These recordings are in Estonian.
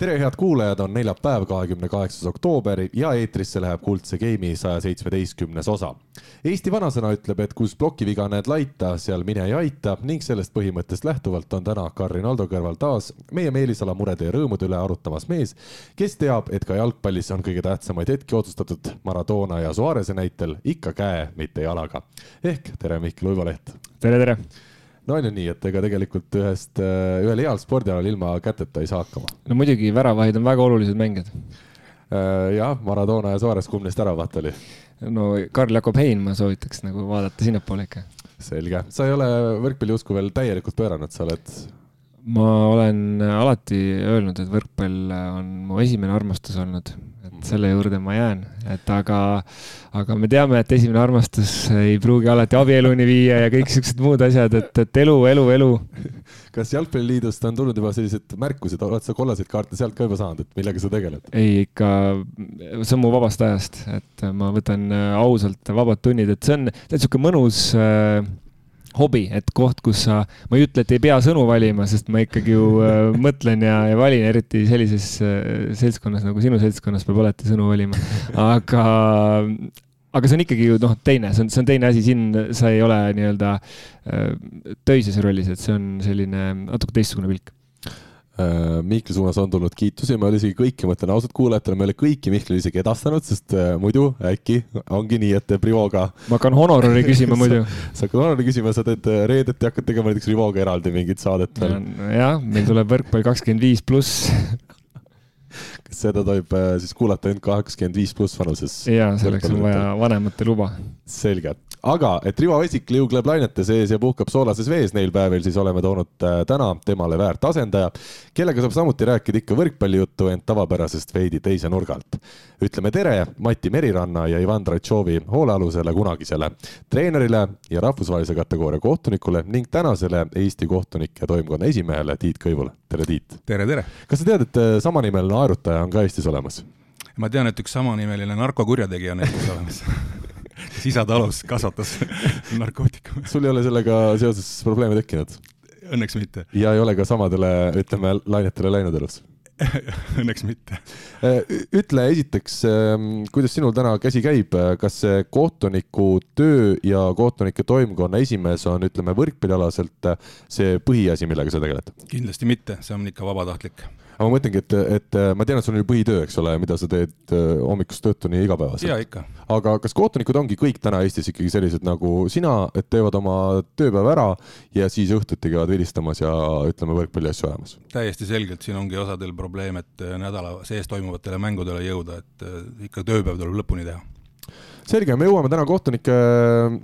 tere, head kuulajad, on neljapäev, kahekümne kaheksas oktoober ja eetrisse läheb Kuldse Game'i saja seitsmeteistkümnes osa. Eesti vanasõna ütleb, et kus plokiviga näed laita, seal mine ja aita ning sellest põhimõttest lähtuvalt on täna Karin Aldo kõrval taas meie Meelisala murede ja rõõmude üle arutamas mees, kes teab, et ka jalgpallis on kõige tähtsamaid hetki otsustatud Maradona ja Suarese näitel ikka käe, mitte jalaga. ehk tere, Mihkel Uiboleht. tere, tere no on ju nii, et ega tegelikult ühest, äh, ühel heal spordialal ilma käteta ei saa hakkama. no muidugi, väravahid on väga olulised mängijad. Äh, jah, Maradona ja Suarez, kumb neist väravat oli? no Karl-Jakob Hein ma soovitaks nagu vaadata sinnapoole ikka. selge, sa ei ole võrkpalliusku veel täielikult pööranud, sa oled? ma olen alati öelnud, et võrkpall on mu esimene armastus olnud selle juurde ma jään, et aga, aga me teame, et esimene armastus ei pruugi alati abieluni viia ja kõik siuksed muud asjad, et, et elu, elu, elu. kas Jalgpalliliidust on tulnud juba sellised märkused, oled sa kollaseid kaarte sealt ka juba saanud, et millega sa tegeled? ei, ikka, see on mu vabast ajast, et ma võtan ausalt vabad tunnid, et see on täitsa sihuke mõnus äh, hobi, et koht, kus sa, ma ei ütle, et ei pea sõnu valima, sest ma ikkagi ju äh, mõtlen ja, ja valin, eriti sellises äh, seltskonnas nagu sinu seltskonnas peab alati sõnu valima. aga, aga see on ikkagi ju noh, teine, see on, see on teine asi, siin sa ei ole nii-öelda äh, töises rollis, et see on selline natuke teistsugune pilk Mihkli suunas on tulnud kiitusi, ma ei ole isegi kõiki, ma ütlen ausalt kuulajatele, ma ei ole kõiki Mihklile isegi edastanud, sest äh, muidu äkki ongi nii, et Rivoga. ma hakkan honorari küsima muidu sa hakkad honorari küsima, sa teed äh, reedeti, hakkad tegema näiteks Rivoga eraldi mingit saadet veel. jah, meil tuleb võrkpall kakskümmend viis pluss seda tohib siis kuulata ainult kaheksakümmend viis pluss vanuses? jaa, selleks on vaja vanemate luba. selge aga et Rivo Vesik liugleb lainete sees ja puhkab soolases vees neil päevil, siis oleme toonud äh, täna temale väärt asendaja, kellega saab samuti rääkida ikka võrkpallijuttu, ent tavapärasest veidi teise nurga alt. ütleme tere Mati Meriranna ja Ivan Tratšovi hoolealusele kunagisele treenerile ja rahvusvahelise kategooria kohtunikule ning tänasele Eesti kohtunike toimkonna esimehele Tiit Kõivule. Tere, Tiit! tere, tere! kas sa tead, et äh, samanimeline naerutaja on ka Eestis olemas? ma tean, et üks samanimeline narkokurjategija on Eestis olemas kes isa talus kasvatas narkootikume. sul ei ole sellega seoses probleeme tekkinud? Õnneks mitte. ja ei ole ka samadele, ütleme, lainetele läinud elus? Õnneks mitte. Äh, ütle esiteks, ähm, kuidas sinul täna käsi käib, kas see kohtuniku töö ja kohtunike toimkonna esimees on, ütleme, võrkpallialaselt see põhiasi, millega sa tegeled? kindlasti mitte, see on ikka vabatahtlik aga ma mõtlengi, et, et ma tean, et sul on ju põhitöö, eks ole, mida sa teed äh, hommikust õhtuni igapäevaselt. jaa, ikka. aga kas kohtunikud ongi kõik täna Eestis ikkagi sellised nagu sina, et teevad oma tööpäeva ära ja siis õhtuti käivad vilistamas ja ütleme, võrkpalliasju ajamas? täiesti selgelt, siin ongi osadel probleem, et äh, nädala sees toimuvatele mängudele jõuda, et äh, ikka tööpäev tuleb lõpuni teha selge, me jõuame täna kohtunike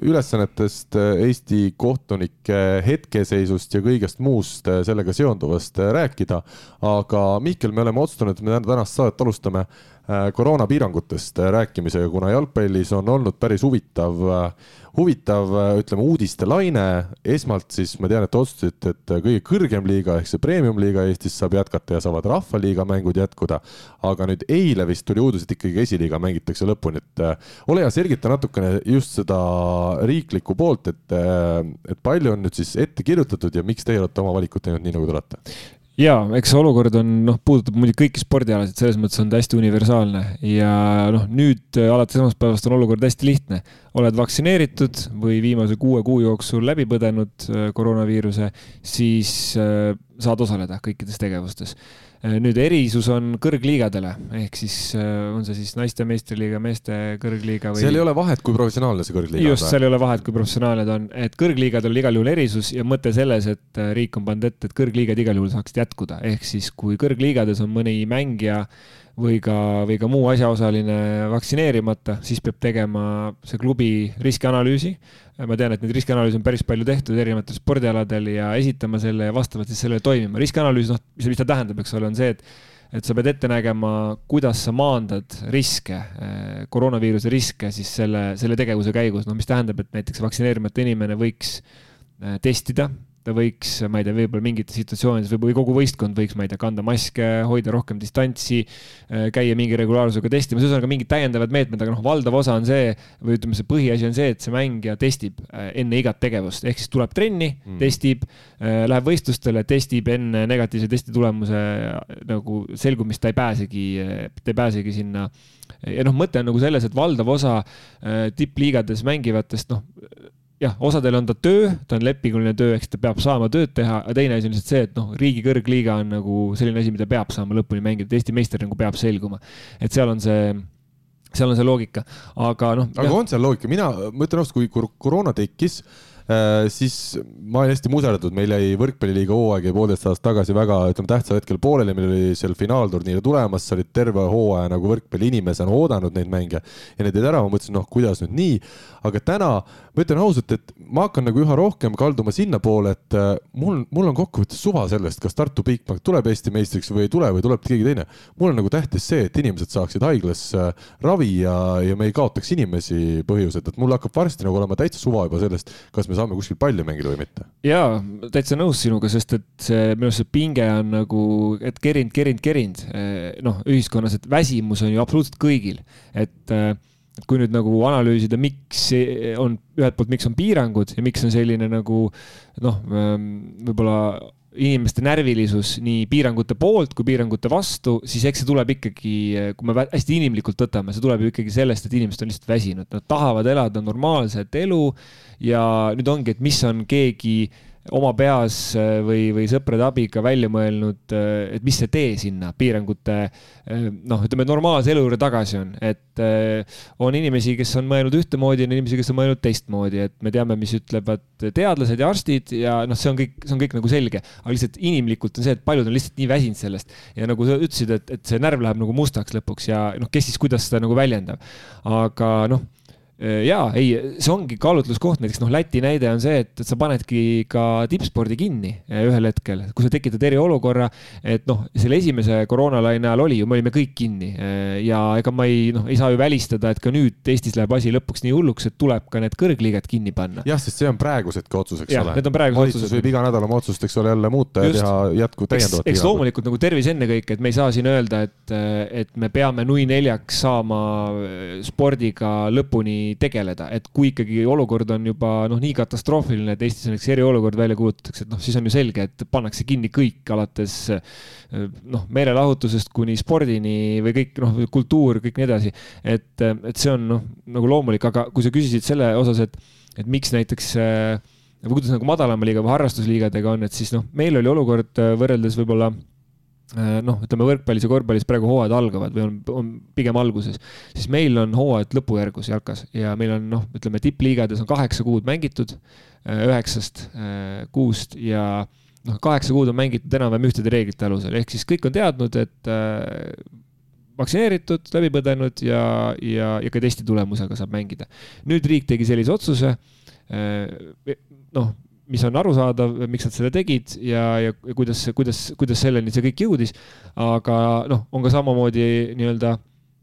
ülesannetest, Eesti kohtunike hetkeseisust ja kõigest muust sellega seonduvast rääkida. aga Mihkel, me oleme otsustanud, et me tänast saadet alustame äh, koroonapiirangutest rääkimisega, kuna jalgpallis on olnud päris huvitav huvitav, ütleme, uudistelaine. esmalt siis ma tean, et te otsustasite, et kõige kõrgem liiga ehk see premium-liiga Eestis saab jätkata ja saavad rahvaliiga mängud jätkuda. aga nüüd eile vist tuli uudis, et ikkagi esiliiga mängitakse lõpuni, et äh, ole hea, selgita natukene just seda riiklikku poolt, et, äh, et palju on nüüd siis ette kirjutatud ja miks teie olete oma valikut teinud nii, nagu te olete? Ja eks see olukord on noh, puudutab muidugi kõiki spordialasid, selles mõttes on ta hästi universaalne ja noh, nüüd äh, alates esmaspäevast on olukord hästi lihtne. oled vaktsineeritud või viimase kuue kuu jooksul läbi põdenud äh, koroonaviiruse, siis äh, saad osaleda kõikides tegevustes nüüd erisus on kõrgliigadele, ehk siis äh, on see siis naiste meistriliiga, meeste kõrgliiga või. seal ei ole vahet, kui professionaalne see kõrgliiga on. just, seal ei ole vahet, kui professionaalne ta on, et kõrgliigadel on igal juhul erisus ja mõte selles, et äh, riik on pannud ette, et kõrgliigad igal juhul saaksid jätkuda, ehk siis kui kõrgliigades on mõni mängija või ka, või ka muu asjaosaline vaktsineerimata, siis peab tegema see klubi riskianalüüsi. ma tean, et neid riskianalüüse on päris palju tehtud erinevatel spordialadel ja esitama selle ja vastavalt siis sellele toimima. riskianalüüs, noh, mis, mis ta tähendab, eks ole, on see, et et sa pead ette nägema, kuidas sa maandad riske, koroonaviiruse riske siis selle, selle tegevuse käigus, noh, mis tähendab, et näiteks vaktsineerimata inimene võiks testida ta võiks, ma ei tea, võib-olla mingites situatsioonides või kogu võistkond võiks, ma ei tea, kanda maske, hoida rohkem distantsi, äh, käia mingi regulaarsusega testimas, ühesõnaga mingid täiendavad meetmed, aga noh, valdav osa on see või ütleme, see põhiasi on see, et see mängija testib äh, enne igat tegevust, ehk siis tuleb trenni mm., testib, äh, läheb võistlustele, testib enne negatiivse testi tulemuse nagu selgumist, ta ei pääsegi, ta ei pääsegi sinna ja noh, mõte on nagu selles, et valdav osa tippliigades mängivatest, noh, jah, osadel on ta töö, ta on lepinguline töö, eks ta peab saama tööd teha, aga teine asi on lihtsalt see, et noh, riigi kõrgliiga on nagu selline asi, mida peab saama lõpuni mängida, et Eesti meister nagu peab selguma. et seal on see, seal on see loogika, aga noh. aga jah. on seal loogika, mina, ma ütlen ausalt, kui koroona tekkis siis ma olin hästi muserdatud, meil jäi võrkpalliliiga hooaeg jäi poolteist aastat tagasi väga, ütleme, tähtsal hetkel pooleli, meil oli seal finaalturniir tulemas, sa olid terve hooaja nagu võrkpalliinimesena oodanud neid mänge ja need jäid ära, ma mõtlesin, noh, kuidas nüüd nii, aga täna ma ütlen ausalt, et ma hakkan nagu üha rohkem kalduma sinnapoole, et äh, mul, mul on kokkuvõttes suva sellest, kas Tartu Bigbank tuleb Eesti meistriks või ei tule või tuleb keegi teine. mul on nagu tähtis see, et inimesed saaksid haiglas äh, ravi ja, ja me ei kaotaks inimesi põhjused, et mul hakkab varsti nagu olema täitsa suva juba sellest, kas me me saame kuskil palju mängida või mitte. jaa, täitsa nõus sinuga, sest et see, minu arust see pinge on nagu, et kerinud, kerinud, kerinud, eh, noh, ühiskonnas, et väsimus on ju absoluutselt kõigil, et eh, kui nüüd nagu analüüsida, miks on ühelt poolt, miks on piirangud ja miks on selline nagu noh, ehm, võib-olla inimeste närvilisus nii piirangute poolt kui piirangute vastu, siis eks see tuleb ikkagi, kui me hästi inimlikult võtame, see tuleb ju ikkagi sellest, et inimesed on lihtsalt väsinud, nad tahavad elada normaalset elu ja nüüd ongi, et mis on keegi oma peas äh, või, või sõprade abiga välja mõelnud, äh, et mis see tee sinna piirangute äh, noh, ütleme normaalse elu juurde tagasi on, et on inimesi, kes on mõelnud ühtemoodi, on inimesi, kes on mõelnud teistmoodi, et me teame, mis ütlevad teadlased ja arstid ja noh, see on kõik, see on kõik nagu selge, aga lihtsalt inimlikult on see, et paljud on lihtsalt nii väsinud sellest. Ja nagu sa ütlesid, et, et see närv läheb nagu mustaks lõpuks ja noh, kes siis kuidas seda nagu väljendab, aga noh jaa, ei, see ongi kaalutluskoht, näiteks noh, Läti näide on see, et, et sa panedki ka tippspordi kinni äh, ühel hetkel, kui sa tekitad eriolukorra, et noh, selle esimese koroonalaine ajal oli ju, me olime kõik kinni äh, ja ega ma ei, noh, ei saa ju välistada, et ka nüüd Eestis läheb asi lõpuks nii hulluks, et tuleb ka need kõrgliigad kinni panna. jah, sest see on praeguse hetke otsus, eks ja, ole. Praegused otsused. võib iga nädal oma otsust, eks ole, jälle muuta ja teha jätku täiendavat. eks loomulikult nagu tervis ennekõike, et me ei saa siin öelda, et, et me peame nui neljaks saama spordiga lõpuni tegeleda, et kui ikkagi olukord on juba noh, nii katastroofiline, et Eestis näiteks eriolukord välja kuulutatakse, et noh, siis on ju selge, et pannakse kinni kõik alates noh, meelelahutusest kuni spordini või kõik noh, kultuur, kõik nii edasi. et, et see on noh, nagu loomulik, aga kui sa küsisid selle osas, et, et miks näiteks või kuidas nagu madalama liiga või harrastusliigadega on, et siis noh, meil oli olukord võrreldes võib-olla noh, ütleme võrkpallis ja korvpallis praegu hooajad algavad või on, on pigem alguses, siis meil on hooajad lõpujärgus jalkas ja meil on noh, ütleme tippliigades on kaheksa kuud mängitud, äh, üheksast äh, kuust ja noh, kaheksa kuud on mängitud enam-vähem ühtede reeglite alusel, ehk siis kõik on teadnud, et vaktsineeritud, läbi põdenud ja, ja, ja ka testi tulemusega saab mängida. nüüd riik tegi sellise otsuse, noh mis on arusaadav, miks nad selle tegid ja, ja kuidas, kuidas, kuidas selleni see kõik jõudis. aga noh, on ka samamoodi nii-öelda,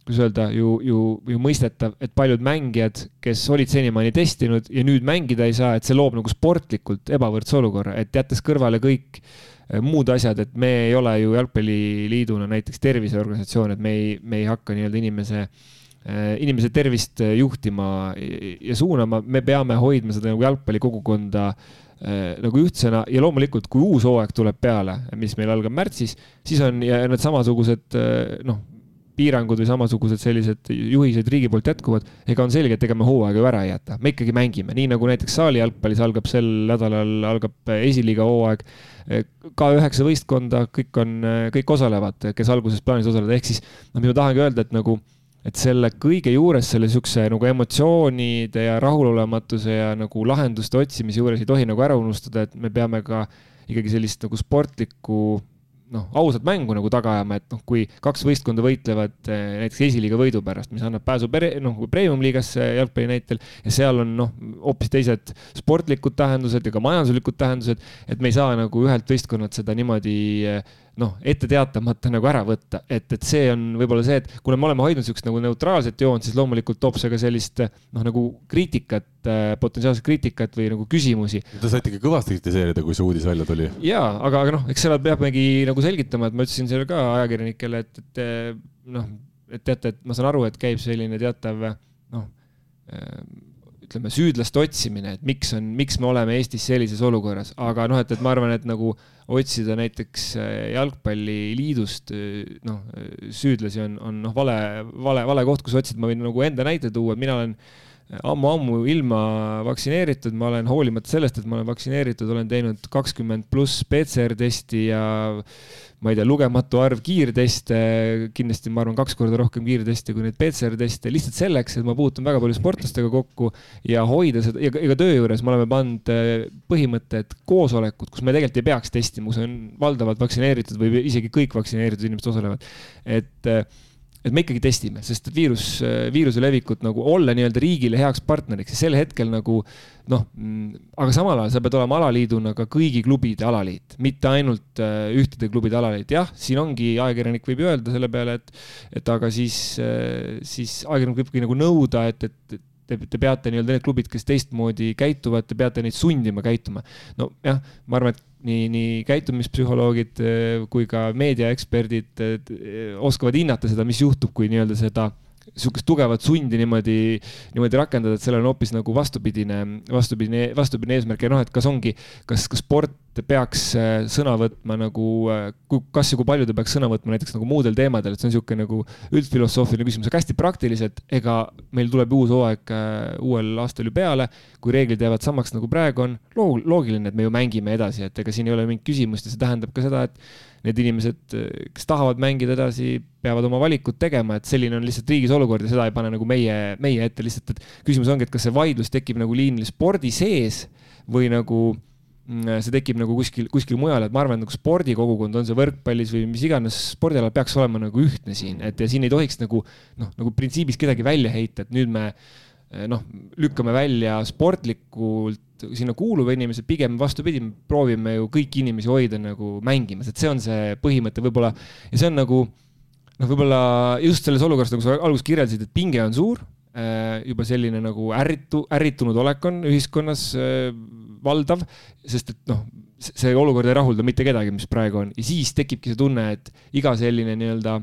kuidas öelda, ju, ju, ju mõistetav, et paljud mängijad, kes olid senimaani testinud ja nüüd mängida ei saa, et see loob nagu sportlikult ebavõrdse olukorra, et jättes kõrvale kõik eh, muud asjad, et me ei ole ju jalgpalliliiduna näiteks terviseorganisatsioon, et me ei, me ei hakka nii-öelda inimese eh, inimese tervist juhtima ja suunama, me peame hoidma seda nagu jalgpallikogukonda Äh, nagu ühtsena ja loomulikult, kui uus hooaeg tuleb peale, mis meil algab märtsis, siis on need samasugused äh, noh, piirangud või samasugused sellised juhised riigi poolt jätkuvad, ega on selge, et ega me hooaega ju ära ei jäta, me ikkagi mängime, nii nagu näiteks saali jalgpallis algab sel nädalal, algab esiliiga hooaeg. ka üheksa võistkonda, kõik on, kõik osalevad, kes alguses plaanis osaleda, ehk siis noh, mis ma tahangi öelda, et nagu et selle kõige juures, selle niisuguse nagu emotsioonide ja rahulolematuse ja nagu lahenduste otsimise juures ei tohi nagu ära unustada, et me peame ka ikkagi sellist nagu sportlikku noh, ausat mängu nagu taga ajama, et noh, kui kaks võistkonda võitlevad eh, näiteks esiliiga võidu pärast, mis annab pääsu pere, noh, premium-liigasse jalgpalli näitel ja seal on noh, hoopis teised sportlikud tähendused ja ka majanduslikud tähendused, et me ei saa nagu ühelt võistkonnalt seda niimoodi eh, noh, ette teatamata nagu ära võtta, et, et see on võib-olla see, et kuna me oleme hoidnud siukest nagu neutraalset joont, siis loomulikult toob see ka sellist noh, nagu kriitikat, äh, potentsiaalset kriitikat või nagu küsimusi. Te saite ikka kõvasti kritiseerida, kui see uudis välja tuli. ja, aga, aga noh, eks seda peabki nagu selgitama, et ma ütlesin selle ka ajakirjanikele, et, et noh, et teate, et ma saan aru, et käib selline teatav noh ütleme, süüdlaste otsimine, et miks on, miks me oleme Eestis sellises olukorras, aga noh, et, et ma arvan, et nagu otsida näiteks äh, jalgpalliliidust äh, noh, süüdlasi on, on noh, vale, vale, vale koht, kus otsida, ma võin nagu enda näite tuua, et mina olen ammu-ammu ilma vaktsineeritud, ma olen hoolimata sellest, et ma olen vaktsineeritud, olen teinud kakskümmend pluss PCR-testi ja ma ei tea, lugematu arv kiirteste, kindlasti ma arvan, kaks korda rohkem kiirteste kui neid PCR-teste, lihtsalt selleks, et ma puutun väga palju sportlastega kokku ja hoida seda, ja ka töö juures me oleme pannud äh, põhimõtte, et koosolekud, kus me tegelikult ei peaks testima, kus on valdavalt vaktsineeritud või isegi kõik vaktsineeritud inimesed osalevad, et äh, et me ikkagi testime, sest viirus, viiruse levikut nagu olla nii-öelda riigile heaks partneriks ja sel hetkel nagu noh, mm, aga samal ajal sa pead olema alaliiduna ka kõigi klubide alaliit, mitte ainult äh, ühtede klubide alaliit. jah, siin ongi, ajakirjanik võib ju öelda selle peale, et, et aga siis, äh, siis ajakirjanik võibki nagu nõuda, et, et te, te peate nii-öelda need klubid, kes teistmoodi käituvad, te peate neid sundima käituma. nojah, ma arvan, et nii, nii käitumispsühholoogid eh, kui ka meediaeksperdid eh, oskavad hinnata seda, mis juhtub, kui nii-öelda seda sihukest tugevat sundi niimoodi, niimoodi rakendada, et sellel on hoopis nagu vastupidine, vastupidine, vastupidine eesmärk ja noh, et kas ongi, kas, kas sport peaks äh, sõna võtma nagu, äh, kas ja kui palju ta peaks sõna võtma näiteks nagu muudel teemadel, et see on niisugune nagu üldfilosoofiline küsimus, aga hästi praktiliselt, ega meil tuleb uus hooaeg äh, uuel aastal ju peale, kui reeglid jäävad samaks, nagu praegu on, loogiline, et me ju mängime edasi, et ega siin ei ole mingit küsimust ja see tähendab ka seda, et need inimesed, kes tahavad mängida edasi, peavad oma valikud tegema, et selline on lihtsalt riigis olukord ja seda ei pane nagu meie, meie ette lihtsalt, et küsimus ongi, et kas see vaidlus tekib nagu liinil spordi sees või nagu see tekib nagu kuskil, kuskil mujal, et ma arvan, et nagu spordikogukond, on see võrkpallis või mis iganes spordialal, peaks olema nagu ühtne siin, et ja siin ei tohiks nagu noh, nagu printsiibis kedagi välja heita, et nüüd me eh, noh, lükkame välja sportlikult sinna kuuluva inimese, pigem vastupidi, me proovime ju kõiki inimesi hoida nagu mängimas, et see on see põhimõte võib-olla. Ja see on nagu noh, võib-olla just selles olukorras, nagu sa alguses kirjeldasid, et pinge on suur, eh, juba selline nagu ärritu, ärritunud olek on ühiskonnas eh, valdav, sest et noh, see olukord ei rahulda mitte kedagi, mis praegu on. Ja siis tekibki see tunne, et iga selline nii-öelda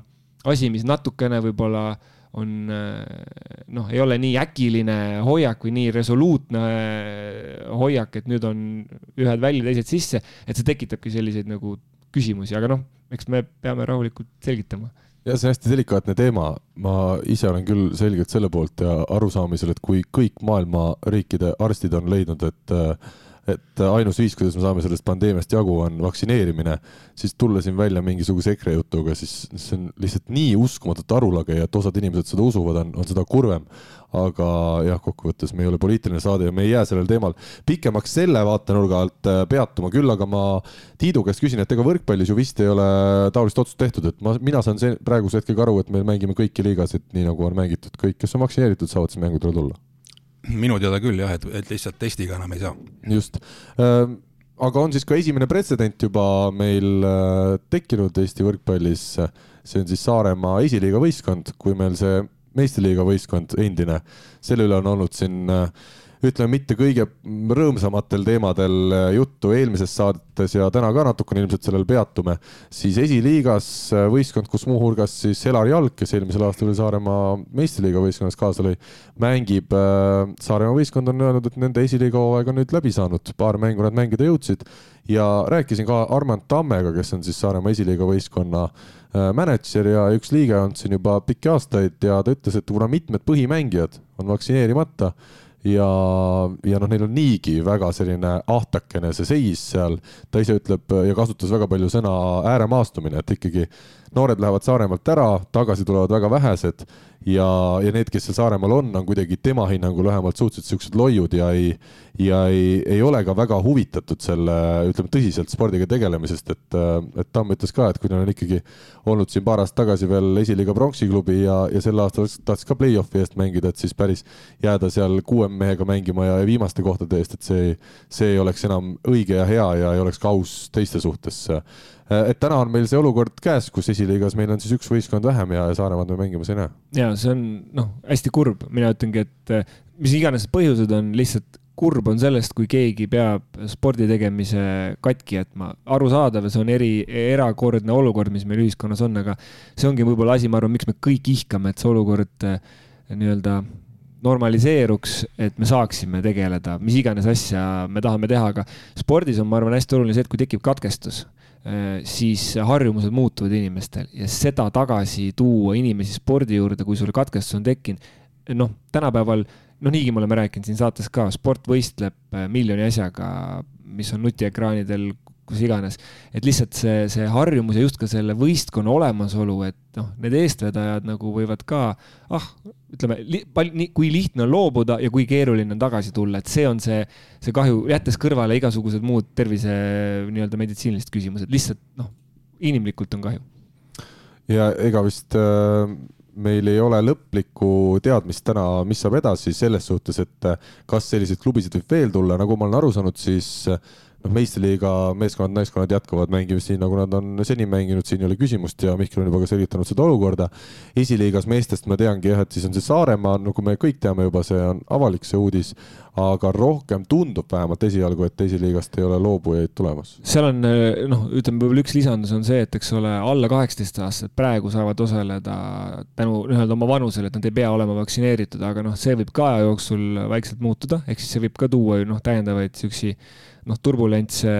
asi, mis natukene võib-olla on noh, ei ole nii äkiline hoiak või nii resoluutne hoiak, et nüüd on ühed välja, teised sisse, et see tekitabki selliseid nagu küsimusi, aga noh, eks me peame rahulikult selgitama. Ja see on hästi delikaatne teema, ma ise olen küll selgelt selle poolt ja arusaamisel, et kui kõik maailma riikide arstid on leidnud, et et ainus viis, kuidas me saame sellest pandeemiast jagu, on vaktsineerimine, siis tulla siin välja mingisuguse EKRE jutuga, siis see on lihtsalt nii uskumatult arulage ja et osad inimesed seda usuvad, on, on seda kurvem. aga jah, kokkuvõttes me ei ole poliitiline saade ja me ei jää sellel teemal pikemaks selle vaatenurga alt äh, peatuma, küll aga ma Tiidu käest küsin, et ega võrkpallis ju vist ei ole taolist otsust tehtud, et ma, mina saan see praeguse hetkega aru, et me mängime kõiki liigasid, nii nagu on mängitud, kõik, kes on vaktsineeritud, saavad siis mängudele tulla minu teada küll jah, et, et lihtsalt testiga enam ei saa. just äh,, aga on siis ka esimene pretsedent juba meil äh, tekkinud Eesti võrkpallis. see on siis Saaremaa esiliiga võistkond, kui meil see meistriliiga võistkond endine, selle üle on olnud siin äh, ütleme, mitte kõige rõõmsamatel teemadel äh, juttu eelmises saates ja täna ka natukene ilmselt sellel peatume, siis esiliigas äh, võistkond, kus muuhulgas siis Elar Jalg, kes eelmisel aastal oli Saaremaa meistriliiga võistkonnas kaasa lõi, mängib. Äh, Saaremaa võistkond on öelnud, et nende esiliiga hooaeg on nüüd läbi saanud, paar mängu nad mängida jõudsid ja rääkisin ka Armand Tammega, kes on siis Saaremaa esiliiga võistkonna mänedžer ja üks liige olnud siin juba pikki aastaid ja ta ütles, et kuna mitmed põhimängijad on vaktsineerimata ja, ja noh, neil on niigi väga selline ahtakene see seis seal. ta ise ütleb ja kasutas väga palju sõna ääremaastumine, et ikkagi noored lähevad Saaremaalt ära, tagasi tulevad väga vähesed ja, ja need, kes seal Saaremaal on, on kuidagi tema hinnangul vähemalt suhteliselt siuksed loiud ja ei, ja ei, ei ole ka väga huvitatud selle, ütleme tõsiselt spordiga tegelemisest, et, et Tamm ütles ka, et kui neil on ikkagi olnud siin paar aastat tagasi veel esiliiga pronksiklubi ja, ja sel aastal tahtis ka play-off'i eest mängida, et siis päris jääda seal kuue mehega mängima ja, ja viimaste kohtade eest, et see, see ei oleks enam õige ja hea ja ei oleks ka aus teiste suhtes et täna on meil see olukord käes, kus esiliigas meil on siis üks võistkond vähem ja Saaremaad me mängimas ei näe. ja see on noh, hästi kurb, mina ütlengi, et eh, mis iganes põhjused on, lihtsalt kurb on sellest, kui keegi peab spordi tegemise katki jätma. arusaadav see on eri, erakordne olukord, mis meil ühiskonnas on, aga see ongi võib-olla asi, ma arvan, miks me kõik ihkame, et see olukord eh, nii-öelda normaliseeruks, et me saaksime tegeleda, mis iganes asja me tahame teha, aga spordis on, ma arvan, hästi oluline see, et kui tekib katkestus, siis harjumused muutuvad inimestel ja seda tagasi tuua inimesi spordi juurde, kui sul katkestus on tekkinud, noh, tänapäeval, noh, niigi me oleme rääkinud siin saates ka, sport võistleb eh, miljoni asjaga, mis on nutiekraanidel kus iganes. et lihtsalt see, see harjumus ja just ka selle võistkonna olemasolu, et noh, need eestvedajad nagu võivad ka, ah, ütleme li,, kui lihtne on loobuda ja kui keeruline on tagasi tulla, et see on see, see kahju, jättes kõrvale igasugused muud tervise nii-öelda meditsiinilised küsimused, lihtsalt noh, inimlikult on kahju. ja ega vist äh meil ei ole lõplikku teadmist täna, mis saab edasi selles suhtes, et kas selliseid klubisid võib veel tulla, nagu ma olen aru saanud, siis noh, meistriliiga meeskonnad, naiskonnad jätkavad mängimist nii, nagu nad on seni mänginud, siin ei ole küsimust ja Mihkel on juba ka selgitanud seda olukorda. esiliigas meestest ma teangi jah, et siis on see Saaremaa, nagu me kõik teame juba, see on avalik see uudis, aga rohkem tundub vähemalt esialgu, et esiliigast ei ole loobujaid tulemas. seal on noh, ütleme võib-olla üks lisandus on see, et eks ole, alla kaheksateist aastased praegu saavad osaleda tänu nii-öelda oma vanusele, et nad ei pea olema vaktsineeritud, aga noh, see võib ka aja jooksul vaikselt muutuda, ehk siis see võib ka tuua ju noh, täiendavaid siukesi noh, turbulentse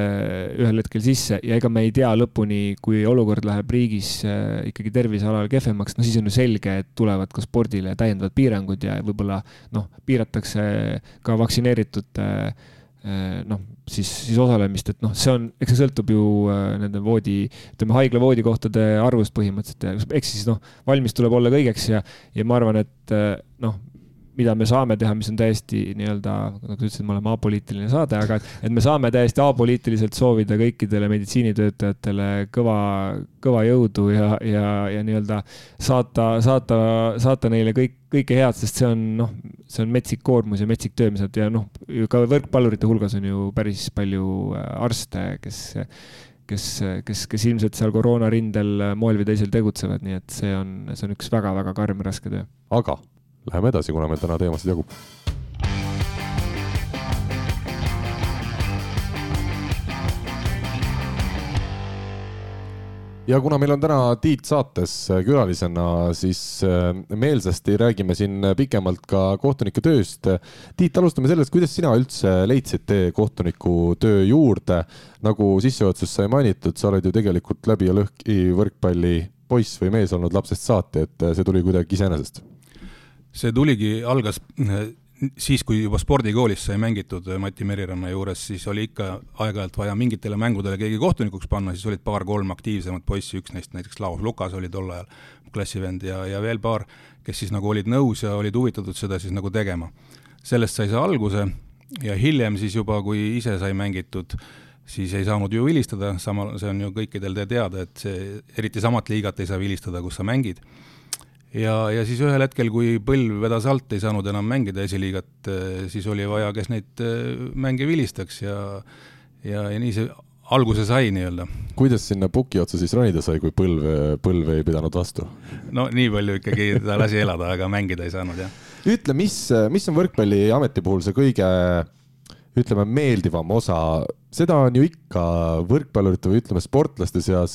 ühel hetkel sisse ja ega me ei tea lõpuni, kui olukord läheb riigis äh, ikkagi tervisealal kehvemaks, no siis on ju selge, et tulevad ka spordile täiendavad piirangud ja võib-olla noh, piiratakse ka vaktsineeritute äh, noh, siis, siis osalemist, et noh, see on, eks see sõltub ju äh, nende voodi, ütleme haigla voodikohtade arvust põhimõtteliselt ja eks siis noh, valmis tuleb olla kõigeks ja, ja ma arvan, et noh, mida me saame teha, mis on täiesti nii-öelda, nagu sa ütlesid, me oleme apoliitiline saade, aga et me saame täiesti apoliitiliselt soovida kõikidele meditsiinitöötajatele kõva, kõva jõudu ja, ja, ja nii-öelda saata, saata, saata neile kõik, kõike head, sest see on noh, see on metsik koormus ja metsik töö, mis nad ja noh, ka võrkpallurite hulgas on ju päris palju äh, arste, kes kes, kes, kes ilmselt seal koroonarindel moel või teisel tegutsevad, nii et see on, see on üks väga-väga karm ja raske töö. aga läheme edasi, kuna meil täna teemasid jagub. ja kuna meil on täna Tiit saates külalisena, siis äh, meelsasti räägime siin pikemalt ka kohtunike tööst. Tiit, alustame sellest, kuidas sina üldse leidsid tee kohtuniku töö juurde. nagu sissejuhatuses sai mainitud, sa oled ju tegelikult läbi ja lõhki võrkpalli poiss või mees olnud lapsest saati, et see tuli kuidagi iseenesest see tuligi, algas siis, kui juba spordikoolis sai mängitud Mati Meriranna juures, siis oli ikka aeg-ajalt vaja mingitele mängudele keegi kohtunikuks panna, siis olid paar-kolm aktiivsemat poissi, üks neist näiteks Laos Lukas oli tol ajal klassivend ja, ja veel paar, kes siis nagu olid nõus ja olid huvitatud seda siis nagu tegema. sellest sai see alguse ja hiljem siis juba, kui ise sai mängitud, siis ei saanud ju vilistada, samal, see on ju kõikidel teada, et see, eriti samat liigat ei saa vilistada, kus sa mängid ja, ja siis ühel hetkel, kui põlv vedas alt, ei saanud enam mängida esiliigat, eh, siis oli vaja, kes neid eh, mänge vilistaks ja ja, ja nii see alguse sai nii-öelda. kuidas sinna puki otsa siis ronida sai, kui põlv, põlv ei pidanud vastu? no nii palju ikkagi ta lasi elada, aga mängida ei saanud, jah. ütle, mis, mis on võrkpalliameti puhul see kõige ütleme, meeldivam osa, seda on ju ikka võrkpallurite või ütleme, sportlaste seas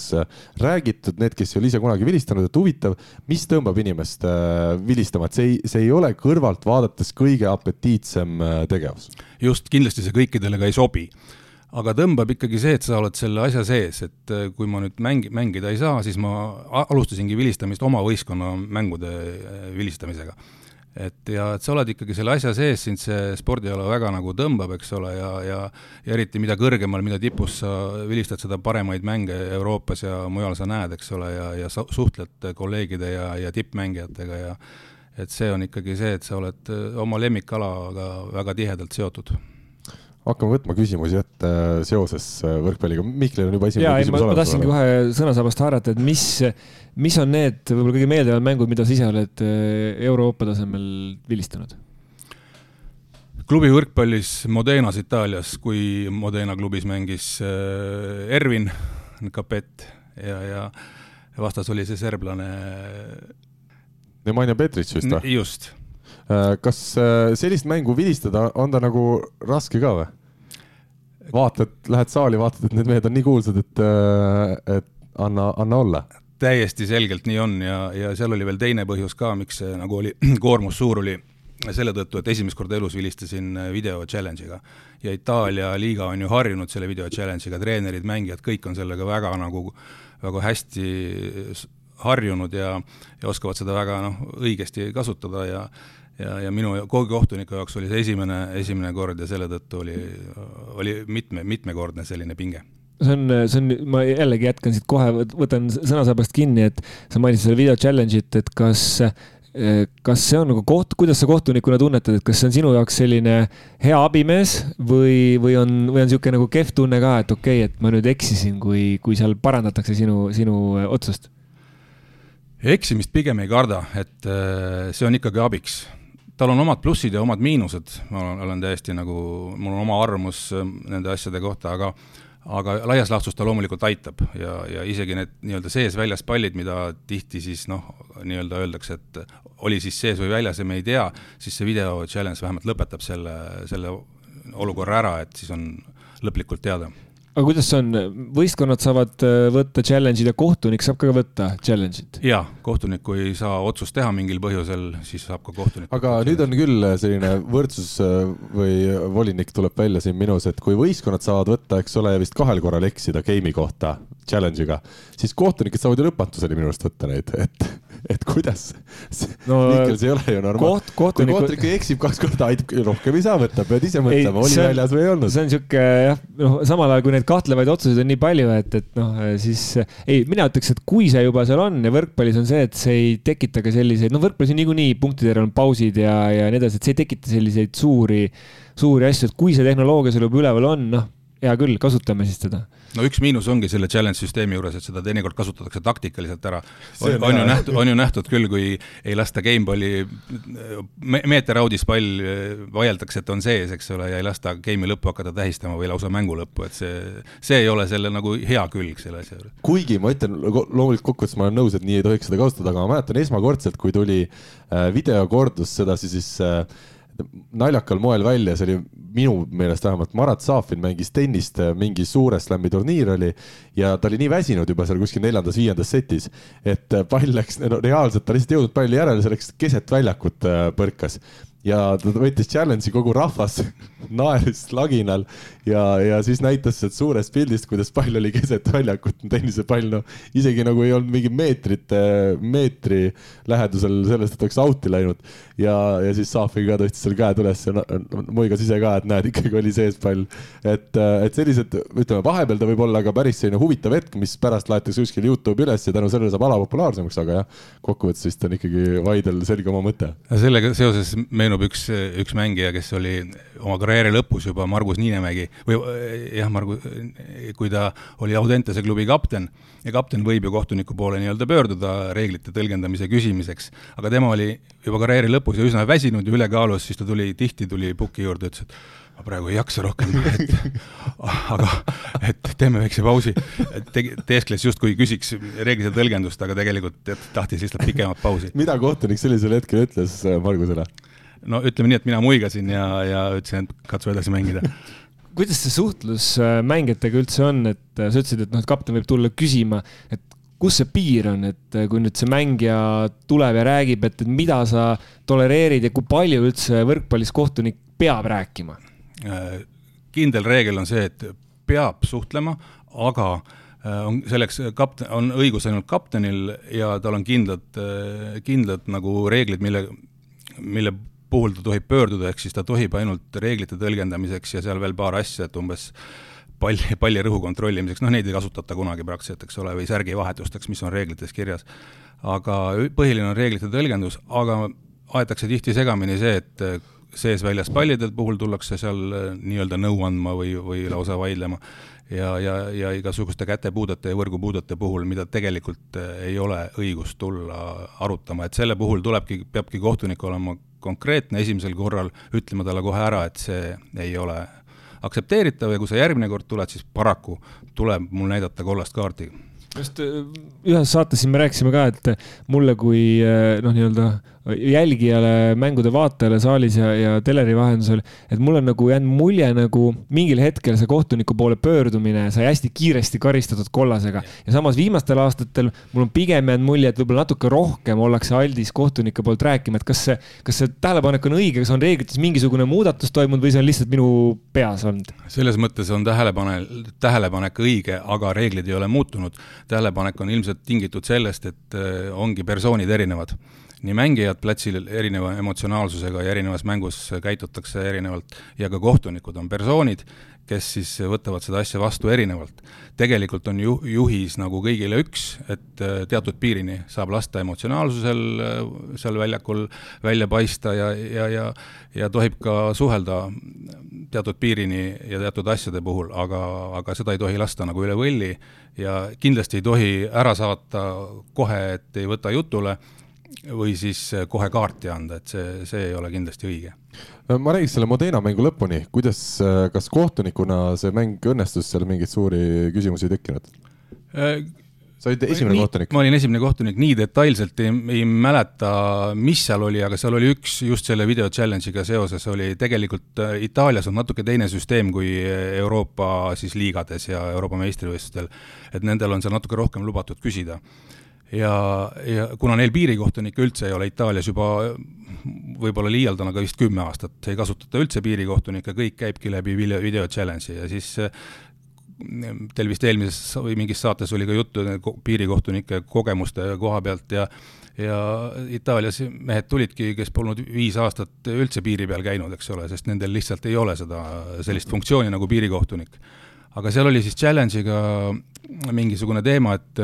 räägitud, need, kes ei ole ise kunagi vilistanud, et huvitav, mis tõmbab inimest äh, vilistama, et see ei, see ei ole kõrvalt vaadates kõige apetiitsem äh, tegevus. just, kindlasti see kõikidele ka ei sobi. Aga tõmbab ikkagi see, et sa oled selle asja sees, et äh, kui ma nüüd mängi-, mängida ei saa, siis ma alustasingi vilistamist oma võistkonna mängude vilistamisega et ja et sa oled ikkagi selle asja sees, sind see spordiala väga nagu tõmbab, eks ole, ja, ja ja eriti mida kõrgemal, mida tipus sa vilistad, seda paremaid mänge Euroopas ja mujal sa näed, eks ole, ja, ja sa suhtled kolleegide ja, ja tippmängijatega ja et see on ikkagi see, et sa oled oma lemmikalaga väga tihedalt seotud hakkame võtma küsimusi ette seoses võrkpalliga. Mihklil on juba esimene ja, küsimus olemas. ma tahtsingi kohe sõnasabast haarata, et mis, mis on need võib-olla kõige meeldivamad mängud, mida sa ise oled äh, Euroopa tasemel vilistanud? klubi võrkpallis Modenas Itaalias, kui Modena klubis mängis äh, Ervin, Capet ja, ja vastas oli see serblane. Nemanja Petric vist või? just. Äh, kas äh, sellist mängu vilistada, on ta nagu raske ka või? vaatad, lähed saali, vaatad, et need mehed on nii kuulsad, et, äh, et anna, anna olla. Täiesti selgelt nii on ja, ja seal oli veel teine põhjus ka, miks see nagu oli, koormus suur oli selle tõttu, et esimest korda elus vilistasin video challenge'iga. Ja Itaalia liiga on ju harjunud selle video challenge'iga, treenerid, mängijad, kõik on sellega väga nagu, väga hästi harjunud ja, ja oskavad seda väga noh, õigesti kasutada ja ja, ja minu kohtuniku jaoks oli see esimene, esimene kord ja selle tõttu oli, oli mitme, mitmekordne selline pinge see on, see on, ma jällegi jätkan siit kohe, võtan sõnasabast kinni, et sa mainisid seda video challenge'it, et kas kas see on nagu koht, kuidas sa kohtunikuna tunnetad, et kas see on sinu jaoks selline hea abimees või, või on, või on niisugune nagu kehv tunne ka, et okei okay,, et ma nüüd eksisin, kui, kui seal parandatakse sinu, sinu otsust? eksimist pigem ei karda, et äh, see on ikkagi abiks. Tal on omad plussid ja omad miinused, ma olen, olen täiesti nagu, mul on oma arvamus äh, nende asjade kohta, aga aga laias laastus ta loomulikult aitab ja, ja isegi need nii-öelda sees-väljas pallid, mida tihti siis noh, nii-öelda öeldakse, et oli siis sees või väljas ja me ei tea, siis see video challenge vähemalt lõpetab selle, selle olukorra ära, et siis on lõplikult teada aga kuidas see on, võistkonnad saavad äh, võtta challenge'id ja kohtunik saab ka võtta challenge'id? jaa, kohtunik, kui ei saa otsust teha mingil põhjusel, siis saab ka kohtunik. aga nüüd on küll selline võrdsus äh, või volinik tuleb välja siin minus, et kui võistkonnad saavad võtta, eks ole, vist kahel korral eksida game'i kohta challenge'iga, siis kohtunikud saavad ju lõpmatuseni minu arust võtta neid, et et kuidas no,? Mihkel, see ei ole ju normaalne koht,. kui kohtunik eksib kaks korda, rohkem ei saa võtta, pead ise mõtlema, oli väljas või ei olnud. see on sihuke jah, noh, samal ajal kui need kahtlevaid otsuseid on nii palju, et, et noh, siis ei, mina ütleks, et kui see juba seal on ja võrkpallis on see, et see ei tekita ka selliseid, no võrkpallis on niikuinii punktidel on pausid ja, ja nii edasi, et see ei tekita selliseid suuri, suuri asju, et kui see tehnoloogia sul juba üleval on, noh, hea küll, kasutame siis seda no üks miinus ongi selle challenge süsteemi juures, et seda teinekord kasutatakse taktikaliselt ära. on, on ju nähtud, on ju nähtud küll, kui ei lasta gameballi me,, meeter audis pall vaieldakse, et on sees, eks ole, ja ei lasta game'i lõppu hakata tähistama või lausa mängu lõppu, et see, see ei ole selle nagu hea külg selle asja juures. kuigi ma ütlen, loomulikult kokkuvõttes ma olen nõus, et nii ei tohiks seda kasutada, aga ma mäletan esmakordselt, kui tuli äh, videokordus sedasi siis äh, naljakal moel välja, see oli minu meelest vähemalt, Marat Safin mängis tennist, äh, mingi suure slam'i turniir oli ja ta oli nii väsinud juba seal kuskil neljandas-viiendas setis, et äh, pall läks, no reaalselt ta lihtsalt ei jõudnud palli järele, see läks keset väljakut äh, põrkas. Ja ta võttis challenge'i kogu rahvas naeris laginal ja, ja siis näitas sealt suurest pildist, kuidas pall oli keset väljakut, tennisepall, no isegi nagu ei olnud mingi meetrite, meetri lähedusel sellest, et oleks out'i läinud. ja, ja siis Saafi ka tõstis seal käed üles ja muigas ise ka, et näed, ikkagi oli sees pall. et, et sellised, ütleme vahepeal ta võib olla ka päris selline huvitav hetk, mis pärast laetakse kuskil Youtube'i üles ja tänu sellele saab ala populaarsemaks, aga jah, kokkuvõttes vist on ikkagi Vaidel selge oma mõte. sellega seoses meenub üks, üks mängija, kes oli oma karjääri lõpus juba, Margus Niinemägi või jah, Margus, kui ta oli Audentese klubi kapten ja kapten võib ju kohtuniku poole nii-öelda pöörduda reeglite tõlgendamise küsimiseks, aga tema oli juba karjääri lõpus ja üsna väsinud ja ülekaalus, siis ta tuli, tihti tuli puki juurde, ütles, et ma praegu ei jaksa rohkem, et aga et teeme väikse pausi. teeskles justkui küsiks reeglite tõlgendust, aga tegelikult tahtis lihtsalt pikemat pausi. mida kohtunik sellisel hetkel ütles Margusele? no ütleme nii, et mina muigasin ja, ja ütlesin, et katsu edasi mängida kuidas see suhtlus äh, mängijatega üldse on, et äh, sa ütlesid, et noh, et kapten võib tulla küsima, et kus see piir on, et äh, kui nüüd see mängija tuleb ja räägib, et, mida sa tolereerid ja kui palju üldse võrkpallis kohtunik peab rääkima? kindel reegel on see, et peab suhtlema, aga on selleks kapten, on õigus ainult kaptenil ja tal on kindlad, kindlad nagu reeglid, mille, mille puhul ta tohib pöörduda, ehk siis ta tohib ainult reeglite tõlgendamiseks ja seal veel paar asja, et umbes palli, palli rõhu kontrollimiseks, noh neid ei kasutata kunagi praktiliselt, eks ole, või särgi vahetusteks, mis on reeglites kirjas. aga põhiline on reeglite tõlgendus, aga aetakse tihti segamini see, et sees-väljas pallide puhul tullakse seal nii-öelda nõu andma või, või lausa vaidlema ja, ja, ja igasuguste kätepuudete ja võrgupuudete puhul, mida tegelikult ei ole õigust tulla arutama, et selle puhul tulebki, peabki kohtunik olema konkreetne esimesel korral, ütlema talle kohe ära, et see ei ole aktsepteeritav ja kui sa järgmine kord tuled, siis paraku tuleb mul näidata kollast kaarti. Just ühes saates siin me rääkisime ka, et mulle kui noh, nii-öelda jälgijale, mängude vaatajale saalis ja, ja teleri vahendusel, et mul on nagu jäänud mulje nagu mingil hetkel see kohtuniku poole pöördumine sai hästi kiiresti karistatud kollasega. ja samas viimastel aastatel mul on pigem jäänud mulje, et võib-olla natuke rohkem ollakse aldis kohtunike poolt rääkima, et kas see, kas see tähelepanek on õige, kas on reeglites mingisugune muudatus toimunud või see on lihtsalt minu peas olnud? selles mõttes on tähelepane, tähelepanek õige, aga reeglid ei ole muutunud. tähelepanek on ilmselt tingitud sellest, et äh, ongi persoonid erinevad nii mängijad platsil erineva emotsionaalsusega ja erinevas mängus käitutakse erinevalt ja ka kohtunikud on persoonid, kes siis võtavad seda asja vastu erinevalt. tegelikult on ju-, juhis nagu kõigile üks, et äh, teatud piirini saab lasta emotsionaalsusel äh, seal väljakul välja paista ja, ja, ja ja tohib ka suhelda teatud piirini ja teatud asjade puhul, aga, aga seda ei tohi lasta nagu üle võlli ja kindlasti ei tohi ära saata kohe, et ei võta jutule või siis äh, kohe kaarti anda, et see, see ei ole kindlasti õige. ma räägiks selle Modena mängu lõpuni, kuidas, äh, kas kohtunikuna see mäng õnnestus, seal mingeid suuri küsimusi ei tekkinud? Äh, sa olid esimene nii, kohtunik? ma olin esimene kohtunik, nii detailselt ei, ei mäleta, mis seal oli, aga seal oli üks just selle video challenge'iga seoses oli tegelikult Itaalias on natuke teine süsteem kui Euroopa siis liigades ja Euroopa meistrivõistlustel. et nendel on seal natuke rohkem lubatud küsida ja, ja kuna neil piirikohtunikke üldse ei ole Itaalias juba võib-olla liialdan, aga vist kümme aastat ei kasutata üldse piirikohtunikke, kõik käibki läbi video, video challenge'i ja siis teil vist eelmises või mingis saates oli ka juttu piirikohtunike kogemuste koha pealt ja ja Itaalias mehed tulidki, kes polnud viis aastat üldse piiri peal käinud, eks ole, sest nendel lihtsalt ei ole seda, sellist funktsiooni nagu piirikohtunik. aga seal oli siis challenge'iga mingisugune teema, et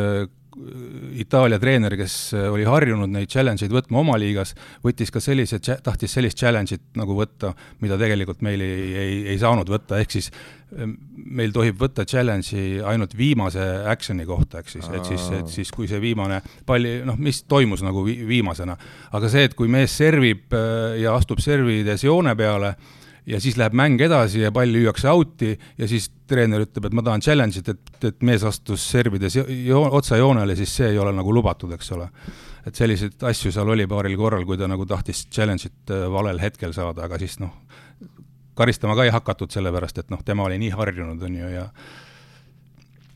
Itaalia treener, kes äh, oli harjunud neid challenge eid võtma oma liigas, võttis ka sellise, tahtis sellist challenge'it nagu võtta, mida tegelikult meil ei, ei, ei saanud võtta, ehk siis ähm, meil tohib võtta challenge'i ainult viimase action'i kohta, ehk siis, et siis, et siis kui see viimane palli, noh, mis toimus nagu vi viimasena. aga see, et kui mees servib äh, ja astub servides joone peale, ja siis läheb mäng edasi ja pall lüüakse out'i ja siis treener ütleb, et ma tahan challenge'it, et, et mees astus servides jo otsa joonele, siis see ei ole nagu lubatud, eks ole. et selliseid asju seal oli paaril korral, kui ta nagu tahtis challenge'it äh, valel hetkel saada, aga siis noh, karistama ka ei hakatud, sellepärast et noh, tema oli nii harjunud, on ju, ja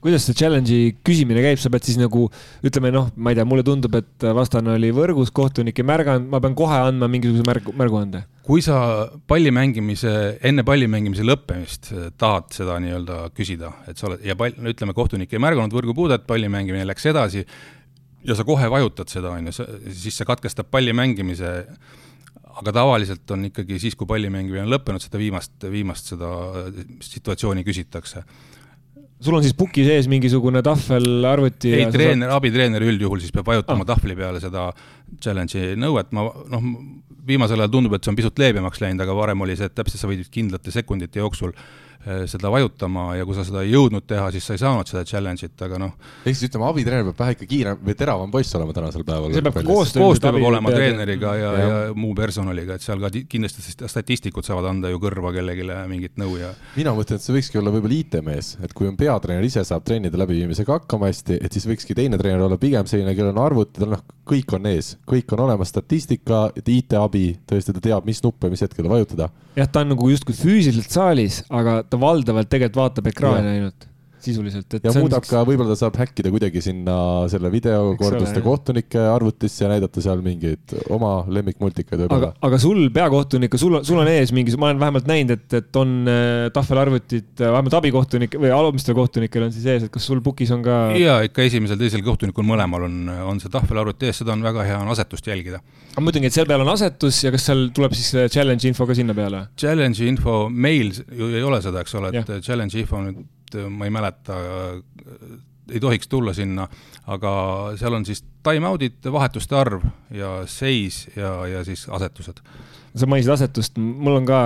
kuidas see challenge'i küsimine käib, sa pead siis nagu ütleme noh, ma ei tea, mulle tundub, et vastane oli võrgus, kohtunik ei märganud, ma pean kohe andma mingisuguse märgu, märguande? Kui sa palli mängimise, enne palli mängimise lõppemist tahad seda nii-öelda küsida, et sa oled ja pall, no ütleme, kohtunik ei märganud võrgupuudet, palli mängimine läks edasi ja sa kohe vajutad seda, on ju, siis see katkestab palli mängimise aga tavaliselt on ikkagi siis, kui palli mängimine on lõppenud, seda viimast, viimast seda situatsiooni küsitakse sul on siis puki sees mingisugune tahvel, arvuti? ei, treener saad..., abitreener üldjuhul siis peab vajutama ah. tahvli peale seda challenge'i nõuet, ma noh, viimasel ajal tundub, et see on pisut leebemaks läinud, aga varem oli see, et täpselt sa võid kindlate sekundite jooksul Äh, seda vajutama ja kui sa seda ei jõudnud teha, siis sa ei saanud seda challenge'it, aga noh. ehk siis ütleme, abitreener peab vähe ikka kiirem või teravam poiss olema tänasel päeval. see peab koostöö, koostöö peab olema treeneriga ja, ja, ja muu personaliga, et seal ka kindlasti statistikud saavad anda ju kõrva kellelegi mingit nõu ja. mina mõtlen, et see võikski olla võib-olla IT-mees, et kui on peatreener ise saab trennide läbiviimisega hakkama hästi, et siis võikski teine treener olla pigem selline, kellel on arvutid, noh, kõik on ees, kõik on olemas, statistika, IT-abi, tõesti ta teab, mis nuppe, mis hetkel vajutada. jah, ta on nagu justkui füüsiliselt saalis, aga ta valdavalt tegelikult vaatab ekraani ainult sisuliselt. ja muudab üks... ka, võib-olla ta saab häkkida kuidagi sinna selle videokorduste kohtunike arvutisse ja näidata seal mingeid oma lemmikmultikaid võib-olla. aga, aga sul peakohtunik, sul, sul on ees mingi, ma olen vähemalt näinud, et, et on äh, tahvelarvutid, äh, vähemalt abikohtunik või alumistel kohtunikel on siis ees, et kas sul pukis on ka? ja ikka esimesel, teisel kohtunikul mõlemal on, on see tahvelarvuti ees, seda on väga hea on asetust jälgida. ma mõtlengi, et seal peal on asetus ja kas seal tuleb siis äh, challenge info ka sinna peale? Challenge info, meil ju ei ole seda, eks ole, et ja. challenge info nüüd Äh, ma ei mäleta, äh, ei tohiks tulla sinna, aga seal on siis time-out'id, vahetuste arv ja seis ja, ja siis asetused. sa mainisid asetust, mul on ka,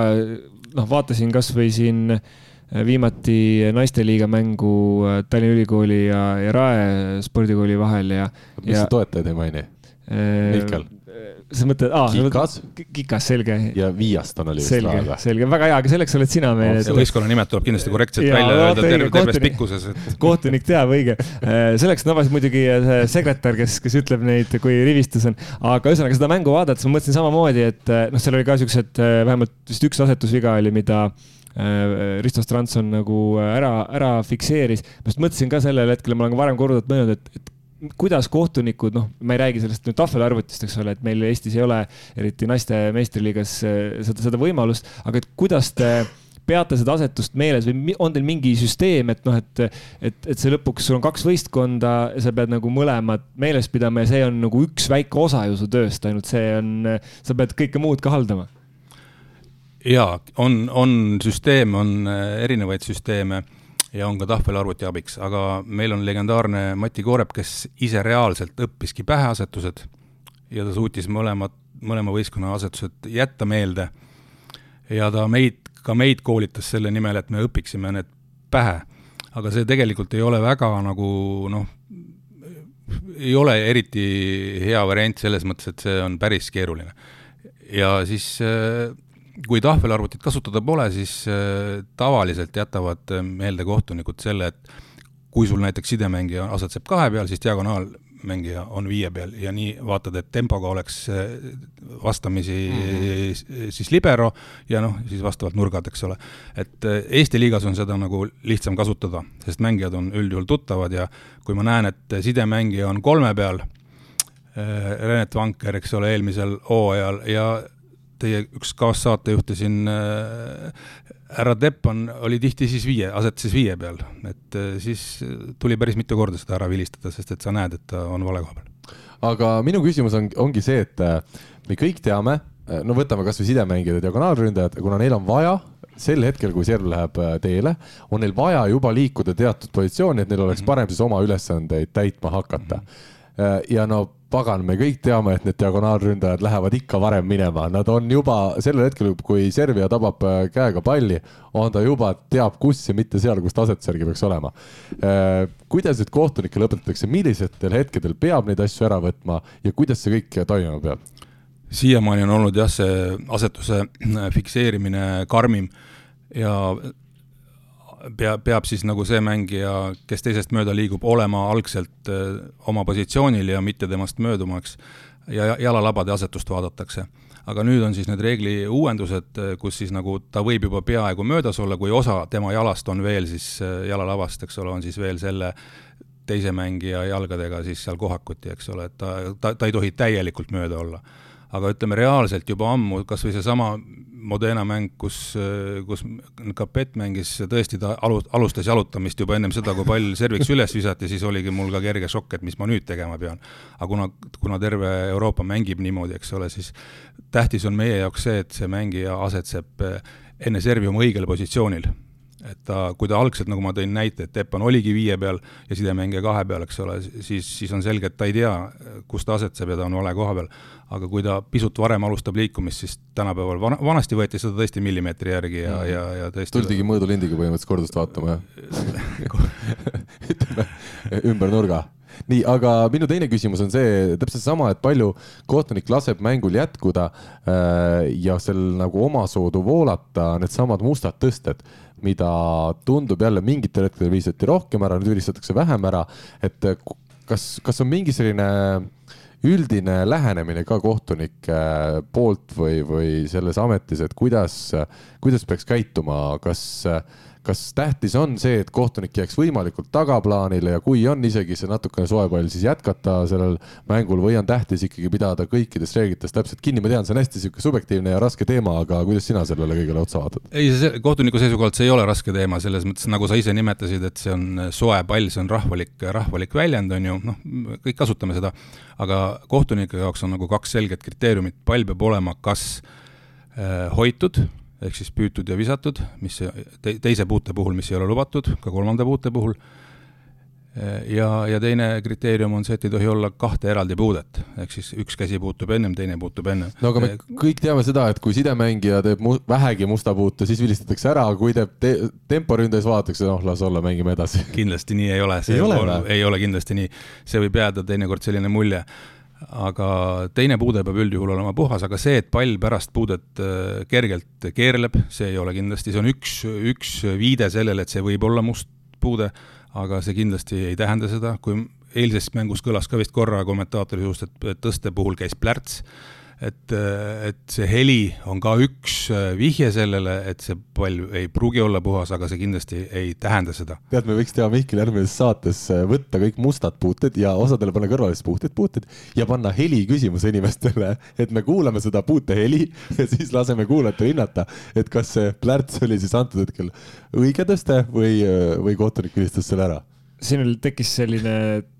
noh, vaatasin kasvõi siin äh, viimati naisteliiga mängu Tallinna Ülikooli ja, ja Rae spordikooli vahel ja. mis ja, sa toetajaid ei maini? Mihkel sa mõtled, aa. Kikas. Kikas, selge. ja Viaston oli vist selge, ka. selge, väga hea, aga selleks oled sina meil et.... võistkonna nimed tuleb kindlasti korrektselt ja, välja öelda terve, terves pikkuses et.... kohtunik teab, õige. Äh, selleks on tavaliselt muidugi äh, sekretär, kes, kes ütleb neid, kui rivistus on. aga ühesõnaga seda mängu vaadates ma mõtlesin samamoodi, et noh, seal oli ka siuksed, vähemalt vist üks asetusviga oli, mida Risto Strandson nagu ära, ära fikseeris. ma just mõtlesin ka sellel hetkel, ma olen ka varem korduvalt mõelnud, et, et kuidas kohtunikud, noh, ma ei räägi sellest nüüd tahvelarvutist, eks ole, et meil Eestis ei ole eriti naiste meistriliigas äh, seda, seda võimalust, aga et kuidas te peate seda asetust meeles või on teil mingi süsteem, et noh, et, et, et see lõpuks, sul on kaks võistkonda sa pead nagu mõlemad meeles pidama ja see on nagu üks väike osa ju su tööst, ainult see on, sa pead kõike muud ka haldama. ja on, on süsteem, on äh, erinevaid süsteeme ja on ka tahvelarvuti abiks, aga meil on legendaarne Mati Koorep, kes ise reaalselt õppiski pähe asetused ja ta suutis mõlemad, mõlema võistkonna asetused jätta meelde. ja ta meid, ka meid koolitas selle nimel, et me õpiksime need pähe. aga see tegelikult ei ole väga nagu noh, ei ole eriti hea variant selles mõttes, et see on päris keeruline. ja siis äh, kui tahvelarvutit kasutada pole, siis äh, tavaliselt jätavad äh, meelde kohtunikud selle, et kui sul näiteks sidemängija asetseb kahe peal, siis diagonaalmängija on viie peal ja nii vaatad, et tempoga oleks äh, vastamisi mm -hmm. siis libero ja noh, siis vastavalt nurgad, eks ole. et Eesti liigas on seda nagu lihtsam kasutada, sest mängijad on üldjuhul tuttavad ja kui ma näen, et sidemängija on kolme peal, Renet Vanker, eks ole, eelmisel hooajal ja teie üks kaassaatejuhte siin äh, härra Teppan oli tihti siis viie, asetas siis viie peal, et äh, siis tuli päris mitu korda seda ära vilistada, sest et sa näed, et ta on vale koha peal. aga minu küsimus on, ongi see, et äh, me kõik teame, no võtame kasvõi sidemängijad ja diagonaalründajad, kuna neil on vaja sel hetkel, kui serv läheb teele, on neil vaja juba liikuda teatud positsiooni, et neil oleks mhm. parem siis oma ülesandeid täitma hakata. Mhm. ja no pagan, me kõik teame, et need diagonaalründajad lähevad ikka varem minema, nad on juba sellel hetkel, kui Servia tabab äh, käega palli, on ta juba teab, kus ja mitte seal, kus tasetusjärgi peaks olema. Äh, kuidas nüüd kohtunikele õpetatakse, millistel hetkedel peab neid asju ära võtma ja kuidas see kõik toimuma peab? siiamaani on olnud jah, see asetuse fikseerimine karmim ja peab, peab siis nagu see mängija, kes teisest mööda liigub, olema algselt öö, oma positsioonil ja mitte temast mööduma, eks. ja jalalabade asetust vaadatakse. aga nüüd on siis need reegli uuendused, kus siis nagu ta võib juba peaaegu möödas olla, kui osa tema jalast on veel siis jalalabast, eks ole, on siis veel selle teise mängija jalgadega siis seal kohakuti, eks ole, et ta, ta, ta ei tohi täielikult mööda olla aga ütleme reaalselt juba ammu, kas või seesama Modena mäng, kus, kus Capet mängis, tõesti ta alu-, alustas jalutamist juba ennem seda, kui pall serviks üles visati, siis oligi mul ka kerge šokk, et mis ma nüüd tegema pean. aga kuna, kuna terve Euroopa mängib niimoodi, eks ole, siis tähtis on meie jaoks see, et see mängija asetseb enne servi oma õigel positsioonil et ta, kui ta algselt, nagu ma tõin näite, et Teppan oligi viie peal ja sidemängija kahe peal, eks ole, siis, siis on selge, et ta ei tea, kus ta asetseb ja ta on vale koha peal. aga kui ta pisut varem alustab liikumist, siis tänapäeval, vana, vanasti võeti seda tõesti millimeetri järgi ja, ja, ja tõesti tuldigi mõõdulindiga põhimõtteliselt kordust vaatama, jah? ütleme, ümber nurga nii, aga minu teine küsimus on see, täpselt sama, et palju kohtunik laseb mängul jätkuda äh, ja seal nagu omasoodu voolata needsamad mustad tõsted mida tundub jälle mingitel hetkedel viisati rohkem ära, nüüd vilistatakse vähem ära. et eh, kas, kas on mingi selline üldine lähenemine ka kohtunike poolt või, või selles ametis, et kuidas, kuidas peaks käituma, kas äh, kas tähtis on see, et kohtunik jääks võimalikult tagaplaanile ja kui on isegi see natukene soe pall, siis jätkata sellel mängul või on tähtis ikkagi pidada kõikidest reeglitest täpselt kinni, ma tean, see on hästi sihuke subjektiivne ja raske teema, aga kuidas sina sellele kõigele otsa vaatad? ei, see kohtuniku seisukohalt see ei ole raske teema, selles mõttes nagu sa ise nimetasid, et see on soe pall, see on rahvalik, rahvalik väljend, on ju, noh, kõik kasutame seda, aga kohtuniku jaoks on nagu kaks selget kriteeriumit, pall peab olema kas äh, hoitud ehk siis püütud ja visatud, mis te, teise puute puhul, mis ei ole lubatud, ka kolmanda puute puhul, ja, ja teine kriteerium on see, et ei tohi olla kahte eraldi puudet, ehk siis üks käsi puutub ennem, teine puutub ennem. no aga me kõik teame seda, et kui sidemängija teeb mu vähegi musta puute, siis vilistatakse ära, kui teeb te temporündes, vaadatakse, noh, las olla, mängime edasi. kindlasti nii ei ole, see ei ole, ei ole kindlasti nii, see võib jääda teinekord selline mulje aga teine puude peab üldjuhul olema puhas, aga see, et pall pärast puudet äh, kergelt keerleb, see ei ole kindlasti, see on üks, üks viide sellele, et see võib olla must puude, aga see kindlasti ei tähenda seda, kui eilses mängus kõlas ka vist korra kommentaatori suust, et tõste puhul käis plärts et, et see heli on ka üks äh, vihje sellele, et see pall ei pruugi olla puhas, aga see kindlasti ei tähenda seda. tead, me võiks teha Mihkel järgmises saates äh, võtta kõik mustad puuted ja osadele panna kõrvalised puuted, puuted ja panna heli küsimuse inimestele, et me kuulame seda puuteheli ja siis laseme kuulajatel hinnata, et kas see plärts oli siis antud hetkel õige tõste või, äh, või kohtunik vilistas selle ära siin veel tekkis selline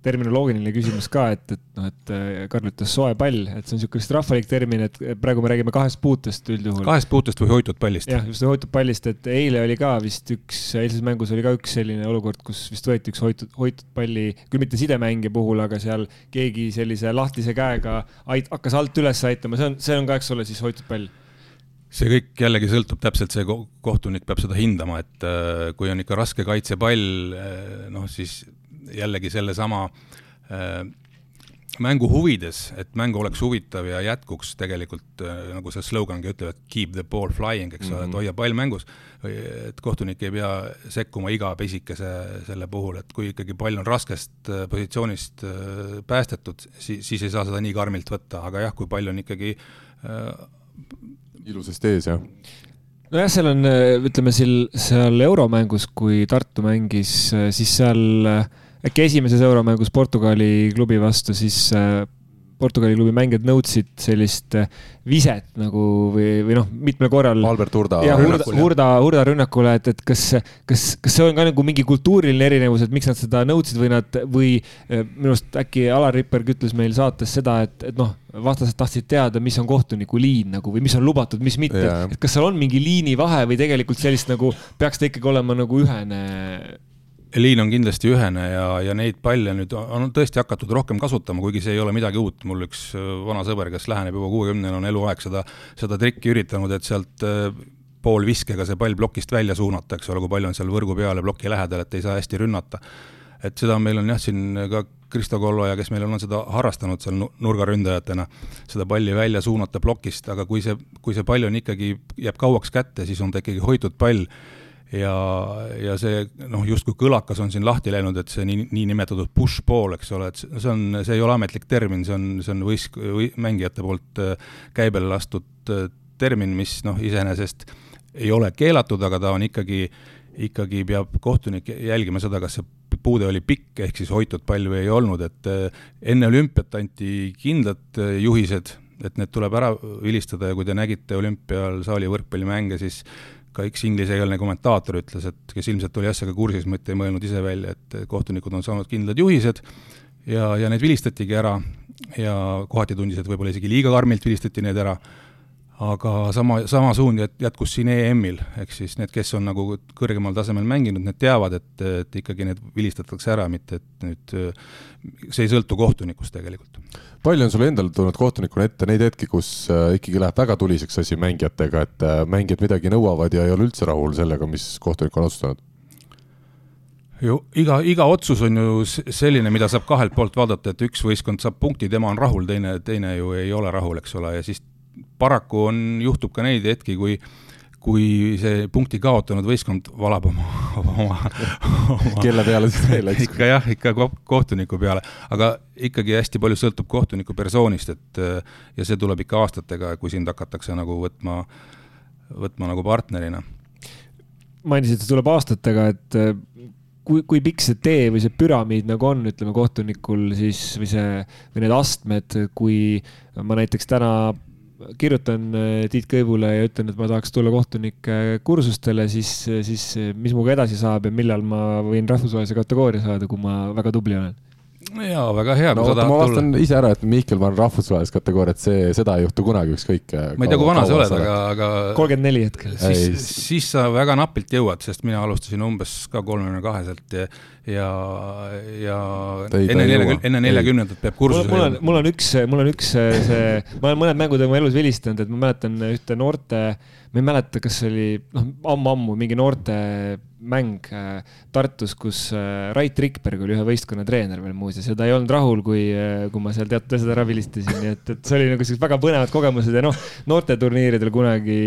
terminoloogiline küsimus ka, et, et noh, et äh, Karl ütles soe pall, et see on niisugune vist rahvalik termin, et praegu me räägime kahest puutest üldjuhul. kahest puutest või hoitud pallist. jah, just hoitud pallist, et eile oli ka vist üks, eilses mängus oli ka üks selline olukord, kus vist võeti üks hoitud, hoitud palli, küll mitte sidemängija puhul, aga seal keegi sellise lahtise käega ait-, hakkas alt üles aitama, see on, see on ka, eks ole, siis hoitud pall see kõik jällegi sõltub täpselt, see kohtunik peab seda hindama, et äh, kui on ikka raske kaitsepall, äh, noh siis jällegi sellesama äh, mängu huvides, et mäng oleks huvitav ja jätkuks tegelikult nagu see slogangi ütleb, et keep the ball flying, eks ole mm -hmm., et hoia pall mängus. et kohtunik ei pea sekkuma iga pisikese selle puhul, et kui ikkagi pall on raskest positsioonist päästetud, siis, siis ei saa seda nii karmilt võtta, aga jah, kui pall on ikkagi ilusast ees, jah? nojah, seal on, ütleme seal, seal euromängus, kui Tartu mängis, siis seal äkki esimeses euromängus Portugali klubi vastu, siis Portugali klubi mängijad nõudsid sellist äh, viset nagu või, või noh, mitmel korral. Albert Hurda. jah, Hurda, Hurda, Hurda rünnakule, et, et kas, kas, kas see on ka nagu mingi kultuuriline erinevus, et miks nad seda nõudsid või nad, või äh, minu arust äkki Alar Ripperg ütles meil saates seda, et, et noh, vastased tahtsid teada, mis on kohtuniku liin nagu või mis on lubatud, mis mitte, et kas seal on mingi liinivahe või tegelikult sellist nagu peaks ta ikkagi olema nagu ühene liin on kindlasti ühene ja, ja neid palle nüüd on tõesti hakatud rohkem kasutama, kuigi see ei ole midagi uut, mul üks äh, vana sõber, kes läheneb juba kuuekümnene, on eluaeg seda, seda trikki üritanud, et sealt äh, poolviskega see pall plokist välja suunata, eks ole, kui palju on seal võrgu peal ja ploki lähedal, et ei saa hästi rünnata. et seda meil on jah, siin ka Kristo Kolloja, kes meil on seda harrastanud seal nurgaründajatena, seda palli välja suunata plokist, aga kui see, kui see pall on ikkagi, jääb kauaks kätte, siis on ta ikkagi hoitud pall ja, ja see noh, justkui kõlakas on siin lahti läinud, et see nii, niinimetatud push ball, eks ole, et see on, see ei ole ametlik termin, see on, see on võisk-, või mängijate poolt äh, käibele lastud äh, termin, mis noh, iseenesest ei ole keelatud, aga ta on ikkagi, ikkagi peab kohtunik jälgima seda, kas see puude oli pikk, ehk siis hoitud palju ei olnud, et äh, enne olümpiat anti kindlad juhised, et need tuleb ära vilistada ja kui te nägite olümpial saali võrkpallimänge, siis ka üks inglisekeelne kommentaator ütles, et kes ilmselt oli asjaga kursis, mitte ei mõelnud ise välja, et kohtunikud on saanud kindlad juhised ja, ja need vilistatigi ära ja kohati tundis, et võib-olla isegi liiga karmilt vilistati need ära, aga sama, sama suund jätkus siin EM-il, ehk siis need, kes on nagu kõrgemal tasemel mänginud, need teavad, et, et ikkagi need vilistatakse ära, mitte et nüüd see ei sõltu kohtunikust tegelikult palju on sul endal tulnud kohtunikuna ette neid hetki, kus äh, ikkagi läheb väga tuliseks asi mängijatega, et äh, mängijad midagi nõuavad ja ei ole üldse rahul sellega, mis kohtunik on otsustanud? ju iga, iga otsus on ju selline, mida saab kahelt poolt vaadata, et üks võistkond saab punkti, tema on rahul, teine, teine ju ei ole rahul, eks ole, ja siis paraku on, juhtub ka neid hetki, kui kui see punkti kaotanud võistkond valab oma, oma, oma kelle peale siis veel, eks? ikka jah, ikka kohtuniku peale, aga ikkagi hästi palju sõltub kohtuniku persoonist, et ja see tuleb ikka aastatega, kui sind hakatakse nagu võtma, võtma nagu partnerina. mainisid, see tuleb aastatega, et kui, kui pikk see tee või see püramiid nagu on, ütleme kohtunikul siis või see, või need astmed, kui ma näiteks täna kirjutan äh, Tiit Kõivule ja ütlen, et ma tahaks tulla kohtunike kursustele, siis, siis mis minuga edasi saab ja millal ma võin rahvusvahelise kategooria saada, kui ma väga tubli olen? jaa, väga hea. no oota, ma vastan tulla. ise ära, et Mihkel, ma olen rahvusvahelist kategooriat, see, seda ei juhtu kunagi, ükskõik. ma ei tea, kui vana sa oled, aga, aga. kolmkümmend neli hetkel. siis, siis sa väga napilt jõuad, sest mina alustasin umbes ka kolmekümne kaheselt ja, ja, ja ei, enne neljakümne, enne neljakümnendat peab kursus. mul on, mul on üks, mul on üks see, ma olen mõned mängud oma elus vilistanud, et ma mäletan ühte noorte, ma ei mäleta, kas see oli noh, ammu-ammu mingi noorte mäng äh, Tartus, kus Rait Rikberg oli ühe võistkonna treener veel muuseas ja ta ei olnud rahul, kui, kui ma seal teatud asjad ära vilistasin, nii et, et see oli nagu sellised väga põnevad kogemused ja noh, noorteturniiridel kunagi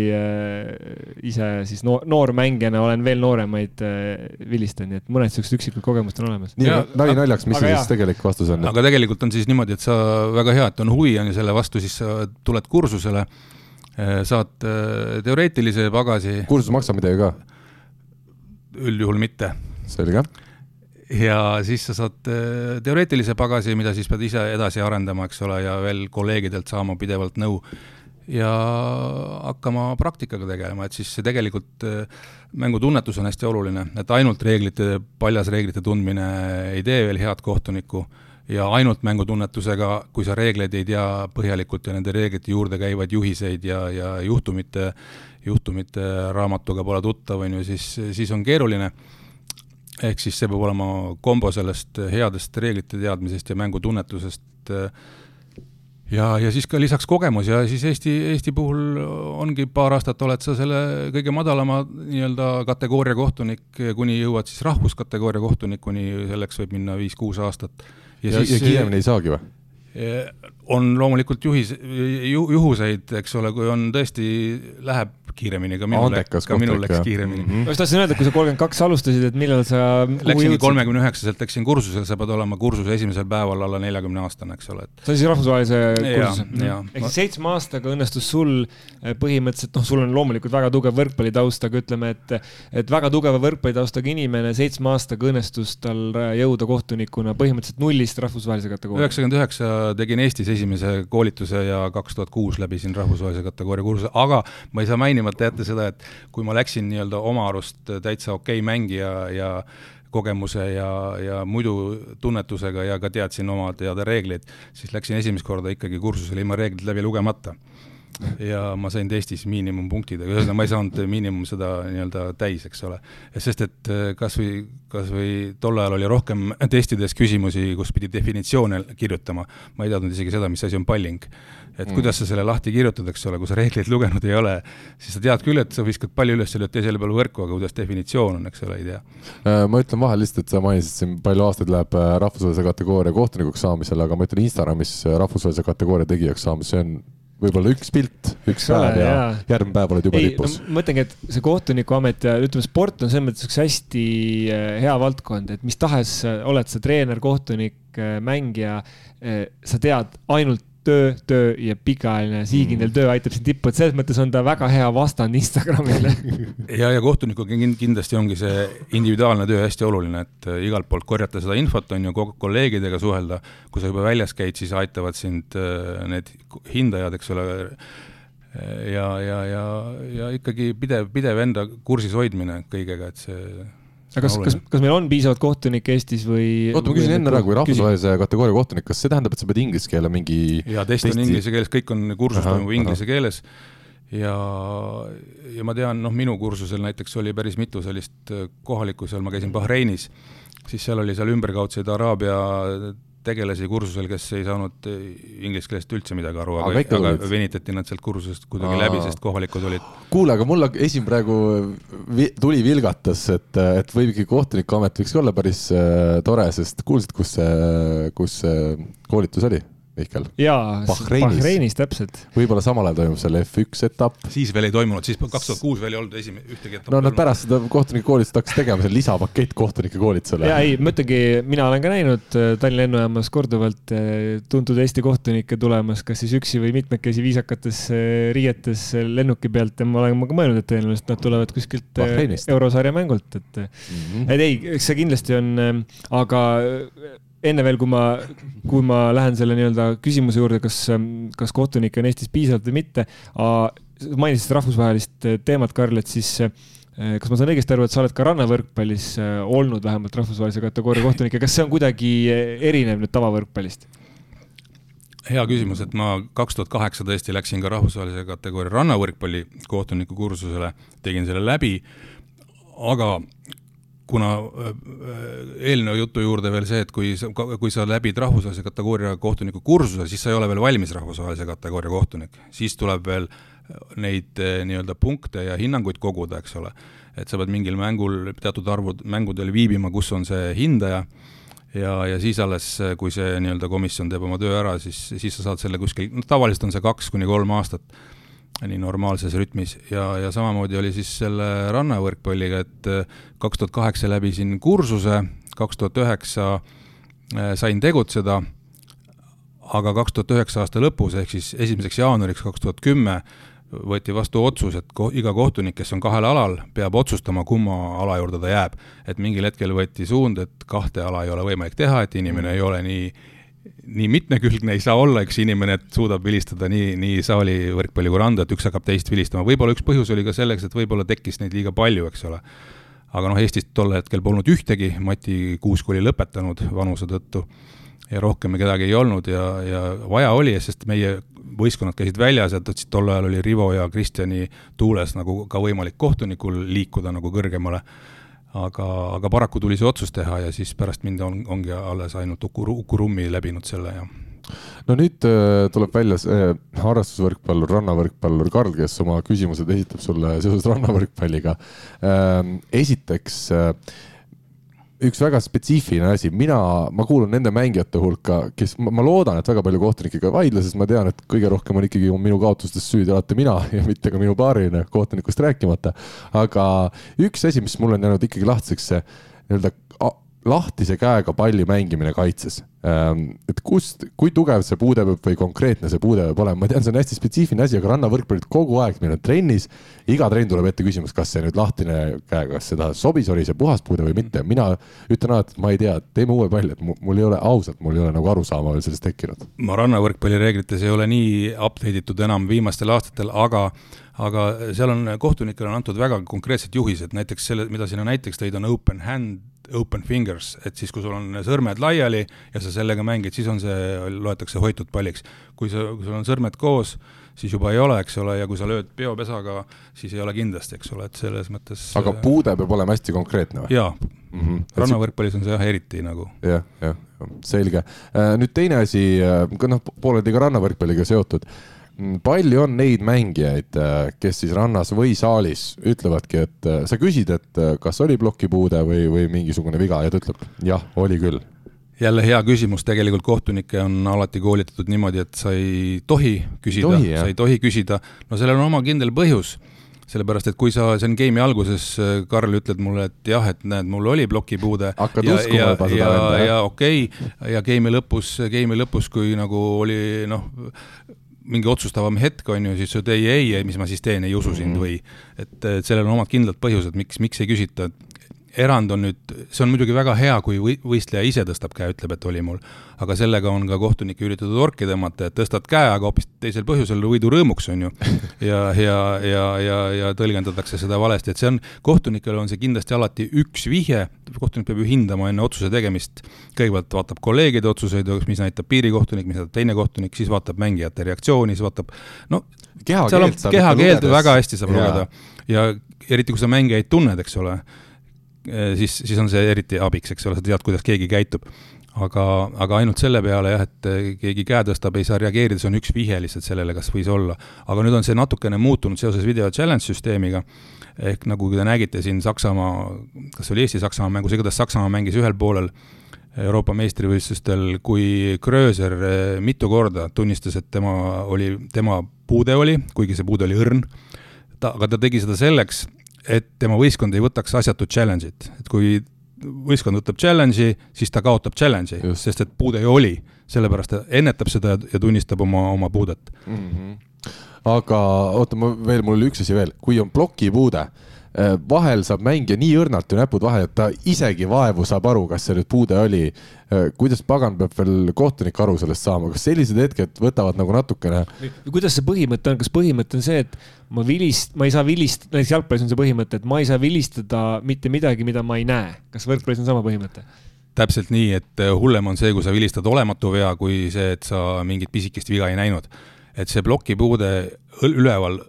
ise siis noor, noormängijana olen veel nooremaid vilistanud, nii et mõned siuksed üksikud kogemused on olemas. nii, nali naljaks, mis see siis tegelik vastus on? aga tegelikult on siis niimoodi, et sa, väga hea, et on huvi on ju selle vastu, siis sa tuled kursusele Äh, saad äh, teoreetilise pagasi. kursus maksab midagi ka? üldjuhul mitte. selge. ja siis sa saad äh, teoreetilise pagasi, mida siis pead ise edasi arendama, eks ole, ja veel kolleegidelt saama pidevalt nõu ja hakkama praktikaga tegelema, et siis see tegelikult mängutunnetus on hästi oluline, et ainult reeglite, paljas reeglite tundmine ei tee veel head kohtunikku ja ainult mängutunnetusega, kui sa reegleid ei tea põhjalikult ja nende reeglite juurde käivaid juhiseid ja, ja juhtumite, juhtumite raamatuga pole tuttav, on ju, siis, siis on keeruline. ehk siis see peab olema kombo sellest headest reeglite teadmisest ja mängutunnetusest ja, ja siis ka lisaks kogemus ja siis Eesti, Eesti puhul ongi paar aastat oled sa selle kõige madalama nii-öelda kategooria kohtunik, kuni jõuad siis rahvuskategooria kohtunikuni, selleks võib minna viis-kuus aastat ja, ja, siis, ja kiiremini ei saagi või? on loomulikult juhis ju,, juhuseid, eks ole, kui on tõesti, läheb kiiremini, ka minul, ka minul läks kiiremini mm. -hmm. ma just tahtsin öelda, kui sa kolmkümmend kaks alustasid, et millal sa Läksingi kolmekümne üheksaselt läksin kursusele, sa pead olema kursuse esimesel päeval alla neljakümne aastane, eks ole, et see on siis rahvusvahelise kursuse? ehk siis seitsme aastaga õnnestus sul eh, põhimõtteliselt, noh, sul on loomulikult väga tugev võrkpallitaust, aga ütleme, et et väga tugeva võrkpallitaustaga inimene, seitsme aastaga õnnestus tal jõuda kohtunikuna põhimõtteliselt nullist rahvusvahelise kategooria. üheksakümmend üheksa tegin Eestis esimese koolituse ja kaks tuhat kuus läbisin rahvusvahelise kategooria kursuse, aga ma ei saa mainimata jätta seda, et kui ma läksin nii-öelda oma arust täitsa okei okay mängija ja kogemuse ja, ja muidu tunnetusega ja ka teadsin oma teada reegleid, siis läksin esimest korda ikkagi kursusele ilma reegleid läbi lugemata ja ma sain testis miinimumpunktid, aga ühesõnaga ma ei saanud miinimum seda nii-öelda täis, eks ole. sest et äh, kas või, kas või tol ajal oli rohkem testides küsimusi, kus pidi definitsioone kirjutama, ma ei teadnud isegi seda, mis asi on palling. et mm. kuidas sa selle lahti kirjutad, eks ole, kui sa reegleid lugenud ei ole, siis sa tead küll, et sa viskad palli üles, lööd teisele peale võrku, aga kuidas definitsioon on, eks ole, ei tea. Äh, ma ütlen vahel lihtsalt, et sa mainisid siin, palju aastaid läheb äh, rahvusvahelise kategooria kohtunikuks saamisele, aga ma ütlen Instagramis rahvusvahelise kategooria tegijaks saamise, see on võib-olla üks pilt, üks päev ja, ja järgmine päev oled juba ei, tipus no,. ma mõtlengi, et see kohtunikuamet ja ütleme, sport on selles mõttes üks hästi äh, hea valdkond, et mis tahes äh, oled sa treener, kohtunik, äh, mängija, sa tead ainult töö, töö ja pikaajaline siigindel mm. töö aitab sind tippu, et selles mõttes on ta väga hea vastand Instagramile ja, ja kohtunikuga kindlasti ongi see individuaalne töö hästi oluline, et äh, igalt poolt korjata seda infot, on ju, kolleegidega suhelda. kui sa juba väljas käid, siis aitavad sind äh, need hindajad, eks ole ja, ja, ja, ja ikkagi pidev, pidev enda kursis hoidmine kõigega, et see aga kas, kas, kas meil on piisavalt kohtunikke Eestis või? oota, ma küsin enne ära, kui rahvusvahelise kategooria kohtunik, kas see tähendab, et sa pead inglise keele mingi jaa, test on inglise keeles, kõik on, kursus toimub inglise keeles. Ja, ja ma tean, noh, minu kursusel näiteks oli päris mitu sellist äh, kohalikku, seal ma käisin Bahreinis, siis seal oli seal ümberkaudseid Araabia tegelasi kursusel, kes ei saanud inglise keelest üldse midagi aru, aga, aga, aga venitati nad sealt kursusest kuidagi Aa. läbi, sest kohalikud olid. kuule, aga mul esim praegu vi tuli vilgatas, et, et võib ikkagi kohtunikuamet võiks olla päris äh, tore, sest kuulsid, kus see, kus see koolitus oli? Mihkel? jaa, Bahreinis, Bahreinis täpselt. võib-olla samal ajal toimub seal F1 etapp. siis veel ei toimunud, siis kaks tuhat kuus veel ei olnud esimene, ühtegi etappi. no nad pärast seda kohtunikukoolitust hakkasid tegema, see lisapakett kohtunike koolitusele. jaa, ei, ma ütlengi, mina olen ka näinud äh, Tallinna lennujaamas korduvalt äh, tuntud Eesti kohtunikke tulemas, kas siis üksi või mitmekesi viisakates äh, riietes lennuki pealt ja ma olen ka mõelnud, et tõenäoliselt nad tulevad kuskilt Bahreinist. eurosarja mängult, et mm, -hmm. et ei, eks see kindlasti on, aga enne veel, kui ma, kui ma lähen selle nii-öelda küsimuse juurde, kas, kas kohtunikke on Eestis piisavalt või mitte. mainisid rahvusvahelist teemat, Karl, et siis kas ma saan õigesti aru, et sa oled ka rannavõrkpallis olnud vähemalt rahvusvahelise kategooria kohtunik ja kas see on kuidagi erinev nüüd tavavõrkpallist? hea küsimus, et ma kaks tuhat kaheksa tõesti läksin ka rahvusvahelise kategooria rannavõrkpalli kohtuniku kursusele, tegin selle läbi, aga kuna äh, eelneva jutu juurde veel see, et kui sa, kui sa läbid rahvusvahelise kategooria kohtuniku kursuse, siis sa ei ole veel valmis rahvusvahelise kategooria kohtunik. siis tuleb veel neid nii-öelda punkte ja hinnanguid koguda, eks ole. et sa pead mingil mängul teatud arvud mängudel viibima, kus on see hindaja ja, ja siis alles, kui see nii-öelda komisjon teeb oma töö ära, siis, siis sa saad selle kuskil, noh tavaliselt on see kaks kuni kolm aastat nii normaalses rütmis ja, ja samamoodi oli siis selle rannavõrkpalliga, et kaks tuhat kaheksa läbisin kursuse, kaks tuhat üheksa äh, sain tegutseda, aga kaks tuhat üheksa aasta lõpus, ehk siis esimeseks jaanuariks kaks tuhat kümme võeti vastu otsus, et ko iga kohtunik, kes on kahel alal, peab otsustama, kumma ala juurde ta jääb. et mingil hetkel võeti suund, et kahte ala ei ole võimalik teha, et inimene ei ole nii, nii mitmekülgne ei saa olla üks inimene, et suudab vilistada nii, nii saali võrkpalli kui randa, et üks hakkab teist vilistama. võib-olla üks põhjus oli ka selleks, et võib-olla tekkis neid liiga palju, eks ole. aga noh, Eestis tol hetkel polnud ühtegi, Mati Kuusk oli lõpetanud vanuse tõttu ja rohkem kedagi ei olnud ja, ja vaja oli, sest meie võistkonnad käisid väljas ja tol ajal oli Rivo ja Kristjani tuules nagu ka võimalik kohtunikul liikuda nagu kõrgemale. Aga, aga paraku tuli see otsus teha ja siis pärast mind on, ongi alles ainult Uku, Uku Rummi läbinud selle ja no nüüd äh, tuleb välja see harrastusvõrkpallur, rannavõrkpallur Karl, kes oma küsimused esitab sulle seoses rannavõrkpalliga ähm,. esiteks äh, üks väga spetsiifiline asi, mina, ma kuulun nende mängijate hulka, kes, ma loodan, et väga palju kohtunikiga ei vaidle, sest ma tean, et kõige rohkem on ikkagi minu kaotustes süüdi alati mina ja mitte ka minu paariline, kohtunikust rääkimata. aga üks asi, mis mul on jäänud ikkagi lahtiseks, see nii-öelda lahtise käega palli mängimine kaitses Ehm, et kust, kui tugev see puude peab või konkreetne see puude peab olema, ma tean, see on hästi spetsiifiline asi, aga rannavõrkpallid kogu aeg meil on trennis. iga trenn tuleb ette küsimus, kas see nüüd lahtine käega, kas seda sobis, oli see puhas puude või mitte. mina ütlen alati, et ma ei tea, teeme uue palli, et mul ei ole ausalt, mul ei ole nagu arusaama veel sellest tekkinud. ma rannavõrkpalli reeglites ei ole nii update itud enam viimastel aastatel, aga aga seal on, kohtunikele on antud väga konkreetsed juhised, näiteks selle, mida sina näiteks tõid, on open hand open fingers, et siis, kui sul on sõrmed laiali ja sa sellega mängid, siis on see, loetakse hoitud palliks. kui sa, kui sul on sõrmed koos, siis juba ei ole, eks ole, ja kui sa lööd peopesaga, siis ei ole kindlasti, eks ole, et selles mõttes aga äh, puude peab olema hästi konkreetne või? jaa mm -hmm., rannavõrkpallis on see jah eriti nagu. jah, jah, selge. Äh, nüüd teine asi, äh, noh, pooleldi ka rannavõrkpalliga seotud palju on neid mängijaid, äh, kes siis rannas või saalis ütlevadki, et äh, sa küsid, et äh, kas oli plokipuude või, või mingisugune viga ja ta ütleb jah, oli küll. Jälle hea küsimus, tegelikult kohtunikke on alati koolitatud niimoodi, et sa ei tohi küsida, sa ei tohi küsida, no sellel on oma kindel põhjus. Sellepärast, et kui sa siin game'i alguses, Karl, ütled mulle, et jah, et näed, mul oli plokipuude. hakkad uskuma juba seda enda, jah? ja okei. Okay,, ja game'i lõpus, game'i lõpus, kui nagu oli noh, mingi otsustavam hetk, on ju, siis ütled ei, ei, ei, mis ma siis teen, ei usu sind mm -hmm. või et, et sellel on omad kindlad põhjused, miks, miks ei küsita, erand on nüüd, see on muidugi väga hea, kui võistleja ise tõstab käe, ütleb, et oli mul. aga sellega on ka kohtunikke üritatud orki tõmmata, et tõstad käe, aga hoopis teisel põhjusel võidu rõõmuks, on ju. ja, ja, ja, ja, ja tõlgendatakse seda valesti, et see on, kohtunikele on see kindlasti alati üks vihje, kohtunik peab ju hindama enne otsuse tegemist, kõigepealt vaatab kolleegide otsuseid, mis näitab piirikohtunik, mis näitab teine kohtunik, siis vaatab mängijate reaktsiooni, siis vaatab, no kehakeelt kehakeelt väga hästi saab lugeda ja eriti, kui sa mängijaid tunned, eks ole siis, siis on see eriti abiks, eks ole, sa tead, kuidas keegi käitub. aga, aga ainult selle peale jah, et eh, keegi käe tõstab, ei saa reageerida, see on üks vihje lihtsalt sellele, kas võis olla. aga nüüd on see natukene muutunud seoses video challenge süsteemiga, ehk nagu te nägite siin Saksamaa, kas oli Eesti-Saksamaa mängus, igatahes Saksamaa mängis ühel poolel Euroopa meistrivõistlustel, kui Krööser eh, mitu korda tunnistas, et tema oli, tema puude oli, kuigi see puude oli õrn, ta, aga ta tegi seda selleks, et tema võistkond ei võtaks asjatut challenge'it, et kui võistkond võtab challenge'i, siis ta kaotab challenge'i, sest et puude ju oli, sellepärast ta ennetab seda ja tunnistab oma, oma puudet mm. -hmm. aga oota, ma veel, mul oli üks asi veel, kui on plokipuude vahel saab mängija nii õrnalt ju näpud vahele, et ta isegi vaevu saab aru, kas see nüüd puude oli. Äh, kuidas pagan peab veel kohtunik aru sellest saama, kas sellised hetked võtavad nagu natukene? kuidas see põhimõte on, kas põhimõte on see, et ma vilist-, ma ei saa vilistada, näiteks jalgpallis on see põhimõte, et ma ei saa vilistada mitte midagi, mida ma ei näe. kas võrkpallis on sama põhimõte? täpselt nii, et äh, hullem on see, kui sa vilistad olematu vea, kui see, et sa mingit pisikest viga ei näinud. et see plokipuude üleval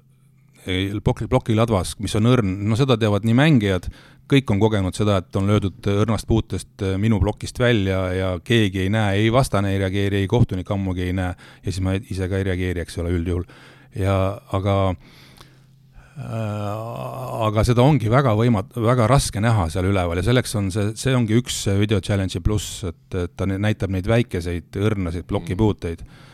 ploki, plokiladvas, mis on õrn, no seda teavad nii mängijad, kõik on kogenud seda, et on löödud õrnast puutest äh, minu plokist välja ja keegi ei näe, ei vastane ei reageeri, ei kohtunik ammugi ei näe ja siis ma ise ka ei reageeri, eks ole, üldjuhul. ja aga aga seda ongi väga võimat-, väga raske näha seal üleval ja selleks on see, see ongi üks video challenge'i pluss, et, et ta näitab neid väikeseid õrnasid plokipuuteid mm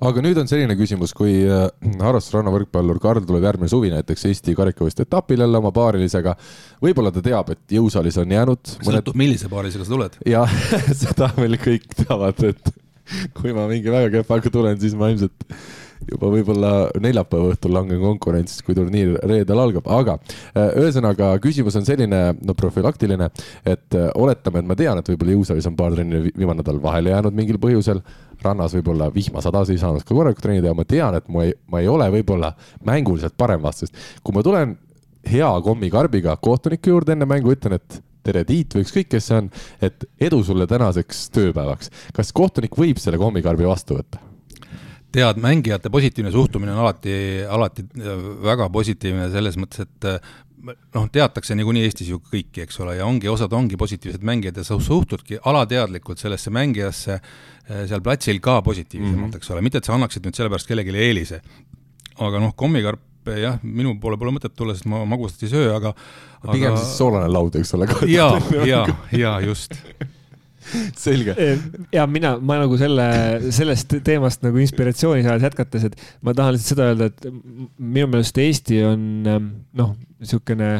aga nüüd on selline küsimus, kui äh, harrastus rannavõrkpallur Karl tuleb järgmine suvi näiteks Eesti karikavõistluste etapil jälle oma paarilisega. võib-olla ta teab, et jõusaalis on jäänud. sõltub mõned..., millise paarilisega sa tuled. jah, seda meil kõik teavad, et kui ma mingi väga kehvaga tulen, siis ma ilmselt juba võib-olla neljapäeva õhtul langen konkurentsis, kui turniir reedel algab, aga äh, ühesõnaga küsimus on selline, no profülaktiline, et äh, oletame, et ma tean, et võib-olla jõusaalis on paar trenni viimane nädal vahele jäänud mingil põhjusel rannas võib-olla vihmasadas ei saanud ka korralikult treenida ja ma tean, et ma ei, ma ei ole võib-olla mänguliselt parem vastus. kui ma tulen hea kommikarbiga kohtuniku juurde enne mängu, ütlen, et tere, Tiit või ükskõik, kes see on, et edu sulle tänaseks tööpäevaks. kas kohtunik võib selle kommikarbi vastu võtta? Tead, mängijate positiivne suhtumine on alati, alati väga positiivne selles mõttes, et noh, teatakse niikuinii Eestis ju kõiki, eks ole, ja ongi, osad ongi positiivsed mängijad ja sa suhtudki alateadlikult sellesse mängijasse eh, seal platsil ka positiivsemalt mm, -hmm. eks ole, mitte et sa annaksid nüüd sellepärast kellelegi eelise. aga noh, kommikarp jah, minu poole pole mõtet tulla, sest ma magusat ei söö, aga pigem aga... siis soolane laud, eks ole. ja, ja, ja just selge. ja mina, ma nagu selle, sellest teemast nagu inspiratsiooni saades jätkates, et ma tahan lihtsalt seda öelda, et minu meelest Eesti on noh, niisugune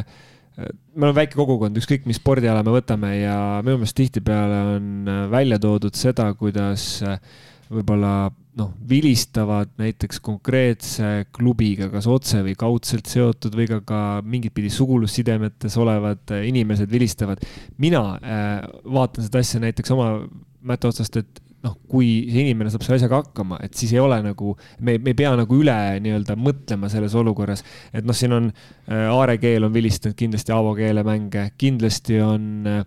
me oleme väike kogukond, ükskõik mis spordiala me võtame ja minu meelest tihtipeale on välja toodud seda, kuidas võib-olla noh, vilistavad näiteks konkreetse klubiga kas otse või kaudselt seotud või ka, ka mingit pidi sugulussidemetes olevad äh, inimesed vilistavad. mina äh, vaatan seda asja näiteks oma mätta otsast, et noh, kui see inimene saab selle asjaga hakkama, et siis ei ole nagu, me, me ei pea nagu üle nii-öelda mõtlema selles olukorras. et noh, siin on äh, Aare keel on vilistanud kindlasti Aavo keele mänge, kindlasti on äh,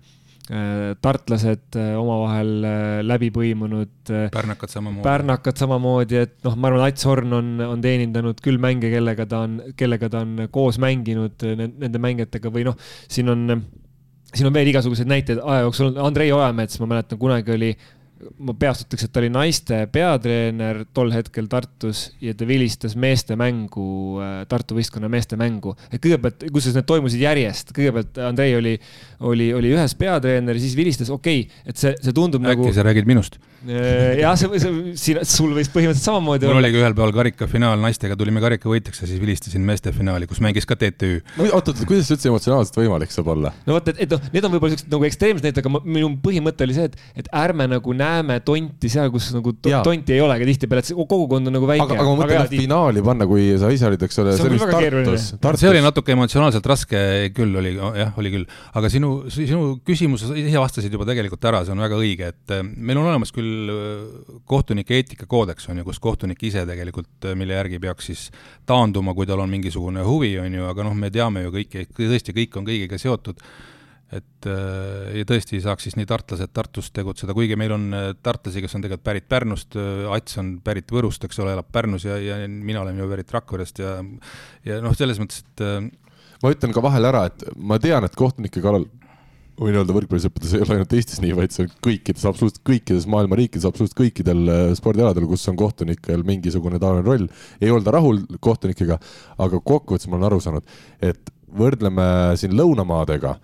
tartlased äh, omavahel äh, läbi põimunud. pärnakad samamoodi. pärnakad samamoodi, et noh, ma arvan, Ats Horn on, on teenindanud küll mänge, kellega ta on, kellega ta on koos mänginud nende mängijatega või noh, siin on, siin on veel igasuguseid näiteid aja jooksul, Andrei Ojamets, ma mäletan, kunagi oli ma peast ütleks, et ta oli naiste peatreener tol hetkel Tartus ja ta vilistas meeste mängu, äh, Tartu võistkonna meeste mängu. et kõigepealt, kusjuures need toimusid järjest, kõigepealt Andrei oli, oli, oli ühes peatreener, siis vilistas, okei okay,, et see, see tundub äkki nagu. äkki sa räägid minust? Äh, jah, see, see, siin, sul võis põhimõtteliselt samamoodi mul olla. mul oligi ühel päeval karikafinaal, naistega tulime karikavõitjaks ja siis vilistasin meeste finaali, kus mängis ka TTÜ. oot, oot, kuidas see üldse emotsionaalselt võimalik saab olla? no vot, et, et noh, need on võib-olla siuksed nagu ekstreemsed näited, aga minu põhimõte oli see, et, et ärme nagu näeme tonti seal, kus nagu to ja. tonti ei olegi tihtipeale, et see kogukond on nagu väike. aga, aga ma mõtlen, et finaali panna, kui sa ise olid, eks ole, see oli Tartus, Tartus. see oli natuke emotsionaalselt raske küll, oli, jah, oli küll, aga sinu, sinu küsimus, ise vastasid juba tegelikult ära, see on väga õige, et meil on olemas küll kohtunike eetikakoodeks on ju, kus kohtunik ise tegelikult, mille järgi peaks siis taanduma, kui tal on mingisugune huvi, on ju, aga noh, me teame ju kõiki, tõesti kõik on kõigiga seotud, et ja tõesti saaks siis nii tartlased Tartus tegutseda, kuigi meil on tartlasi, kes on tegelikult pärit Pärnust, Ats on pärit Võrust, eks ole, elab Pärnus ja, ja mina olen ju pärit Rakverest ja ja noh, selles mõttes, et ma ütlen ka vahele ära, et ma tean, et kohtunike kallal võin öelda võrkpallisõppades ei ole ainult Eestis nii, vaid see on kõikides, absoluutselt kõikides maailma riikides, absoluutselt kõikidel äh, spordialadel, kus on kohtunikel mingisugune taoline roll. ei olda rahul kohtunikega, aga kokkuvõttes ma olen aru saanud, et võrdleme siin lõunamaadega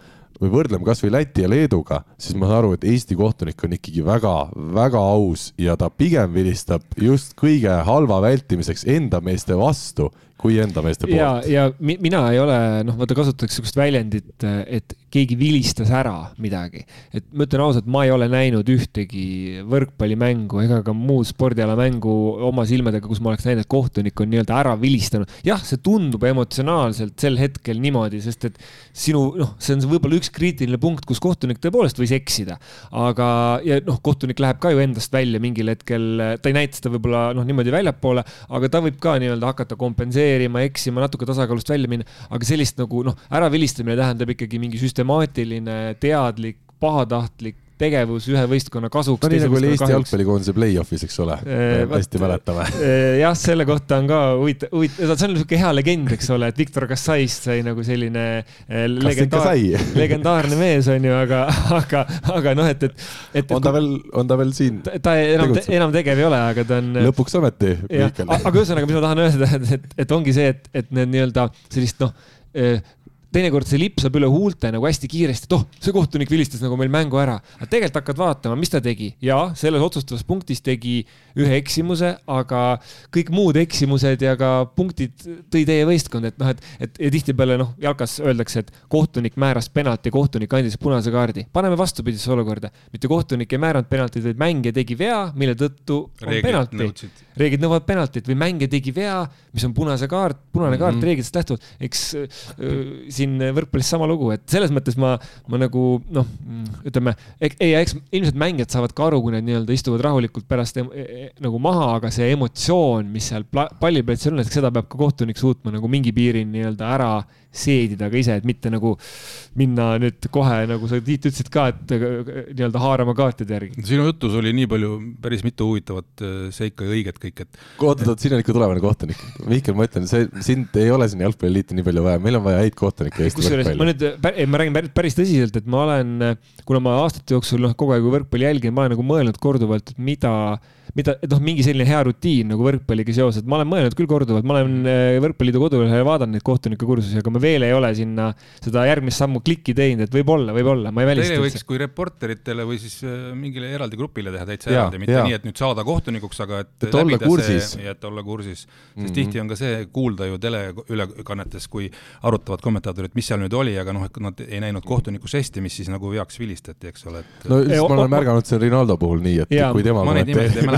või võrdleme kasvõi Läti ja Leeduga, siis ma saan aru, et Eesti kohtunik on ikkagi väga-väga aus ja ta pigem vilistab just kõige halva vältimiseks enda meeste vastu kui enda meeste poolt. ja, ja mi mina ei ole, noh, vaata kasutatakse sihukest väljendit, et keegi vilistas ära midagi. et ma ütlen ausalt, ma ei ole näinud ühtegi võrkpallimängu ega ka muud spordiala mängu oma silmadega, kus ma oleks näinud, et kohtunik on nii-öelda ära vilistanud. jah, see tundub emotsionaalselt sel hetkel niimoodi, sest et sinu, noh, see on võib-olla üks kriitiline punkt, kus kohtunik tõepoolest võis eksida. aga, ja noh, kohtunik läheb ka ju endast välja mingil hetkel, ta ei näita seda võib-olla noh, niimoodi väljapoole, aga ta võib ka nii-öelda hakata kompenseerima reageerima, eksima, natuke tasakaalust välja minna, aga sellist nagu noh, äravilistamine tähendab ikkagi mingi süstemaatiline, teadlik, pahatahtlik tegevus ühe võistkonna kasuks. no nii nagu oli Eesti jalgpallikoondise play-off'is, eks ole e,, hästi mäletame e,. jah, selle kohta on ka huvitav, huvitav, see on niisugune hea legend, eks ole, et Viktor Kassaist sai nagu selline legendaar, legendaarne mees, on ju, aga, aga, aga noh, et, et, et. on ta veel, on ta veel siin? ta enam, enam tegev ei ole, aga ta on. lõpuks ometi. aga ühesõnaga, mis ma tahan öelda, et, et, et ongi see, et, et need nii-öelda sellist noh teinekord see lipsab üle huulte nagu hästi kiiresti, et oh, see kohtunik vilistas nagu meil mängu ära. aga tegelikult hakkad vaatama, mis ta tegi ja selles otsustavas punktis tegi ühe eksimuse, aga kõik muud eksimused ja ka punktid tõi teie võistkond, et noh, et, et ja tihtipeale noh, jalkas öeldakse, et kohtunik määras penalti, kohtunik andis punase kaardi. paneme vastupidisse olukorda, mitte kohtunik ei määranud penaltit, vaid mängija tegi vea, mille tõttu on Reeglid penalti. reeglid nõuavad penaltit või mängija tegi vea, mis on punase kaart, punane kaart mm -hmm. reeglitest lähtuvalt, eks äh, siin võrkpallis sama lugu, et selles mõttes ma, ma nagu noh, ütleme, ei, eks ilmselt mängijad saavad ka aru, kui nad nii-öelda istuvad rahulikult pärast e e nagu maha, aga see emotsioon, mis seal palliplatsil on, et seda peab ka kohtunik suutma nagu mingi piirini nii-öelda ära seedida ka ise, et mitte nagu minna nüüd kohe, nagu sa, Tiit, ütlesid ka, et nii-öelda haarama kaartide järgi. sinu jutus oli nii palju, päris mitu huvitavat äh, seika ja õiget kõik, et. oot, oot, siin on ikka tulevane kohtunik. Mihkel, ma ütlen, see, sind ei ole siin jalgpalliliitu nii palju vaja, meil on vaja häid kohtunikke Eesti võrkpalli. ma nüüd, ma räägin päris tõsiselt, et ma olen, kuna ma aastate jooksul noh, kogu aeg võrkpalli jälgin, ma olen nagu mõelnud korduvalt, et mida mida, et noh, mingi selline hea rutiin nagu võrkpalliga seoses, ma olen mõelnud küll korduvalt, ma olen äh, Võrkpalliliidu kodulehel vaadanud neid kohtunike kursusi, aga ma veel ei ole sinna seda järgmist sammu klikki teinud, et võib-olla, võib-olla, ma ei välista. Teile võiks kui reporteritele või siis äh, mingile eraldi grupile teha täitsa eraldi, mitte ja. nii, et nüüd saada kohtunikuks, aga et, et olla kursis. ja et olla kursis. sest mm -hmm. tihti on ka see kuulda ju teleülekannetes, kui arutavad kommentaatorid, mis seal nüüd oli, aga noh, et nad ei näinud kohtuniku žesti, mis siis nagu veaks vilistati, eks ole et.... no just ma olen märganud see Rinaldo puhul nii, et ja, kui tema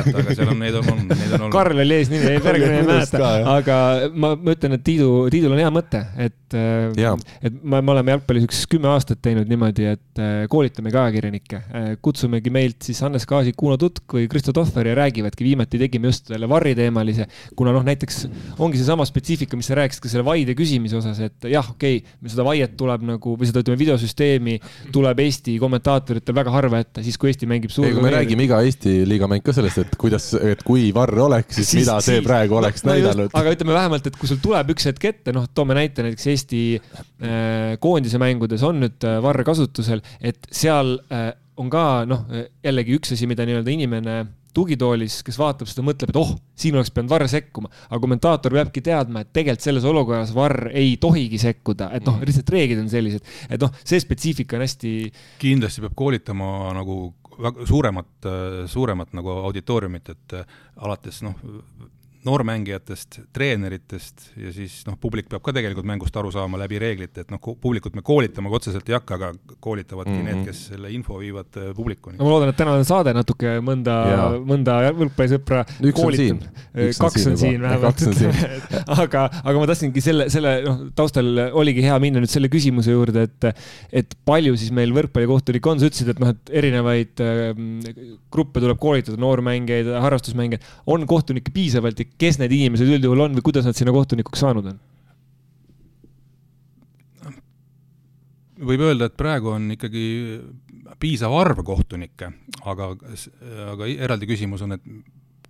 ei mäleta, aga seal on, neid on olnud, neid on olnud. Karl oli eesnimi, ei järgmine ei mäleta, aga ma, ma ütlen, et Tiidu, Tiidul on hea mõte, et, et me, me oleme jalgpallis üks kümme aastat teinud niimoodi, et äh, koolitamegi ajakirjanikke. Äh, kutsumegi meilt siis Hannes Kaasik, Kuno Tutk või Kristo Tohver ja räägivadki, viimati tegime just selle varri teemalise, kuna noh, näiteks ongi seesama spetsiifika, mis sa rääkisid ka selle vaide küsimise osas, et jah, okei okay,, seda vaiet tuleb nagu või seda ütleme, videosüsteemi tuleb Eesti kommentaatoritel väga harva ette, siis kui Eesti mängib suur. me räägime iga Eesti liiga mäng ka sellest, et kuidas, et kui varr oleks, siis mida see siis, praegu oleks no näidanud. aga ütleme vähemalt, et kui sul tuleb üks hetk ette, noh, toome näite näiteks Eesti äh, koondise mängudes on nüüd äh, varr kasutusel, et seal äh, on ka noh, jällegi üks asi, mida nii-öelda inimene tugitoolis, kes vaatab seda, mõtleb, et oh, siin oleks pidanud varr sekkuma, aga kommentaator peabki teadma, et tegelikult selles olukorras varr ei tohigi sekkuda, et noh, lihtsalt reeglid on sellised, et noh, see spetsiifika on hästi. kindlasti peab koolitama nagu suuremat, suuremat nagu auditooriumit, et äh, alates noh, noormängijatest, treeneritest ja siis noh, publik peab ka tegelikult mängust aru saama läbi reeglite, et noh, publikut me koolitama otseselt ei hakka, aga koolitavadki mm -hmm. need, kes selle info viivad äh, publikuni. ma loodan, et tänane saade natuke mõnda, mõnda võrkpallisõpra koolitab. kaks on siin vähemalt, aga, aga ma tahtsingi selle, selle noh, taustal oligi hea minna nüüd selle küsimuse juurde, et, et palju siis meil võrkpallikohtunikke on, sa ütlesid, et noh, et erinevaid äh, gruppe tuleb koolitada, noormängijaid, harrastusmängijaid, on kohtunikke piisavalt ja kes need inimesed üldjuhul on või kuidas nad sinna kohtunikuks saanud on? võib öelda, et praegu on ikkagi piisav arv kohtunikke, aga, aga eraldi küsimus on, et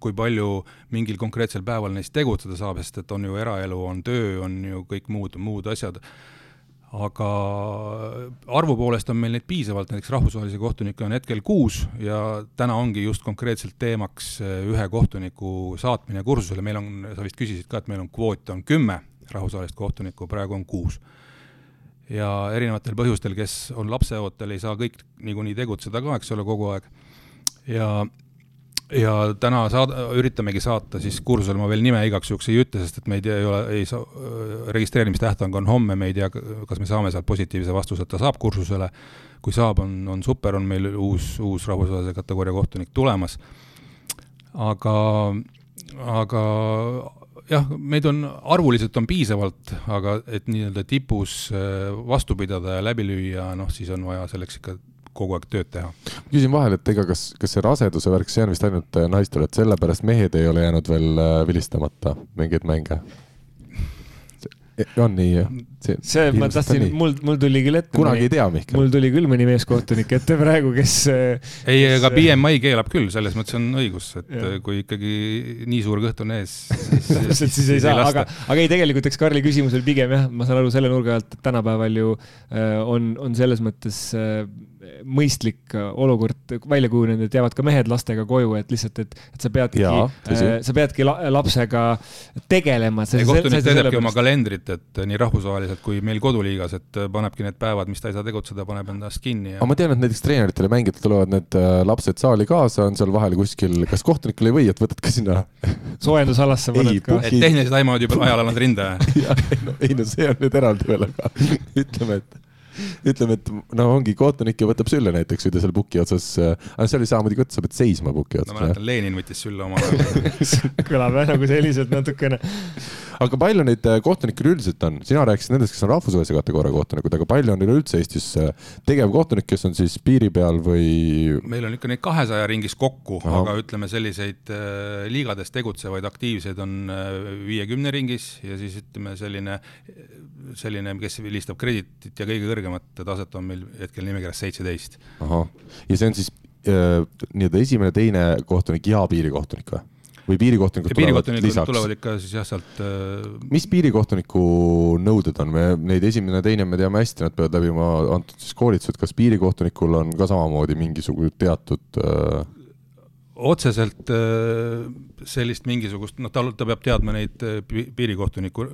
kui palju mingil konkreetsel päeval neist tegutseda saab, sest et on ju eraelu, on töö, on ju kõik muud, muud asjad aga arvu poolest on meil neid piisavalt, näiteks rahvusvahelisi kohtunikke on hetkel kuus ja täna ongi just konkreetselt teemaks eh, ühe kohtuniku saatmine kursusele, meil on, sa vist küsisid ka, et meil on kvoot on kümme rahvusvahelist kohtunikku, praegu on kuus. ja erinevatel põhjustel, kes on lapseootel, ei saa kõik niikuinii tegutseda ka, eks ole, kogu aeg. ja ja täna saad-, üritamegi saata siis kursusele, ma veel nime igaks juhuks ei ütle, sest et me ei tea, ei ole, ei saa, registreerimistähtaeg on homme, me ei tea, kas me saame sealt positiivse vastuse, et ta saab kursusele. kui saab, on, on super, on meil uus, uus rahvusvahelise kategooria kohtunik tulemas. aga, aga jah, meid on, arvuliselt on piisavalt, aga et nii-öelda tipus äh, vastu pidada ja läbi lüüa, noh, siis on vaja selleks ikka kogu aeg tööd teha. küsin vahele, et ega kas, kas see raseduse värk, see on vist ainult äh, naistel, et sellepärast mehed ei ole jäänud veel äh, vilistamata mingeid mänge? on nii jah? see, ma tahtsin, mul, mul tuli küll ette. kunagi mõni, ei tea, Mihkel. mul tuli küll mõni meeskohtunik ette praegu, kes. ei, aga BMI keelab küll, selles mõttes on õigus, et ja. kui ikkagi nii suur kõht on ees, siis täpselt, siis ei saa, aga, aga ei, tegelikult eks Karli küsimus oli pigem jah, ma saan aru selle nurga alt, et tänapäeval ju äh, on, on selles mõttes äh, mõistlik olukord välja kujunenud, et jäävad ka mehed lastega koju, et lihtsalt, et, et sa peadki, äh, sa peadki la, lapsega tegelema. kohtunik teebki oma kalendrit, et nii rahvusvaheliselt kui meil koduliigas, et panebki need päevad, mis ta ei saa tegutseda, paneb endast kinni ja.... aga ma tean, et näiteks treeneritele, mängijatele tulevad need äh, lapsed saali kaasa, on seal vahel kuskil, kas kohtunikul ei või, et võtad ka sinna soojendusalasse paned ka? et tehniliselt aimavad juba ajal annad rinda ei no see on nüüd eraldi veel, aga ütleme, et ütleme, et no ongi kohtunik ja võtab sülle näiteks, kui ta seal puki otsas, äh, aga seal ei saa muidugi võtta, sa pead seisma puki otsas. no ma mäletan, Lenin võttis sülle omal ajal kõlab jah nagu selliselt natukene. aga palju neid äh, kohtunikke üleüldiselt on, sina rääkisid nendest, kes on rahvusvahelise kategooria kohtunikud, aga palju on üleüldse Eestis äh, tegevkohtunikke, kes on siis piiri peal või? meil on ikka neid kahesaja ringis kokku, aga ütleme, selliseid äh, liigades tegutsevaid aktiivseid on viiekümne ringis ja siis ütleme, selline, selline, kes vilistab krediitit ja kõige kõrgemat taset on meil hetkel nimekirjas seitseteist. ahah, ja see on siis äh, nii-öelda esimene, teine kohtunik ja piirikohtunik või? või piirikohtunikud tulevad lisaks? tulevad ikka siis jah, sealt äh.... mis piirikohtuniku nõuded on, me neid esimene, teine me teame hästi, nad peavad läbima antud siis koolitused, kas piirikohtunikul on ka samamoodi mingisugune teatud äh... otseselt äh, sellist mingisugust, noh, ta, ta peab teadma neid äh, piirikohtuniku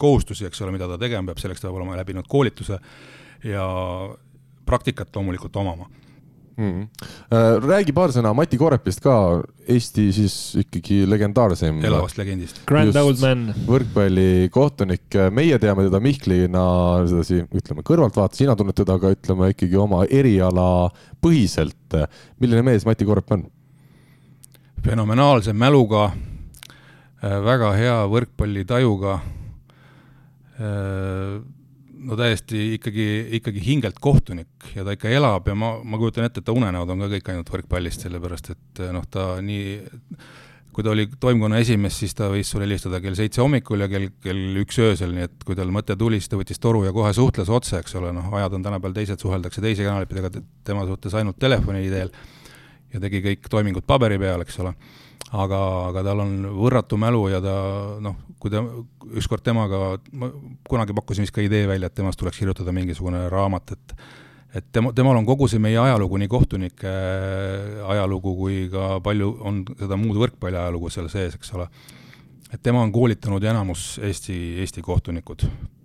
kohustusi, eks ole, mida ta tegema peab, selleks ta peab olema läbinud koolituse ja praktikat loomulikult omama mm. räägi paar sõna Mati Korepist ka, Eesti siis ikkagi legendaarseim. elavast legendist. Grand old man. võrkpallikohtunik, meie teame teda Mihklina sedasi, ütleme kõrvaltvaate, sina tunned teda ka ütleme ikkagi oma eriala põhiselt. milline mees Mati Korep on? fenomenaalse mäluga, äh, väga hea võrkpallitajuga äh, no täiesti ikkagi, ikkagi hingelt kohtunik ja ta ikka elab ja ma, ma kujutan ette, et ta unenäod on ka kõik ainult võrkpallist, sellepärast et noh, ta nii, kui ta oli toimkonna esimees, siis ta võis sulle helistada kell seitse hommikul ja kell, kell üks öösel, nii et kui tal mõte tuli, siis ta võttis toru ja kohe suhtles otse, eks ole, noh, ajad on tänapäeval teised, suheldakse teise kanalitega, tema suhtles ainult telefoni teel ja tegi kõik toimingud paberi peal, eks ole aga, aga tal on võrratu mälu ja ta noh, kui ta, ükskord temaga, ma kunagi pakkusin vist ka idee välja, et temast tuleks kirjutada mingisugune raamat, et et tema, temal on kogu see meie ajalugu, nii kohtunike ajalugu kui ka palju on seda muud võrkpalli ajalugu seal sees, eks ole. et tema on koolitanud enamus Eesti, Eesti kohtunikud,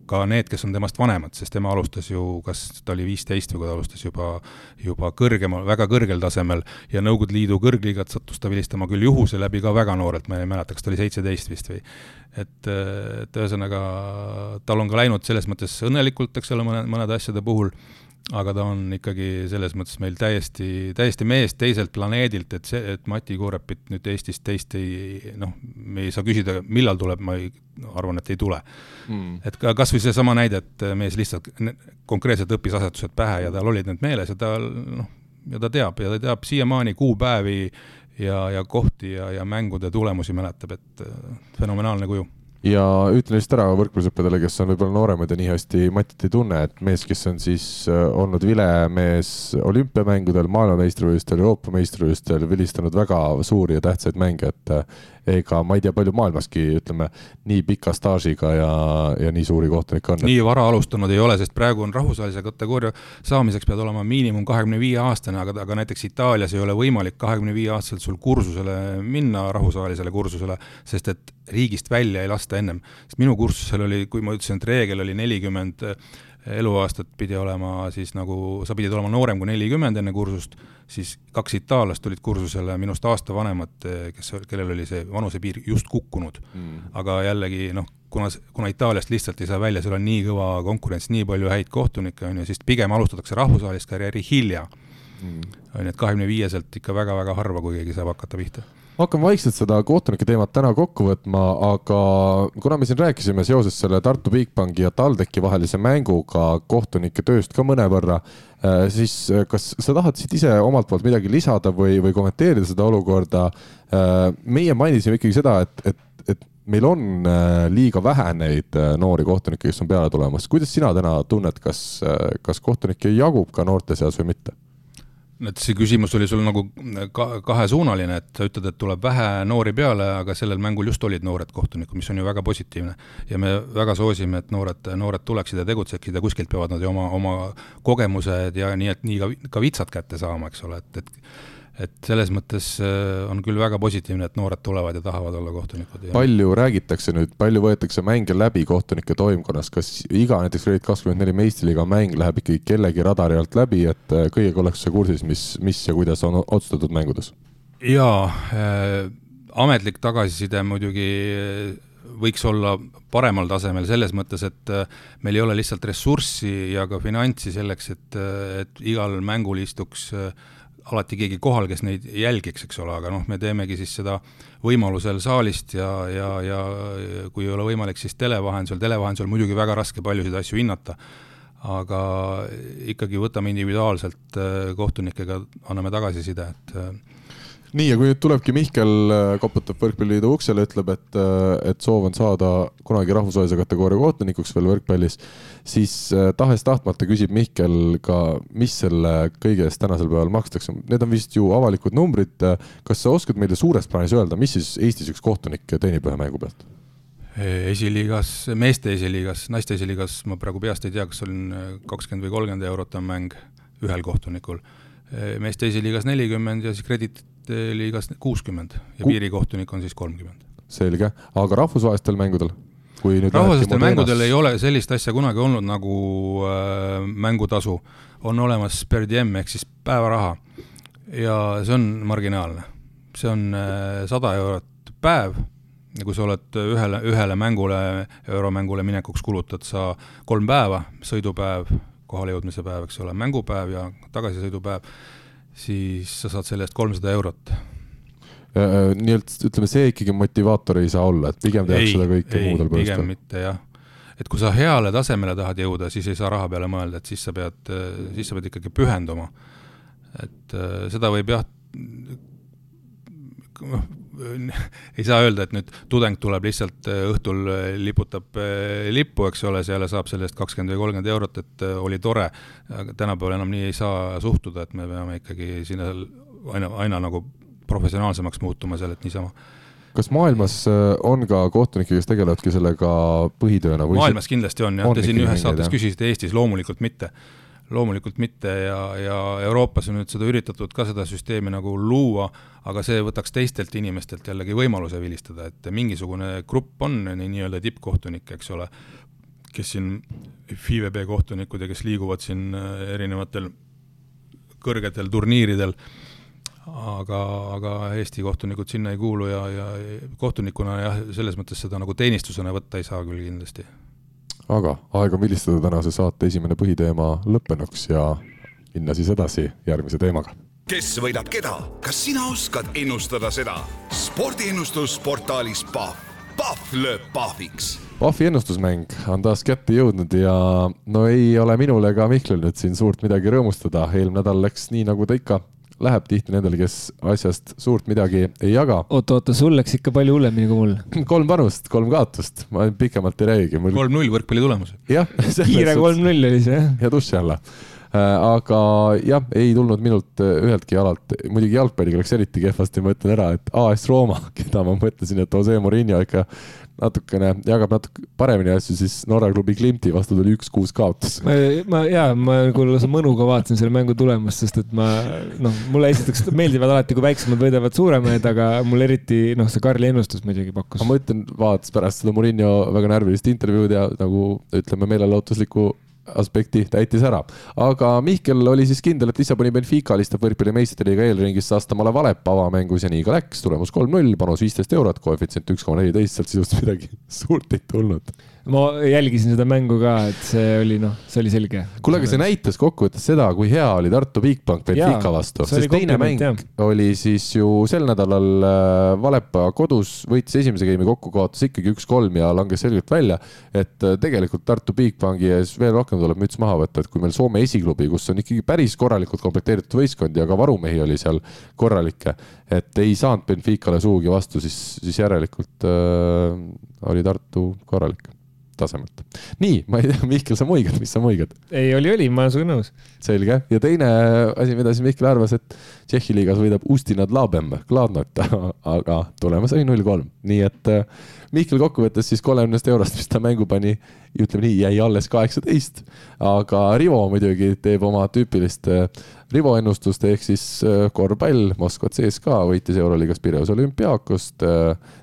ka need, kes on temast vanemad, sest tema alustas ju, kas ta oli viisteist või kui ta alustas juba, juba kõrgemal, väga kõrgel tasemel ja Nõukogude Liidu kõrgliigat sattus ta vilistama küll juhuse läbi ka väga noorelt, ma ei mäleta, kas ta oli seitseteist vist või. et, et ühesõnaga tal on ka läinud selles mõttes õnnelikult, eks ole, mõne, mõnede asjade puhul, aga ta on ikkagi selles mõttes meil täiesti, täiesti mees teiselt planeedilt, et see, et Mati Koorepit nüüd Eestist teist ei noh, me ei saa küsida, millal tuleb, ma ei, arvan, et ei tule. Mm.. et ka kas või seesama näide, et mees lihtsalt konkreetselt õppis asetused pähe ja tal olid need meeles ja ta noh, ja ta teab ja ta teab siiamaani kuupäevi ja, ja kohti ja, ja mängude tulemusi mäletab, et fenomenaalne kuju ja ütlen lihtsalt ära võrkpallisõppedele, kes on võib-olla nooremad ja nii hästi Matit ei tunne, et mees, kes on siis äh, olnud vilemees olümpiamängudel, maailmameistrivõistlustel, Euroopa meistrivõistlustel, vilistanud väga suuri ja tähtsaid mänge, et äh, ega ma ei tea, palju maailmaski, ütleme, nii pika staažiga ja, ja nii suuri kohtunikke on. nii vara alustanud ei ole, sest praegu on rahvusvahelise kategooria saamiseks pead olema miinimum kahekümne viie aastane, aga, aga näiteks Itaalias ei ole võimalik kahekümne viie aastaselt sul kursusele minna, rahvusvahelisele kursusele, sest et riigist välja ei lasta ennem. sest minu kursusel oli, kui ma ütlesin, et reegel oli nelikümmend 40 eluaastat pidi olema siis nagu, sa pidid olema noorem kui nelikümmend enne kursust, siis kaks itaallast tulid kursusele minust aasta vanemad, kes, kellel oli see vanusepiir just kukkunud. Mm.. aga jällegi noh, kuna, kuna Itaaliast lihtsalt ei saa välja, seal on nii kõva konkurents, nii palju häid kohtunikke, on ju, siis pigem alustatakse rahvusvahelist karjääri hilja. Mm.. on ju, et kahekümne viieselt ikka väga-väga harva, kui keegi saab hakata pihta hakkame vaikselt seda kohtunike teemat täna kokku võtma, aga kuna me siin rääkisime seoses selle Tartu Bigbanki ja TalTechi vahelise mänguga kohtunike tööst ka mõnevõrra, äh, siis äh, kas sa tahad siit ise omalt poolt midagi lisada või, või kommenteerida seda olukorda? Äh, meie mainisime ikkagi seda, et, et, et meil on liiga vähe neid noori kohtunikke, kes on peale tulemas. kuidas sina täna tunned, kas, kas kohtunikke jagub ka noorte seas või mitte? Et see küsimus oli sul nagu ka kahesuunaline, et sa ütled, et tuleb vähe noori peale, aga sellel mängul just olid noored kohtunikud, mis on ju väga positiivne. ja me väga soosime, et noored, noored tuleksid ja tegutseksid ja kuskilt peavad nad ju oma, oma kogemused ja nii, et nii ka, ka vitsad kätte saama, eks ole, et, et et selles mõttes äh, on küll väga positiivne, et noored tulevad ja tahavad olla kohtunikud. palju räägitakse nüüd, palju võetakse mänge läbi kohtunike toimkonnas, kas iga näiteks Reit kakskümmend neli meistriliiga mäng läheb ikkagi kellegi radari alt läbi, et äh, kõigega ollakse kursis, mis, mis ja kuidas on otsustatud mängudes? jaa äh,, ametlik tagasiside muidugi äh, võiks olla paremal tasemel selles mõttes, et meil ei ole lihtsalt ressurssi ja ka finantsi selleks, et, et igal mängul istuks äh, alati keegi kohal, kes neid jälgiks, eks ole, aga noh, me teemegi siis seda võimalusel saalist ja, ja, ja kui ei ole võimalik, siis tele vahendusel, tele vahendusel muidugi väga raske paljusid asju hinnata, aga ikkagi võtame individuaalselt äh, kohtunikega, anname tagasiside, et äh, nii, ja kui nüüd tulebki Mihkel, äh, koputab Võrkpalliliidu uksele, ütleb, et, äh, et soov on saada kunagi rahvusvahelise kategooria kohtunikuks veel võrkpallis, siis äh, tahes-tahtmata küsib Mihkel ka, mis selle kõige eest tänasel päeval makstakse. Need on vist ju avalikud numbrid. kas sa oskad meile suures plaanis öelda, mis siis Eestis üks kohtunik teenib ühe mängu pealt? esiliigas, meeste esiliigas, naiste esiliigas ma praegu peast ei tea, kas on kakskümmend või kolmkümmend eurot on mäng ühel kohtunikul. meeste esiliigas nelikümmend ja siis krediit liigas kuuskümmend ja Ku... piirikohtunik on siis kolmkümmend. selge, aga rahvusvahelistel mängudel? rahvusvahelistel mängudel ei ole sellist asja kunagi olnud nagu äh, mängutasu. on olemas per diem ehk siis päevaraha ja see on marginaalne. see on äh, sada eurot päev ja kui sa oled ühele, ühele mängule, euromängule minekuks kulutad sa kolm päeva, sõidupäev, kohalejõudmise päev, eks ole, mängupäev ja tagasisõidupäev siis sa saad selle eest kolmsada eurot. Äh, nii-öelda ütleme, see ikkagi motivaator ei saa olla, et pigem tehakse seda kõike muudel põhjustel. pigem mitte jah. et kui sa heale tasemele tahad jõuda, siis ei saa raha peale mõelda, et siis sa pead, siis sa pead ikkagi pühenduma. et äh, seda võib jah, noh, ei saa öelda, et nüüd tudeng tuleb lihtsalt äh, õhtul äh, liputab äh, lippu, eks ole, seal saab selle eest kakskümmend või kolmkümmend eurot, et oli tore. aga tänapäeval enam nii ei saa suhtuda, et me peame ikkagi sinna aina, aina nagu professionaalsemaks muutuma seal, et niisama kas maailmas on ka kohtunikke, kes tegelevadki sellega põhitööna? maailmas kindlasti on jah te siin ühes saates küsisite, Eestis loomulikult mitte loomulikult mitte ja, ja Euroopas on nüüd seda üritatud ka seda süsteemi nagu luua, aga see võtaks teistelt inimestelt jällegi võimaluse vilistada, et mingisugune grupp on nii-öelda tippkohtunikke, eks ole, kes siin, FIVB kohtunikud ja kes liiguvad siin äh, erinevatel kõrgetel turniiridel, aga, aga Eesti kohtunikud sinna ei kuulu ja, ja kohtunikuna jah, selles mõttes seda nagu teenistusena võtta ei saa küll kindlasti aga aeg on vilistada tänase saate esimene põhiteema lõppenuks ja minna siis edasi järgmise teemaga. kes võidab keda, kas sina oskad ennustada seda? spordiennustus portaalis Pahv, Pahv lööb pahviks. Pahvi ennustusmäng on taas kätte jõudnud ja no ei ole minul ega Mihklil nüüd siin suurt midagi rõõmustada, eelmine nädal läks nii, nagu ta ikka läheb tihti nendele, kes asjast suurt midagi ei jaga. oota, oota, sul läks ikka palju hullemini kui mul. kolm panust, kolm kaotust, ma pikemalt ei räägigi mul.... kolm-null võrkpalli tulemus. jah. kiire kolm-null oli see, jah. ja duši alla äh, aga jah, ei tulnud minult äh, üheltki alalt, muidugi jalgpalliga läks eriti kehvasti, ma ütlen ära, et AS Rooma, keda ma mõtlesin, et Jose Murillo ikka natukene, jagab natuke paremini asju, siis Norra klubi Klimti vastu tuli üks-kuus kaotus. ma, ma ja ma nagu lausa mõnuga vaatasin selle mängu tulemust, sest et ma noh, mulle esiteks meeldivad alati, kui väiksemad võidavad suuremaid, aga mul eriti noh, see Karli ennustus muidugi pakkus. ma ütlen, vaadates pärast seda Murillo väga närvilist intervjuud ja nagu ütleme, meelelahutuslikku aspekti täitis ära. aga Mihkel oli siis kindel, et Lissaboni Benfica alistab võrkpalli meistriliiga eelringis Saastamale Valepa avamängus ja nii ka läks, tulemus kolm-null, panus viisteist eurot, koefitsient üks koma neliteist, sealt sisust midagi suurt ei tulnud ma jälgisin seda mängu ka, et see oli noh, see oli selge. kuule, aga see näitas kokkuvõttes seda, kui hea oli Tartu Bigbank Benfica vastu, sest teine mäng jah. oli siis ju sel nädalal äh, Valepa kodus, võitis esimese game'i kokku, kaotas ikkagi üks-kolm ja langes selgelt välja. et äh, tegelikult Tartu Bigbanki ees veel rohkem tuleb müts maha võtta, et kui meil Soome esiklubi, kus on ikkagi päris korralikult komplekteeritud võistkond ja ka varumehi oli seal korralikke, et ei saanud Benficale sugugi vastu, siis, siis järelikult äh, oli Tartu korralik tasemelt. nii, ma ei tea, Mihkel, sa muigad, mis sa muigad? ei, oli, oli, ma olen sinuga nõus. selge ja teine asi, mida siis Mihkel arvas, et Tšehhi liigas võidab Ustinad Labem, Gladnot, aga tulemus oli null kolm, nii et äh, Mihkel kokkuvõttes siis kolmekümnest eurost, mis ta mängu pani, ütleme nii, jäi alles kaheksateist, aga Rivo muidugi teeb oma tüüpilist äh, Rivo ennustust ehk siis äh, korvpall, Moskva CSKA võitis Euroliigas Pireus olümpiaakost,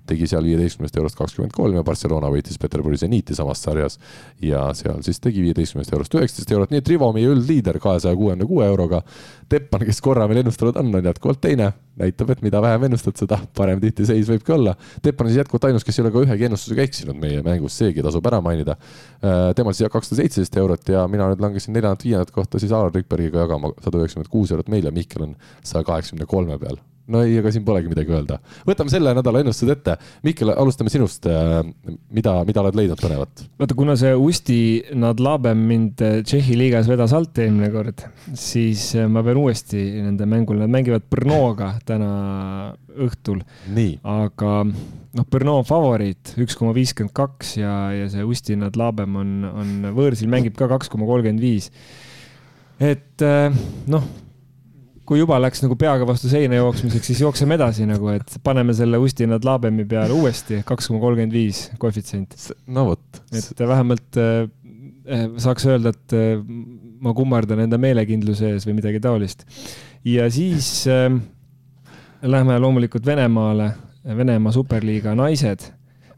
tegi seal viieteistkümnest eurost kakskümmend kolm ja Barcelona võitis Peterburi Zeniiti samas sarjas. ja seal siis tegi viieteistkümnest eurost üheksateist eurot, nii et Rivo, meie üldliider kahesaja kuuekümne kuue euroga. Teppan, kes korra veel ennustanud on, on jätkuvalt teine, näitab, et mida vähem ennustad, seda parem tihti seis võibki olla. Teppan on siis jätkuvalt ainus, kes ei ole ka ühegi ennustusega eksinud meie mängus, seegi tasub ära mainida. Äh, temal siis kakssada seitseteist eurot ja mina nüüd langesin neljandat-viiendat kohta siis Alar Rikbergiga jagama sada üheksakümmend kuus eurot meil ja Mihkel on saja kaheksakümne kolme peal no ei, aga siin polegi midagi öelda. võtame selle nädala ennustused ette. Mihkel, alustame sinust. Äh, mida, mida oled leidnud põnevat? vaata, kuna see Usti Nadlabem mind äh, Tšehhi liigas vedas alt eelmine kord, siis äh, ma pean uuesti nende mängule, nad mängivad Brnoga täna õhtul. aga noh, Brno favoriit üks koma viiskümmend kaks ja, ja see Usti Nadlabem on, on võõrsil, mängib ka kaks koma kolmkümmend viis. et noh kui juba läks nagu peaga vastu seina jooksmiseks, siis jookseme edasi nagu, et paneme selle Ustina Dlabemi peale uuesti kaks koma kolmkümmend viis koefitsient. no vot. et vähemalt äh, äh, saaks öelda, et äh, ma kummardan enda meelekindluse ees või midagi taolist. ja siis äh, lähme loomulikult Venemaale. Venemaa superliiga naised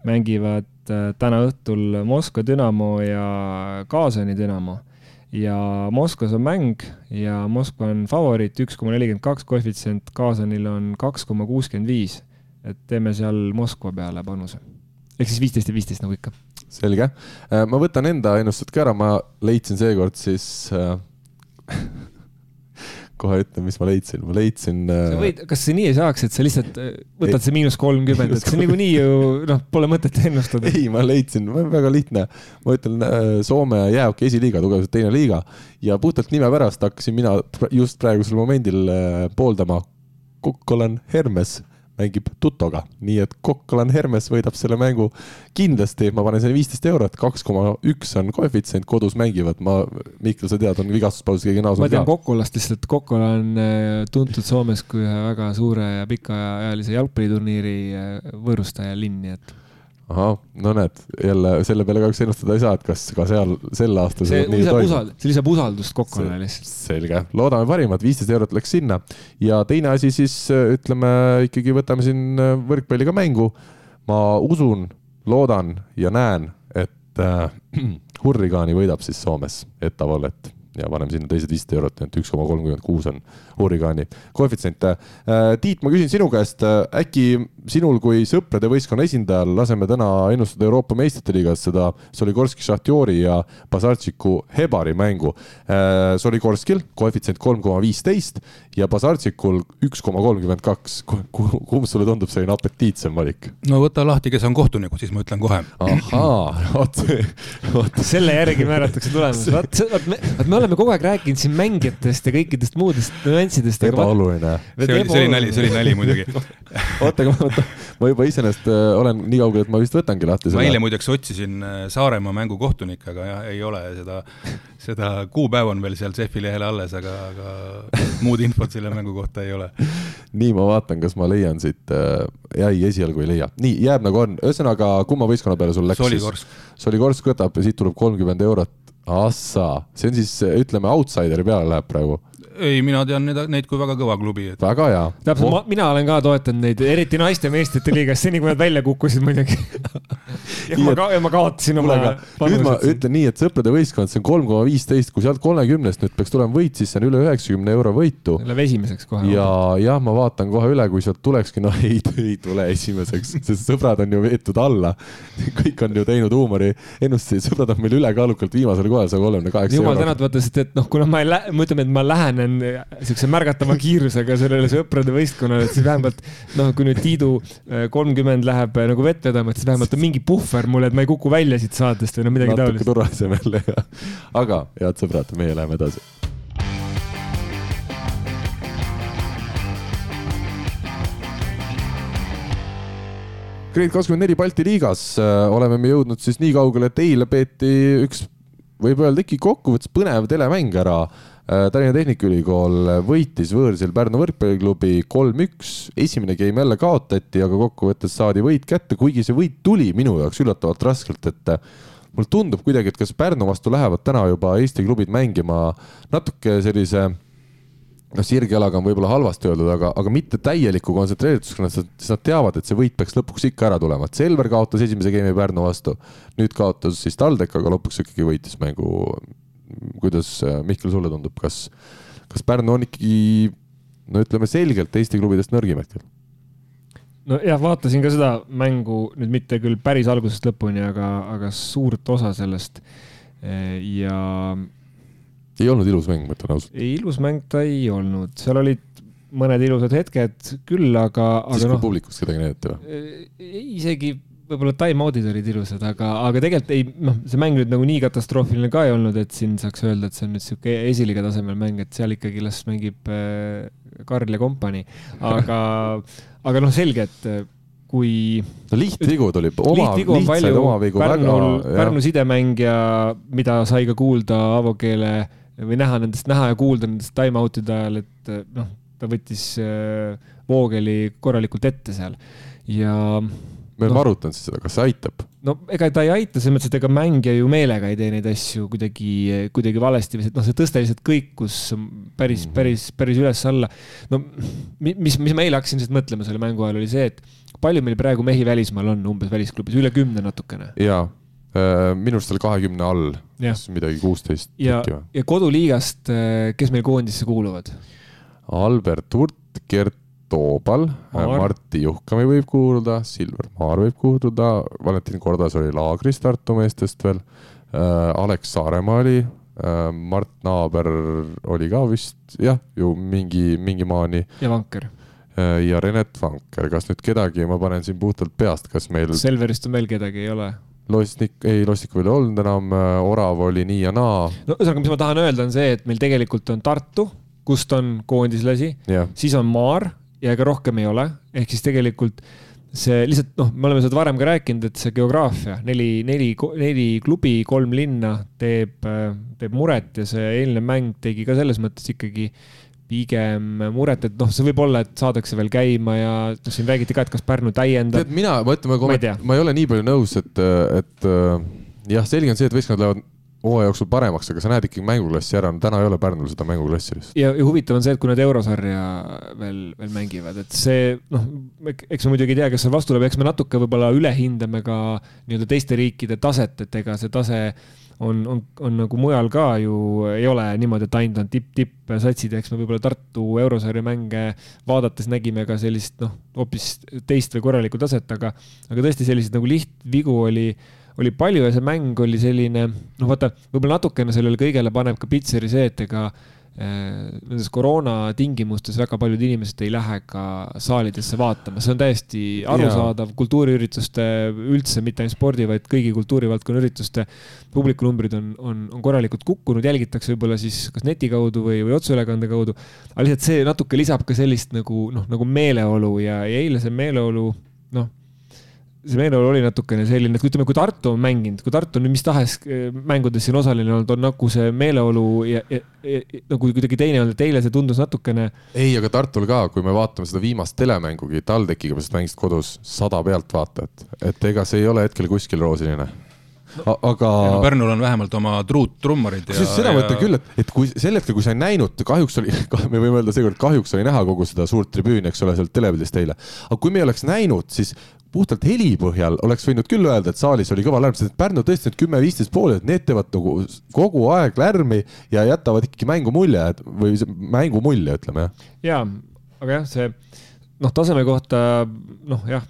mängivad äh, täna õhtul Moskva Dünamo ja Kaasani Dünamo ja Moskvas on mäng ja Moskva on favoriit, üks koma nelikümmend kaks koefitsient, Kaasanil on kaks koma kuuskümmend viis. et teeme seal Moskva peale panuse. ehk siis viisteist ja viisteist nagu ikka. selge, äh, ma võtan enda ennustused ka ära, ma leidsin seekord siis äh, kohe ütlen, mis ma leidsin, ma leidsin. sa äh, võid, kas see nii ei saaks, et sa lihtsalt äh, võtad see miinus kolmkümmend, et see niikuinii ju noh, pole mõtet ennustada. ei, ma leidsin, väga lihtne. ma ütlen äh, Soome jäähoki esiliiga, tugevalt teine liiga ja puhtalt nime pärast hakkasin mina just praegusel momendil pooldama Kukkolan Hermes mängib Tutoga, nii et Kokkolan Hermes võidab selle mängu. Kindlasti, ma panen selle viisteist eurot, kaks koma üks on koefitsient, kodus mängivad, ma, Mihkel, sa tead, on vigastuspausis keegi naasnud. ma tean Kokkolast lihtsalt, Kokkola on äh, tuntud Soomes kui ühe väga suure ja pikaajalise jalgpalliturniiri äh, võõrustaja linn, nii et ahah, no näed, jälle selle peale kahjuks ennustada ei saa, et kas ka seal sel aastal see lisab usald-, see lisab usaldust Kokole lihtsalt. selge, loodame parimat, viisteist eurot läks sinna ja teine asi siis ütleme ikkagi võtame siin äh, võrkpalliga mängu. ma usun, loodan ja näen, et äh, Hurrikaani võidab siis Soomes Etta Vollet ja paneme sinna teised viisteist eurot, nii et üks koma kolmkümmend kuus on hurrikaani koefitsient. Äh, Tiit, ma küsin sinu käest, äh, äkki sinul kui sõprade võistkonna esindajal laseme täna ennustada Euroopa meistrite liigas seda Solikorski Šahtjori ja Bazartšiku Hebari mängu. Äh, Solikorskil koefitsient kolm koma viisteist ja Bazartšikul üks koma kolmkümmend kaks. kumb sulle tundub selline apetiitsem valik? no võta lahti, kes on kohtunikud, siis ma ütlen kohe. ahaa, vot, vot. selle järgi määratakse tulemus, vot, vot me, vot me oleme kogu aeg rääkinud siin mängijatest ja kõikidest muudest nüanssidest. ebaoluline. see oli, see oli nali, see oli nali muidugi oota, aga ma, ma juba iseenesest äh, olen nii kaugel, et ma vist võtangi lahti selle. ma eile muideks otsisin äh, Saaremaa mängu kohtunikke, aga jah, ei ole seda, seda kuupäeva on veel seal CEF-i lehel alles, aga, aga muud infot selle mängu kohta ei ole. nii, ma vaatan, kas ma leian siit, äh, jäi esialgu ei leia. nii, jääb nagu on, ühesõnaga, kumma võistkonna peale sul läks? Solikorsk. Solikorsk võtab ja siit tuleb kolmkümmend eurot Assa, see on siis, ütleme, outsideri peale läheb praegu ei, mina tean neid, neid kui väga kõva klubi et.... väga hea. täpselt oh., mina olen ka toetanud neid, eriti naiste meistrite liigas, seni kui nad välja kukkusid muidugi ja ma ka, ja ma kaotasin oma. nüüd ma ütlen nii, et sõprade võistkond, see on kolm koma viisteist, kui sealt kolmekümnest nüüd peaks tulema võit, siis see on üle üheksakümne euro võitu. Läheb esimeseks kohe. ja jah, ma vaatan kohe üle, kui sealt tulekski, no ei, ei tule esimeseks, sest sõbrad on ju veetud alla. kõik on ju teinud huumori ennustusi, sõbrad on meil ülekaalukalt viimasel kohal saab kolmekümne kaheksa jumal tänatud, vaata, sest et noh, kuna ma ei lähe, ma ütleme, et ma lähenen siukse märgatava kiirusega sellele sõprade võistkonnale, et siis vähemalt noh, kui nüüd Tiidu äh, kolmkümmend läheb äh, nagu vett vedama, et siis vähemalt on mingi puhver mul, et ma ei kuku välja siit saatest või no midagi taolist. natuke turvalisem jälle, jah. aga head sõbrad, meie läheme edasi Grade kakskümmend neli Balti liigas äh, oleme me jõudnud siis nii kaugele, et eile peeti üks, võib öelda ikkagi kokkuvõttes põnev telemäng ära. Äh, Tallinna Tehnikaülikool võitis võõrsil Pärnu võrkpalliklubi kolm-üks, esimene game jälle kaotati, aga kokkuvõttes saadi võit kätte, kuigi see võit tuli minu jaoks üllatavalt raskelt, et äh, mulle tundub kuidagi, et kas Pärnu vastu lähevad täna juba Eesti klubid mängima natuke sellise noh, sirgjalaga on võib-olla halvasti öeldud, aga, aga mitte täieliku kontsentreeritusega, sest nad teavad, et see võit peaks lõpuks ikka ära tulema, et Selver kaotas esimese game'i Pärnu vastu, nüüd kaotas siis TalTech, aga lõpuks ikkagi võitis mängu. Kuidas, äh, Mihkel, sulle tundub, kas, kas Pärnu on ikkagi no ütleme selgelt Eesti klubidest nõrgim hetkel? nojah, vaatasin ka seda mängu nüüd mitte küll päris algusest lõpuni, aga, aga suurt osa sellest ja ei olnud ilus mäng, ma ütlen ausalt. ilus mäng ta ei olnud, seal olid mõned ilusad hetked küll, aga. siis kui no, publikust kedagi näidati või? isegi võib-olla time-out'id olid ilusad, aga, aga tegelikult ei, noh, see mäng nüüd nagu nii katastroofiline ka ei olnud, et siin saaks öelda, et see on nüüd sihuke esiliiga tasemel mäng, et seal ikkagi las mängib äh, Karl ja kompanii, aga aga noh, selge, et äh, kui. no lihtvigu tuli, oma, lihtsaid oma vigu Pärnul, väga. Pärnu sidemängija, mida sai ka kuulda Avo Keele või näha nendest, näha ja kuulda nendest time-out'ide ajal, et noh, ta võttis äh, Voogeli korralikult ette seal ja. Me oleme no, arutanud siis seda, kas see aitab? no ega ta ei aita, selles mõttes, et ega mängija ju meelega ei tee neid asju kuidagi, kuidagi valesti, noh, see tõste lihtsalt kõikus päris, mhm. päris, päris üles-alla. no mis, mis ma eile hakkasin lihtsalt mõtlema selle mängu ajal, oli see, et palju meil praegu mehi välismaal on umbes välisklubis, üle kümne natukene? jaa Äh, minu arust oli kahekümne all, kas midagi kuusteist. ja, ja koduliigast, äh, kes meil koondisse kuuluvad? Albert Hurt, Gert Toobal, äh, Martti Juhkami võib kuuluda, Silver Maar võib kuuluda, Valentin Kordas oli laagris Tartu meestest veel, Alex Saaremaa oli, Mart Naaber oli ka vist jah, ju mingi, mingi maani. ja Vanker ja Renet Vanker, kas nüüd kedagi, ma panen siin puhtalt peast, kas meil. Selverist on veel kedagi, ei ole? Losnik, ei Losnikul ei olnud enam, äh, Orav oli nii ja naa. no ühesõnaga, mis ma tahan öelda, on see, et meil tegelikult on Tartu, kust on koondislasi siis on Maar ja ega rohkem ei ole, ehk siis tegelikult see lihtsalt noh, me oleme seda varem ka rääkinud, et see geograafia, neli, neli, neli klubi, kolm linna teeb, teeb muret ja see eilne mäng tegi ka selles mõttes ikkagi pigem muret, et noh, see võib olla, et saadakse veel käima ja noh, siin räägiti ka, et kas Pärnu täiendab. tead, mina, ma ütlen, ma, ma, ma ei ole nii palju nõus, et, et jah, selge on see, et võistkonnad lähevad hooaja jooksul paremaks, aga sa näed ikkagi mänguklassi ära, no täna ei ole Pärnul seda mänguklassi lihtsalt. ja, ja huvitav on see, et kui nad eurosarja veel, veel mängivad, et see noh, eks me muidugi ei tea, kes seal vastu tuleb, eks me natuke võib-olla ülehindame ka nii-öelda teiste riikide taset, et ega see tase on, on, on nagu mujal ka ju ei ole niimoodi, et ainult on tipp-tipp satsid, eks me võib-olla Tartu eurosarja mänge vaadates nägime ka sellist noh, hoopis teist või korralikku taset, aga, aga tõesti selliseid nagu lihtvigu oli, oli palju ja see mäng oli selline, noh, vaata, võib-olla natukene sellele kõigele paneb ka pitseri see, et ega Äh, nendes koroona tingimustes väga paljud inimesed ei lähe ka saalidesse vaatama, see on täiesti arusaadav, kultuuriürituste üldse, mitte ainult spordi, vaid kõigi kultuurivaldkonna ürituste publikunumbrid on, on, on korralikult kukkunud, jälgitakse võib-olla siis kas neti kaudu või, või otseülekande kaudu. aga lihtsalt see natuke lisab ka sellist nagu noh, nagu meeleolu ja, ja eile see meeleolu noh see meeleolu oli natukene selline, et kui ütleme, kui Tartu on mänginud, kui Tartu on nüüd mis tahes eh, mängudes siin osaline olnud, on nagu see meeleolu ja, ja, ja nagu kuidagi teine olnud, et eile see tundus natukene. ei, aga Tartul ka, kui me vaatame seda viimast telemängugi, TalTechiga, mis mängisid kodus, sada pealtvaatajat, et ega see ei ole hetkel kuskil roosiline aga. No, Pärnul on vähemalt oma truud trummarid. kusjuures seda ma ütlen küll, et, et kui sel hetkel, kui sa ei näinud, kahjuks oli, me võime öelda seekord, kahjuks oli näha kogu seda suurt tribüüni, eks ole, sealt telepildist eile. aga kui me ei oleks näinud, siis puhtalt heli põhjal oleks võinud küll öelda, et saalis oli kõva lärm, sest Pärnu tõesti need kümme-viisteist pooli, et need teevad nagu kogu aeg lärmi ja jätavad ikkagi mängu mulje või mängu mulje, ütleme jah. ja, aga jah, see noh, taseme kohta noh, jah,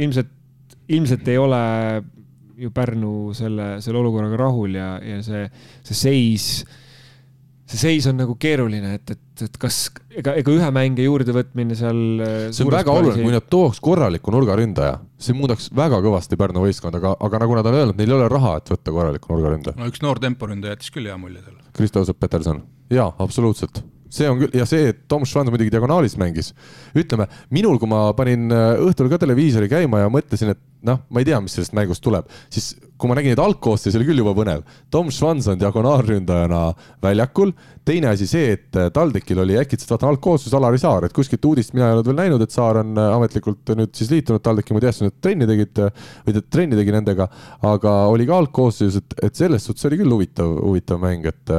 ilmselt, ilmselt ei ole ju Pärnu selle, selle olukorraga rahul ja, ja see, see seis, see seis on nagu keeruline, et, et, et kas, ega, ega ühe mängija juurdevõtmine seal. see on väga oluline, kui nad tooks korraliku nurgaründaja, see muudaks väga kõvasti Pärnu võistkonda, aga, aga nagu nad on öelnud, neil ei ole raha, et võtta korralikku nurgaründaja. no üks noor temporündaja jättis küll hea mulje seal. Kristo-Joosep Peterson, jaa, absoluutselt see on küll ja see, et Tom Schwanz muidugi diagonaalis mängis, ütleme minul, kui ma panin äh, õhtul ka televiisori käima ja mõtlesin, et noh, ma ei tea, mis sellest mängust tuleb, siis kui ma nägin neid algkoosseisu, oli küll juba põnev. Tom Schwanz on diagonaalründajana väljakul. teine asi see, et äh, TalTechil oli äkitselt vaata algkoosseis Alari Saar, et kuskilt uudist mina ei olnud veel näinud, et Saar on äh, ametlikult nüüd siis liitunud TalTechi, ma teadsin, et trenni tegid või ta trenni tegi nendega, aga oli ka algkoosseisus, et, et selles suhtes oli küll huvitav, huvitav mäng, et,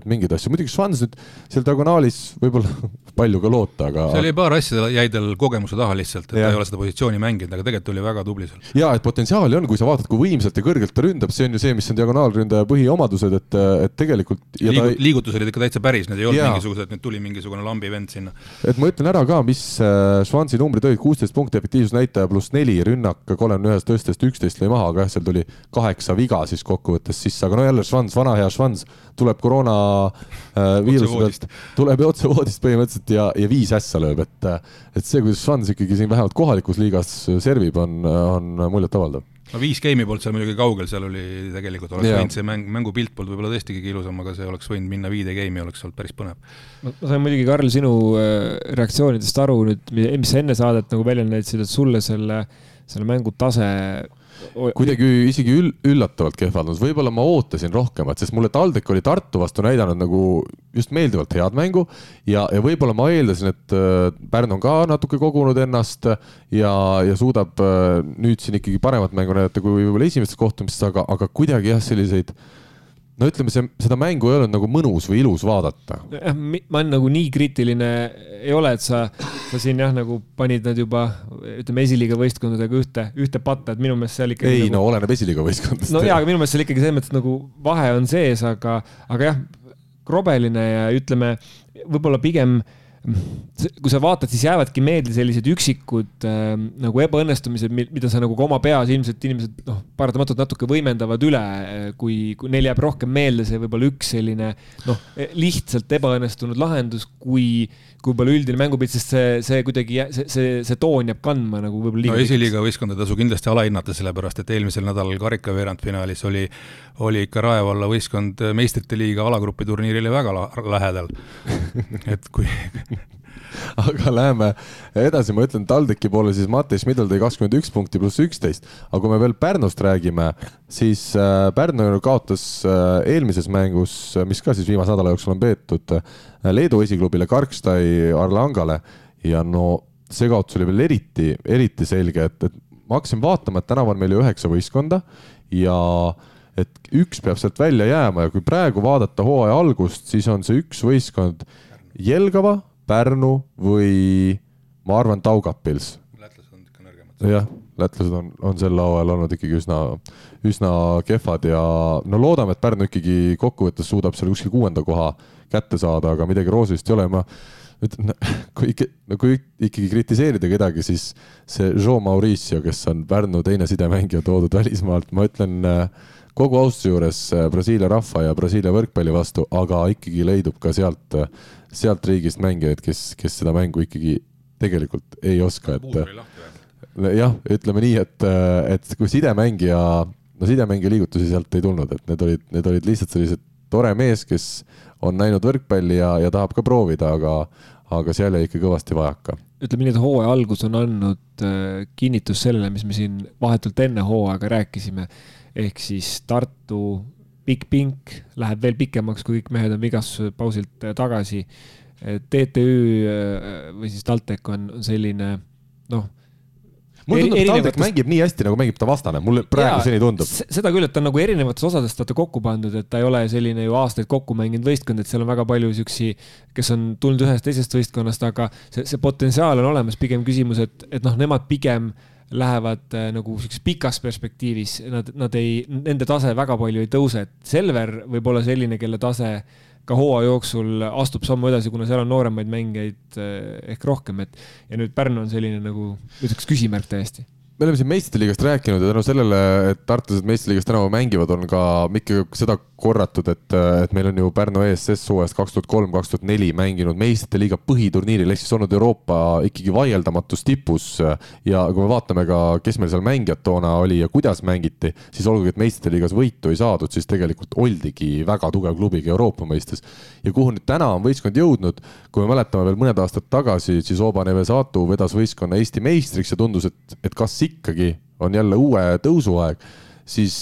et mingeid asju, muidugi Schwanz nüüd seal diagonaalis võib-olla palju ka loota, aga. seal jäi paar asja, jäi tal kogemuse taha lihtsalt, et ja. ta ei ole seda positsiooni mänginud, aga tegelikult oli väga tubli seal ja et potentsiaali on, kui sa vaatad, kui võimsalt ja kõrgelt ta ründab, see on ju see, mis on diagonaalründaja põhiomadused, et, et tegelikult. Liigut, ta... liigutused olid ikka täitsa päris, need ei olnud mingisugused, nüüd tuli mingisugune lambi vend sinna. et ma ütlen ära ka, mis äh, Schwanzi numbrid olid, kuusteist punkti efektiivsusnäitaja pluss neli, rünnak kolmekümne ühest tõstest üksteist lõi maha, aga jah, seal tuli kaheksa viga siis kokkuvõttes sisse, aga no jälle Schwanz, vana hea Schwanz tuleb koroona äh, viiruse pealt, tuleb otse voodist põhimõtteliselt ja, ja viis ässa lööb, et, et see, kuidas Schwanz ikkagi siin vähemalt kohalikus liigas servib, on, on muljetavaldav. No viis game'i polnud seal muidugi kaugel, seal oli tegelikult oleks võinud see mäng, mängupilt polnud võib-olla tõesti kõige ilusam, aga see oleks võinud minna viide game'i, oleks olnud päris põnev. ma sain muidugi, Karl, sinu äh, reaktsioonidest aru nüüd, mis sa enne saadet nagu välja näitasid, et sulle selle, selle mängu tase kuidagi isegi üll, üllatavalt kehvad olnud, võib-olla ma ootasin rohkemat, sest mulle TalTech oli Tartu vastu näidanud nagu just meeldivalt head mängu ja, ja võib-olla ma eeldasin, et äh, Pärnu on ka natuke kogunud ennast ja, ja suudab äh, nüüd siin ikkagi paremat mängu näidata kui võib-olla esimestes kohtumistes, aga, aga kuidagi jah, selliseid no ütleme, see, seda mängu ei olnud nagu mõnus või ilus vaadata. jah, ma olen nagu nii kriitiline ei ole, et sa, sa siin jah, nagu panid nad juba ütleme, esiliiga võistkondadega ühte, ühte patta, et minu meelest seal ikkagi. ei nagu... no oleneb esiliiga võistkondadest. no jaa, aga minu meelest seal ikkagi selles mõttes nagu vahe on sees, aga, aga jah, krobeline ja ütleme, võib-olla pigem kui sa vaatad, siis jäävadki meelde sellised üksikud äh, nagu ebaõnnestumised, mida sa nagu ka oma peas ilmselt inimesed noh, paratamatult natuke võimendavad üle, äh, kui, kui neil jääb rohkem meelde see võib-olla üks selline noh, lihtsalt ebaõnnestunud lahendus, kui, kui võib-olla üldine mängupilt, sest see, see kuidagi, see, see, see toon jääb kandma nagu võib-olla liiga. no esiliiga võistkonda tasu kindlasti alahinnata, sellepärast et eelmisel nädalal karika veerandfinaalis oli, oli ikka Rae valla võistkond meistrite liiga alagrupi turniirile väga lähedal. Et kui aga läheme edasi, ma ütlen TalTechi poole, siis Mattias Middel tõi kakskümmend üks punkti pluss üksteist. aga kui me veel Pärnust räägime, siis äh, Pärnu kaotas äh, eelmises mängus, mis ka siis viimase nädala jooksul on peetud, äh, Leedu esiklubile Karkstai Arlangale. Ja no see kaotus oli veel eriti, eriti selge, et, et ma hakkasin vaatama, et tänavu on meil ju üheksa võistkonda ja et üks peab sealt välja jääma ja kui praegu vaadata hooaja algust, siis on see üks võistkond Jelgava, Pärnu või ma arvan, Taugapils. lätlased on ikka nõrgemad. jah, lätlased on, on sel hooajal olnud ikkagi üsna, üsna kehvad ja no loodame, et Pärnu ikkagi kokkuvõttes suudab seal kuskil kuuenda koha kätte saada, aga midagi roosilist ei ole, ma ütlen, kui ikka, no kui ikkagi kritiseerida kedagi, siis see Jean Mauricio, kes on Pärnu teine sidemängija toodud välismaalt, ma ütlen kogu austuse juures Brasiilia rahva ja Brasiilia võrkpalli vastu, aga ikkagi leidub ka sealt sealt riigist mängijaid, kes, kes seda mängu ikkagi tegelikult ei oska, et jah, ütleme nii, et, et kui sidemängija, no sidemängija liigutusi sealt ei tulnud, et need olid, need olid lihtsalt sellised tore mees, kes on näinud võrkpalli ja, ja tahab ka proovida, aga, aga seal jäi ikka kõvasti vajaka. ütleme nii, et hooaja algus on andnud äh, kinnitus sellele, mis me siin vahetult enne hooaega rääkisime, ehk siis Tartu pikk pink läheb veel pikemaks, kui kõik mehed on vigastuspausilt äh, tagasi. TTÜ äh, või siis TalTech on, selline noh mulle tundub, et TalTech mängib nii hästi, nagu mängib ta vastane, mulle praegu seni tundub. seda küll, et ta on nagu erinevatest osadest vaata kokku pandud, et ta ei ole selline ju aastaid kokku mänginud võistkond, et seal on väga palju siuksi, kes on tulnud ühest teisest võistkonnast, aga see, see potentsiaal on olemas, pigem küsimus, et, et noh, nemad pigem äh, lähevad äh, nagu siukses pikas perspektiivis, nad, nad ei, nende tase väga palju ei tõuse, et Selver võib olla selline, kelle tase ka hooaja jooksul astub sammu edasi, kuna seal on nooremaid mängijaid äh, ehk rohkem, et ja nüüd Pärnu on selline nagu, ütleks küsimärk täiesti me oleme siin meistrite liigast rääkinud ja tänu sellele, et tartlased meistrite liigas tänavu mängivad, on ka ikkagi seda korratud, et, et meil on ju Pärnu ESS hooajast kaks tuhat kolm, kaks tuhat neli mänginud meistrite liiga põhiturniiril ehk siis olnud Euroopa ikkagi vaieldamatus tipus. ja kui me vaatame ka, kes meil seal mängijad toona oli ja kuidas mängiti, siis olgugi, et meistrite liigas võitu ei saadud, siis tegelikult oldigi väga tugev klubi ka Euroopa mõistes. ja kuhu nüüd täna on võistkond jõudnud, kui me mäletame veel mõned aastad tagasi, siis Oban Evesatu vedas võistkonna Eesti meistriks ja tundus, et, et kas ikkagi on jälle uue tõusuaeg, siis,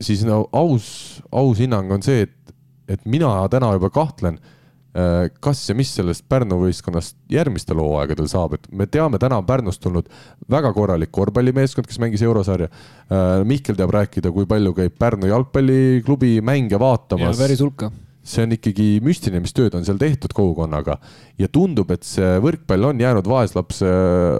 siis no aus, aus hinnang on see, et, et mina täna juba kahtlen, äh, kas ja mis sellest Pärnu võistkonnast järgmistel hooaegadel saab, et me teame, täna on Pärnust tulnud väga korralik korvpallimeeskond, kes mängis eurosarja. Äh, Mihkel teab rääkida, kui palju käib Pärnu jalgpalliklubi mänge vaatamas. päris hulka see on ikkagi müstiline, mis tööd on seal tehtud kogukonnaga ja tundub, et see võrkpall on jäänud vaeslapse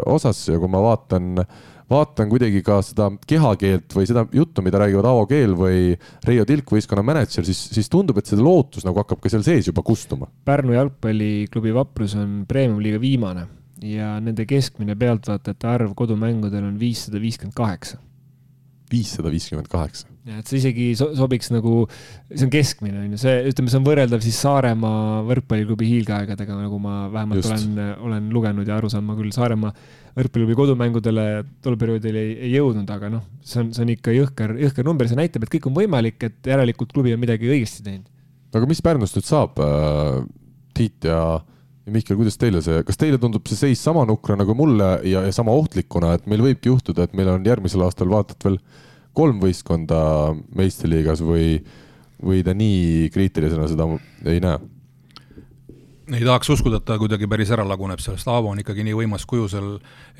osasse ja kui ma vaatan äh, vaatan kuidagi ka seda kehakeelt või seda juttu, mida räägivad Aavo Keel või Reio Tilk, võistkonna mänedžer, siis, siis tundub, et see lootus nagu hakkab ka seal sees juba kustuma. Pärnu jalgpalliklubi Vaprus on premium-liiga viimane ja nende keskmine pealtvaatajate arv kodumängudel on viissada viiskümmend kaheksa. Viissada viiskümmend kaheksa ja et see isegi so sobiks nagu, see on keskmine on ju, see, ütleme, see on võrreldav siis Saaremaa võrkpalliklubi hiilgeaegadega, nagu ma vähemalt Just. olen, olen lugenud ja aru saanud, ma küll Saaremaa võrkpalliklubi kodumängudele tol perioodil ei, ei jõudnud, aga noh, see on, see on ikka jõhker, jõhker number, see näitab, et kõik on võimalik, et järelikult klubi on midagi õigesti teinud. aga mis Pärnust nüüd saab äh,, Tiit ja Mihkel, kuidas teile see, kas teile tundub see seis sama nukrana kui mulle ja, ja sama ohtlikuna, et meil võibki juhtuda, et meil on järgmisel aastal vaata et veel kolm võistkonda meistriliigas või, või te nii kriitilisena seda ei näe? ei tahaks uskuda, et ta kuidagi päris ära laguneb, sellest Aavo on ikkagi nii võimas kuju seal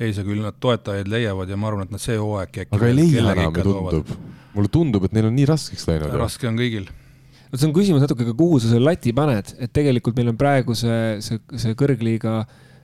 ees ja küll nad toetajaid leiavad ja ma arvan, et nad see hooaeg äkki aga ei leia enam, tundub. mulle tundub, et neil on nii raskeks läinud. raske on kõigil vot see on küsimus natuke ka, kuhu sa selle lati paned, et tegelikult meil on praegu see, see, see kõrgliiga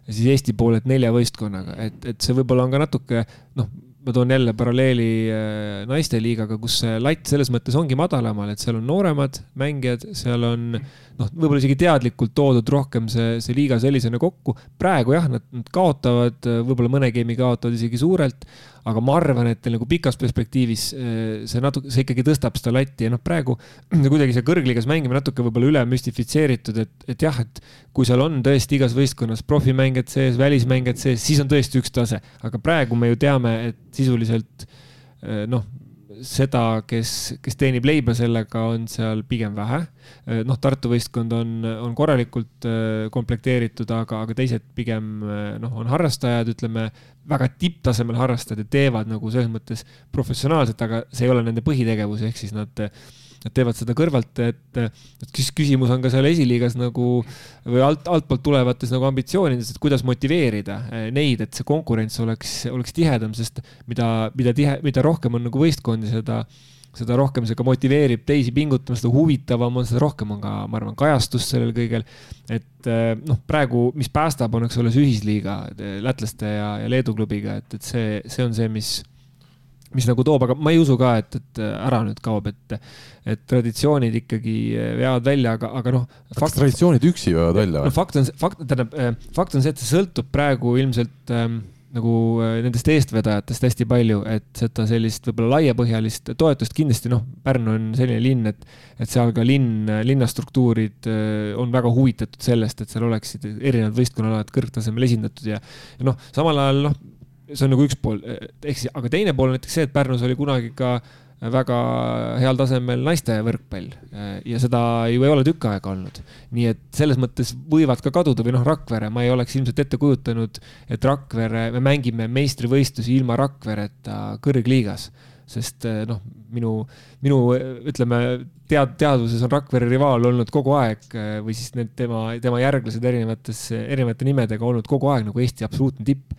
siis Eesti poolelt nelja võistkonnaga, et, et see võib-olla on ka natuke noh ma toon jälle paralleeli äh, naisteliigaga, kus see latt selles mõttes ongi madalamal, et seal on nooremad mängijad, seal on noh, võib-olla isegi teadlikult toodud rohkem see, see liiga sellisena kokku. praegu jah, nad, nad kaotavad, võib-olla mõne game'i kaotavad isegi suurelt, aga ma arvan, et nagu pikas perspektiivis eh, see natuke, see ikkagi tõstab seda latti. Ja noh, praegu kuidagi see kõrgliigas mängimine natuke võib-olla üle müstifitseeritud, et, et jah, et kui seal on tõesti igas võistkonnas profimängijad sees, välismängijad sees, siis on tõesti üks tase, aga praegu me ju teame, et sisuliselt eh, noh seda, kes, kes teenib leiba sellega, on seal pigem vähe. noh, Tartu võistkond on, on korralikult äh, komplekteeritud, aga, aga teised pigem äh, noh, on harrastajad, ütleme väga tipptasemel harrastajad ja teevad nagu selles mõttes professionaalselt, aga see ei ole nende põhitegevus, ehk siis nad nad teevad seda kõrvalt, et, et küsimus on ka seal esiliigas nagu või alt, altpoolt tulevates nagu ambitsioonides, et kuidas motiveerida eh, neid, et see konkurents oleks, oleks tihedam, sest mida, mida tihe, mida rohkem on nagu võistkondi, seda seda rohkem see ka motiveerib teisi pingutama, seda huvitavam on, seda rohkem on ka, ma arvan, kajastust sellel kõigel. et eh, noh, praegu, mis päästab, on, eks ole, see ühisliiga eh, lätlaste ja, ja Leedu klubiga, et, et see, see on see, mis mis nagu toob, aga ma ei usu ka, et, et ära nüüd kaob, et, et traditsioonid ikkagi veavad välja, aga, aga noh. kas traditsioonid üksi veavad välja või? no fakt on, fakt, tähendab, äh, fakt on see, et see sõltub praegu ilmselt ähm, nagu äh, nendest eestvedajatest hästi palju, et seda sellist võib-olla laiapõhjalist toetust kindlasti noh, Pärnu on selline linn, et, et seal ka linn, linnastruktuurid äh, on väga huvitatud sellest, et seal oleksid erinevad võistkonnaalad kõrgtasemel esindatud ja, ja noh, samal ajal noh see on nagu üks pool, ehk siis, aga teine pool on näiteks see, et Pärnus oli kunagi ka väga heal tasemel naiste võrkpall ja seda ju ei ole tükk aega olnud. nii et selles mõttes võivad ka kaduda või noh, Rakvere, ma ei oleks ilmselt ette kujutanud, et Rakvere, me mängime meistrivõistlusi ilma Rakvereta kõrgliigas sest noh, minu, minu ütleme, tead, teadvuses on Rakvere rivaal olnud kogu aeg või siis need tema, tema järglased erinevates, erinevate nimedega olnud kogu aeg nagu Eesti absoluutne tipp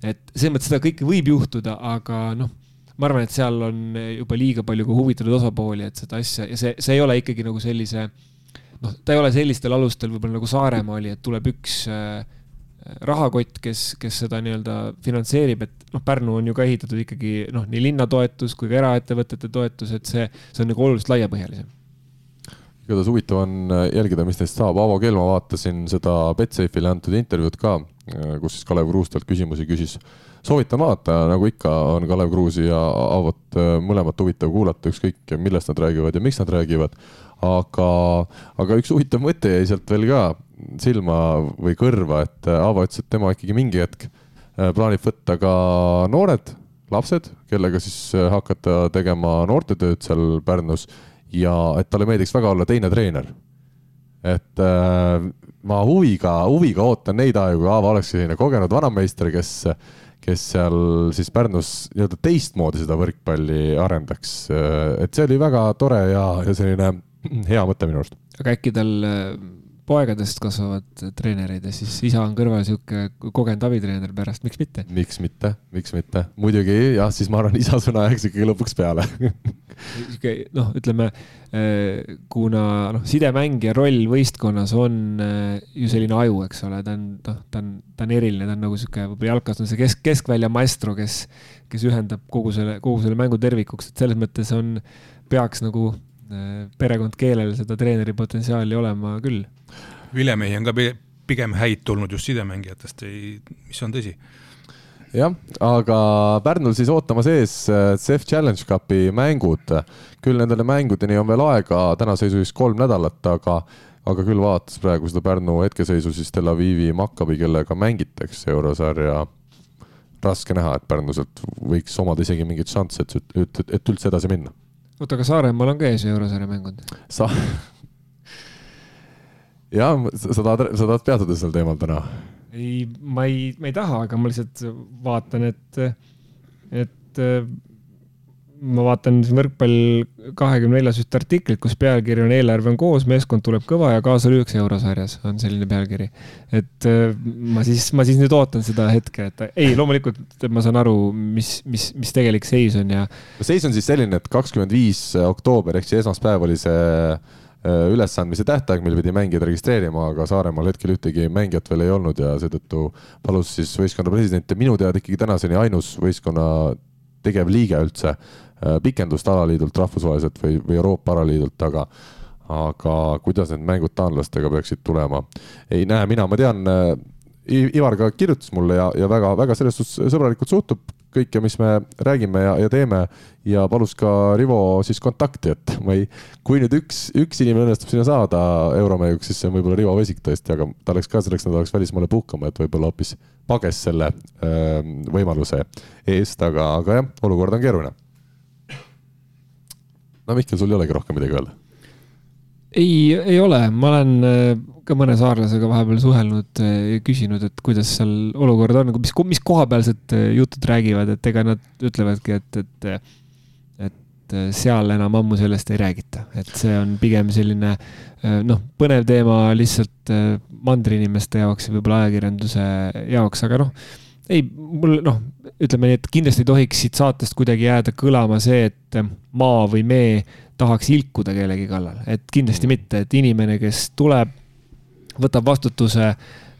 et selles mõttes seda kõike võib juhtuda, aga noh, ma arvan, et seal on juba liiga palju ka huvitatud osapooli, et seda asja ja see, see ei ole ikkagi nagu sellise noh, ta ei ole sellistel alustel võib-olla nagu Saaremaa oli, et tuleb üks äh, rahakott, kes, kes seda nii-öelda finantseerib, et noh, Pärnu on ju ka ehitatud ikkagi noh, nii linna toetus kui ka eraettevõtete toetus, et see, see on nagu oluliselt laiapõhjalisem igatahes huvitav on äh, jälgida, mis neist saab. Aavo Kelma vaatasin seda Betsafe'ile antud intervjuud ka, äh, kus siis Kalev Kruus talt küsimusi küsis. soovitan vaadata, nagu ikka on Kalev Kruusi ja Aavot äh, mõlemat huvitav kuulata, ükskõik millest nad räägivad ja miks nad räägivad. aga, aga üks huvitav mõte jäi sealt veel ka silma või kõrva, et Aavo ütles, et tema ikkagi mingi hetk plaanib võtta ka noored lapsed, kellega siis hakata tegema noortetööd seal Pärnus ja et talle meeldiks väga olla teine treener. et äh, ma huviga, huviga ootan neid aegu, kui Aava oleks selline kogenud vanameister, kes, kes seal siis Pärnus nii-öelda teistmoodi seda võrkpalli arendaks. et see oli väga tore ja, ja selline hea mõte minu arust. aga äkki tal poegadest kasvavad treenerid ja siis isa on kõrval sihuke kogenud abitreener pärast, miks mitte? miks mitte, miks mitte, muidugi jah, siis ma arvan, isa sõna jääks ikkagi lõpuks peale. Sihuke noh, ütleme eh, kuna noh, sidemängija roll võistkonnas on eh, ju selline aju, eks ole, ta on noh, ta on, ta on eriline, ta on nagu sihuke võib-olla jalkas on see kesk, keskvälja maestro, kes, kes ühendab kogu selle, kogu selle mängu tervikuks, et selles mõttes on, peaks nagu perekond keelel seda treeneri potentsiaali olema küll vilemehi on ka pigem häid tulnud just sidemängijatest, mis on tõsi jah, aga Pärnul siis ootamas ees äh, CEF Challenge Cupi mängud. küll nendele mängudeni on veel aega, tänaseisu siis kolm nädalat, aga, aga küll vaadates praegu seda Pärnu hetkeseisu, siis Tel Avivi Maccabi, kellega mängitakse eurosarja. raske näha, et Pärnu sealt võiks omada isegi mingeid šansse, et, et, et üldse edasi minna. Oota, aga Saaremaal on ka ees eurosarja mängud Sa jah, sa tahad, sa tahad peatuda sel teemal täna? ei, ma ei, ma ei taha, aga ma lihtsalt vaatan, et, et ma vaatan siin võrkpall kahekümne neljas ühte artiklit, kus pealkiri on eelarve on koos, meeskond tuleb kõva ja kaasa lüüakse eurosarjas, on selline pealkiri. et ma siis, ma siis nüüd ootan seda hetke, et ei, loomulikult ma saan aru, mis, mis, mis tegelik seis on ja. seis on siis selline, et kakskümmend viis oktoober ehk siis esmaspäev oli see Äh, ülesandmise tähtaeg, mil pidi mängijad registreerima, aga Saaremaal hetkel ühtegi mängijat veel ei olnud ja seetõttu palus siis võistkonna president ja minu teada ikkagi tänaseni ainus võistkonna tegevliige üldse äh, pikendust alaliidult rahvusvaheliselt või, või Euroopa alaliidult, aga aga kuidas need mängud taanlastega peaksid tulema? ei näe mina, ma tean, äh, Ivar ka kirjutas mulle ja, ja väga-väga selles suhtes sõbralikult suhtub kõike, mis me räägime ja, ja teeme ja palus ka Rivo siis kontakti, et ma ei, kui nüüd üks, üks inimene õnnestub sinna saada euromänguks, siis see on võib-olla Rivo Vesik tõesti, aga ta läks ka selleks nädalaks välismaale puhkama, et võib-olla hoopis pages selle öö, võimaluse eest, aga, aga jah, olukord on keeruline. No Mihkel, sul ei olegi rohkem midagi öelda? ei, ei ole, ma olen äh, ka mõne saarlasega vahepeal suhelnud äh, ja küsinud, et kuidas seal olukord on, nagu mis, mis kohapealsed äh, jutud räägivad, et ega nad ütlevadki, et, et, seal enam ammu sellest ei räägita, et see on pigem selline noh, põnev teema lihtsalt mandriinimeste jaoks ja võib-olla ajakirjanduse jaoks, aga noh, ei, mul noh, ütleme nii, et kindlasti ei tohiks siit saatest kuidagi jääda kõlama see, et maa või mee tahaks ilkuda kellegi kallal, et kindlasti mm. mitte, et inimene, kes tuleb, võtab vastutuse.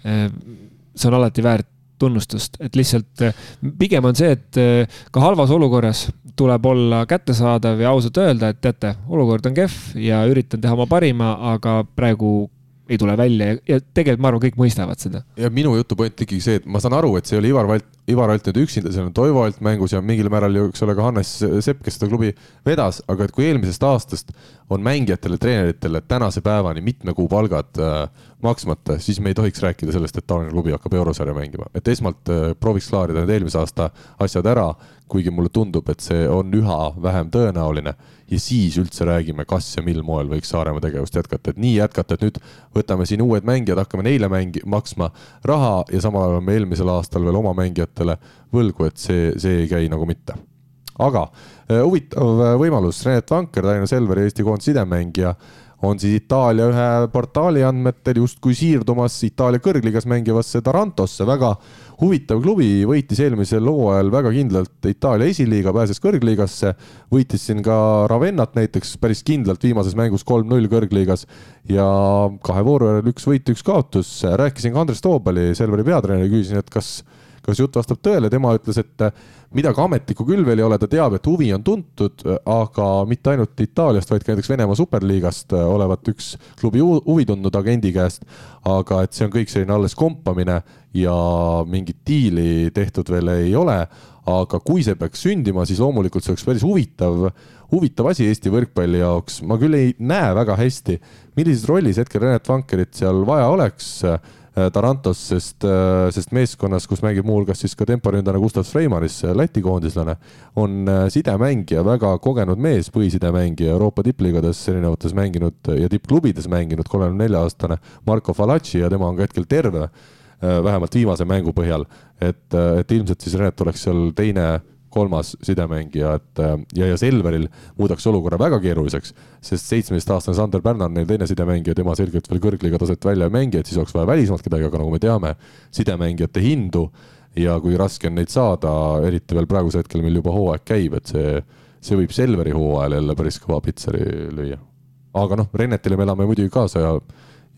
Eh, see on alati väärt tunnustust, et lihtsalt eh, pigem on see, et eh, ka halvas olukorras tuleb olla kättesaadav ja ausalt öelda, et teate, olukord on kehv ja üritan teha oma parima, aga praegu ei tule välja ja, tegelikult ma arvan, kõik mõistavad seda. ja minu jutu point ikkagi see, et ma saan aru, et see oli Ivar Valt, Ivar Alt nüüd üksinda, seal on Toivo Alt mängus ja mingil määral ju, eks ole, ka Hannes Sepp, kes seda klubi vedas, aga et kui eelmisest aastast on mängijatele, treeneritele tänase päevani mitme kuu palgad äh, maksmata, siis me ei tohiks rääkida sellest, et taoline klubi hakkab eurosarja mängima. et esmalt äh, prooviks klaarida need eelmise aasta asjad ära, kuigi mulle tundub, et see on üha vähem tõenäoline ja siis üldse räägime, kas ja mil moel võiks Saaremaa tegevust jätkata, et nii jätkata, et nüüd võtame siin uued mängijad, hakkame neile mängi-, maksma raha ja samal ajal oleme eelmisel aastal veel oma mängijatele võlgu, et see, see ei käi nagu mitte. aga eh, huvitav eh, võimalus, Renet Vanker, Tallinna Selveri Eesti koondise sidemängija on siis Itaalia ühe portaali andmetel justkui siirdumas Itaalia kõrgligas mängivasse Tarantosse, väga huvitav klubi, võitis eelmisel hooajal väga kindlalt Itaalia esiliiga, pääses kõrgliigasse, võitis siin ka Ravennat näiteks päris kindlalt viimases mängus kolm-null kõrgliigas. Ja kahe vooru järel üks võit, üks kaotus. rääkisin ka Andres Toobali, Selveri peatreeneri, küsisin, et kas kas jutt vastab tõele, tema ütles, et midagi ametlikku küll veel ei ole, ta teab, et huvi on tuntud, aga mitte ainult Itaaliast, vaid ka näiteks Venemaa superliigast olevat üks klubi huvi tundnud agendi käest. aga et see on kõik selline alles kompamine ja mingit diili tehtud veel ei ole. aga kui see peaks sündima, siis loomulikult see oleks päris huvitav, huvitav asi Eesti võrkpalli jaoks. ma küll ei näe väga hästi, millises rollis hetkel Renat Vankerit seal vaja oleks Äh, Tarantos, sest, äh, sest meeskonnas, kus mängib muuhulgas siis ka temporündajana Gustav Freimanis, Läti koondislane, on äh, sidemängija, väga kogenud mees, põhisidemängija, Euroopa tippliigades erinevates mänginud ja tippklubides mänginud, kolmekümne nelja aastane Marko Falacci ja tema on ka hetkel terve, vähemalt viimase mängu põhjal. et, et ilmselt siis Renet oleks seal teine kolmas sidemängija, et ja, ja Selveril muudaks olukorra väga keeruliseks, sest seitsmeteistaastane Sander Pärna on neil teine sidemängija, tema selgelt veel kõrgliiga taset välja ei mängi, et siis oleks vaja välismaalt kedagi, aga nagu me teame, sidemängijate hindu ja kui raske on neid saada, eriti veel praegusel hetkel, mil juba hooaeg käib, et see, see võib Selveri hooajal jälle päris kõva pitseri lüüa. aga noh, Rennetile me elame muidugi kaasa ja,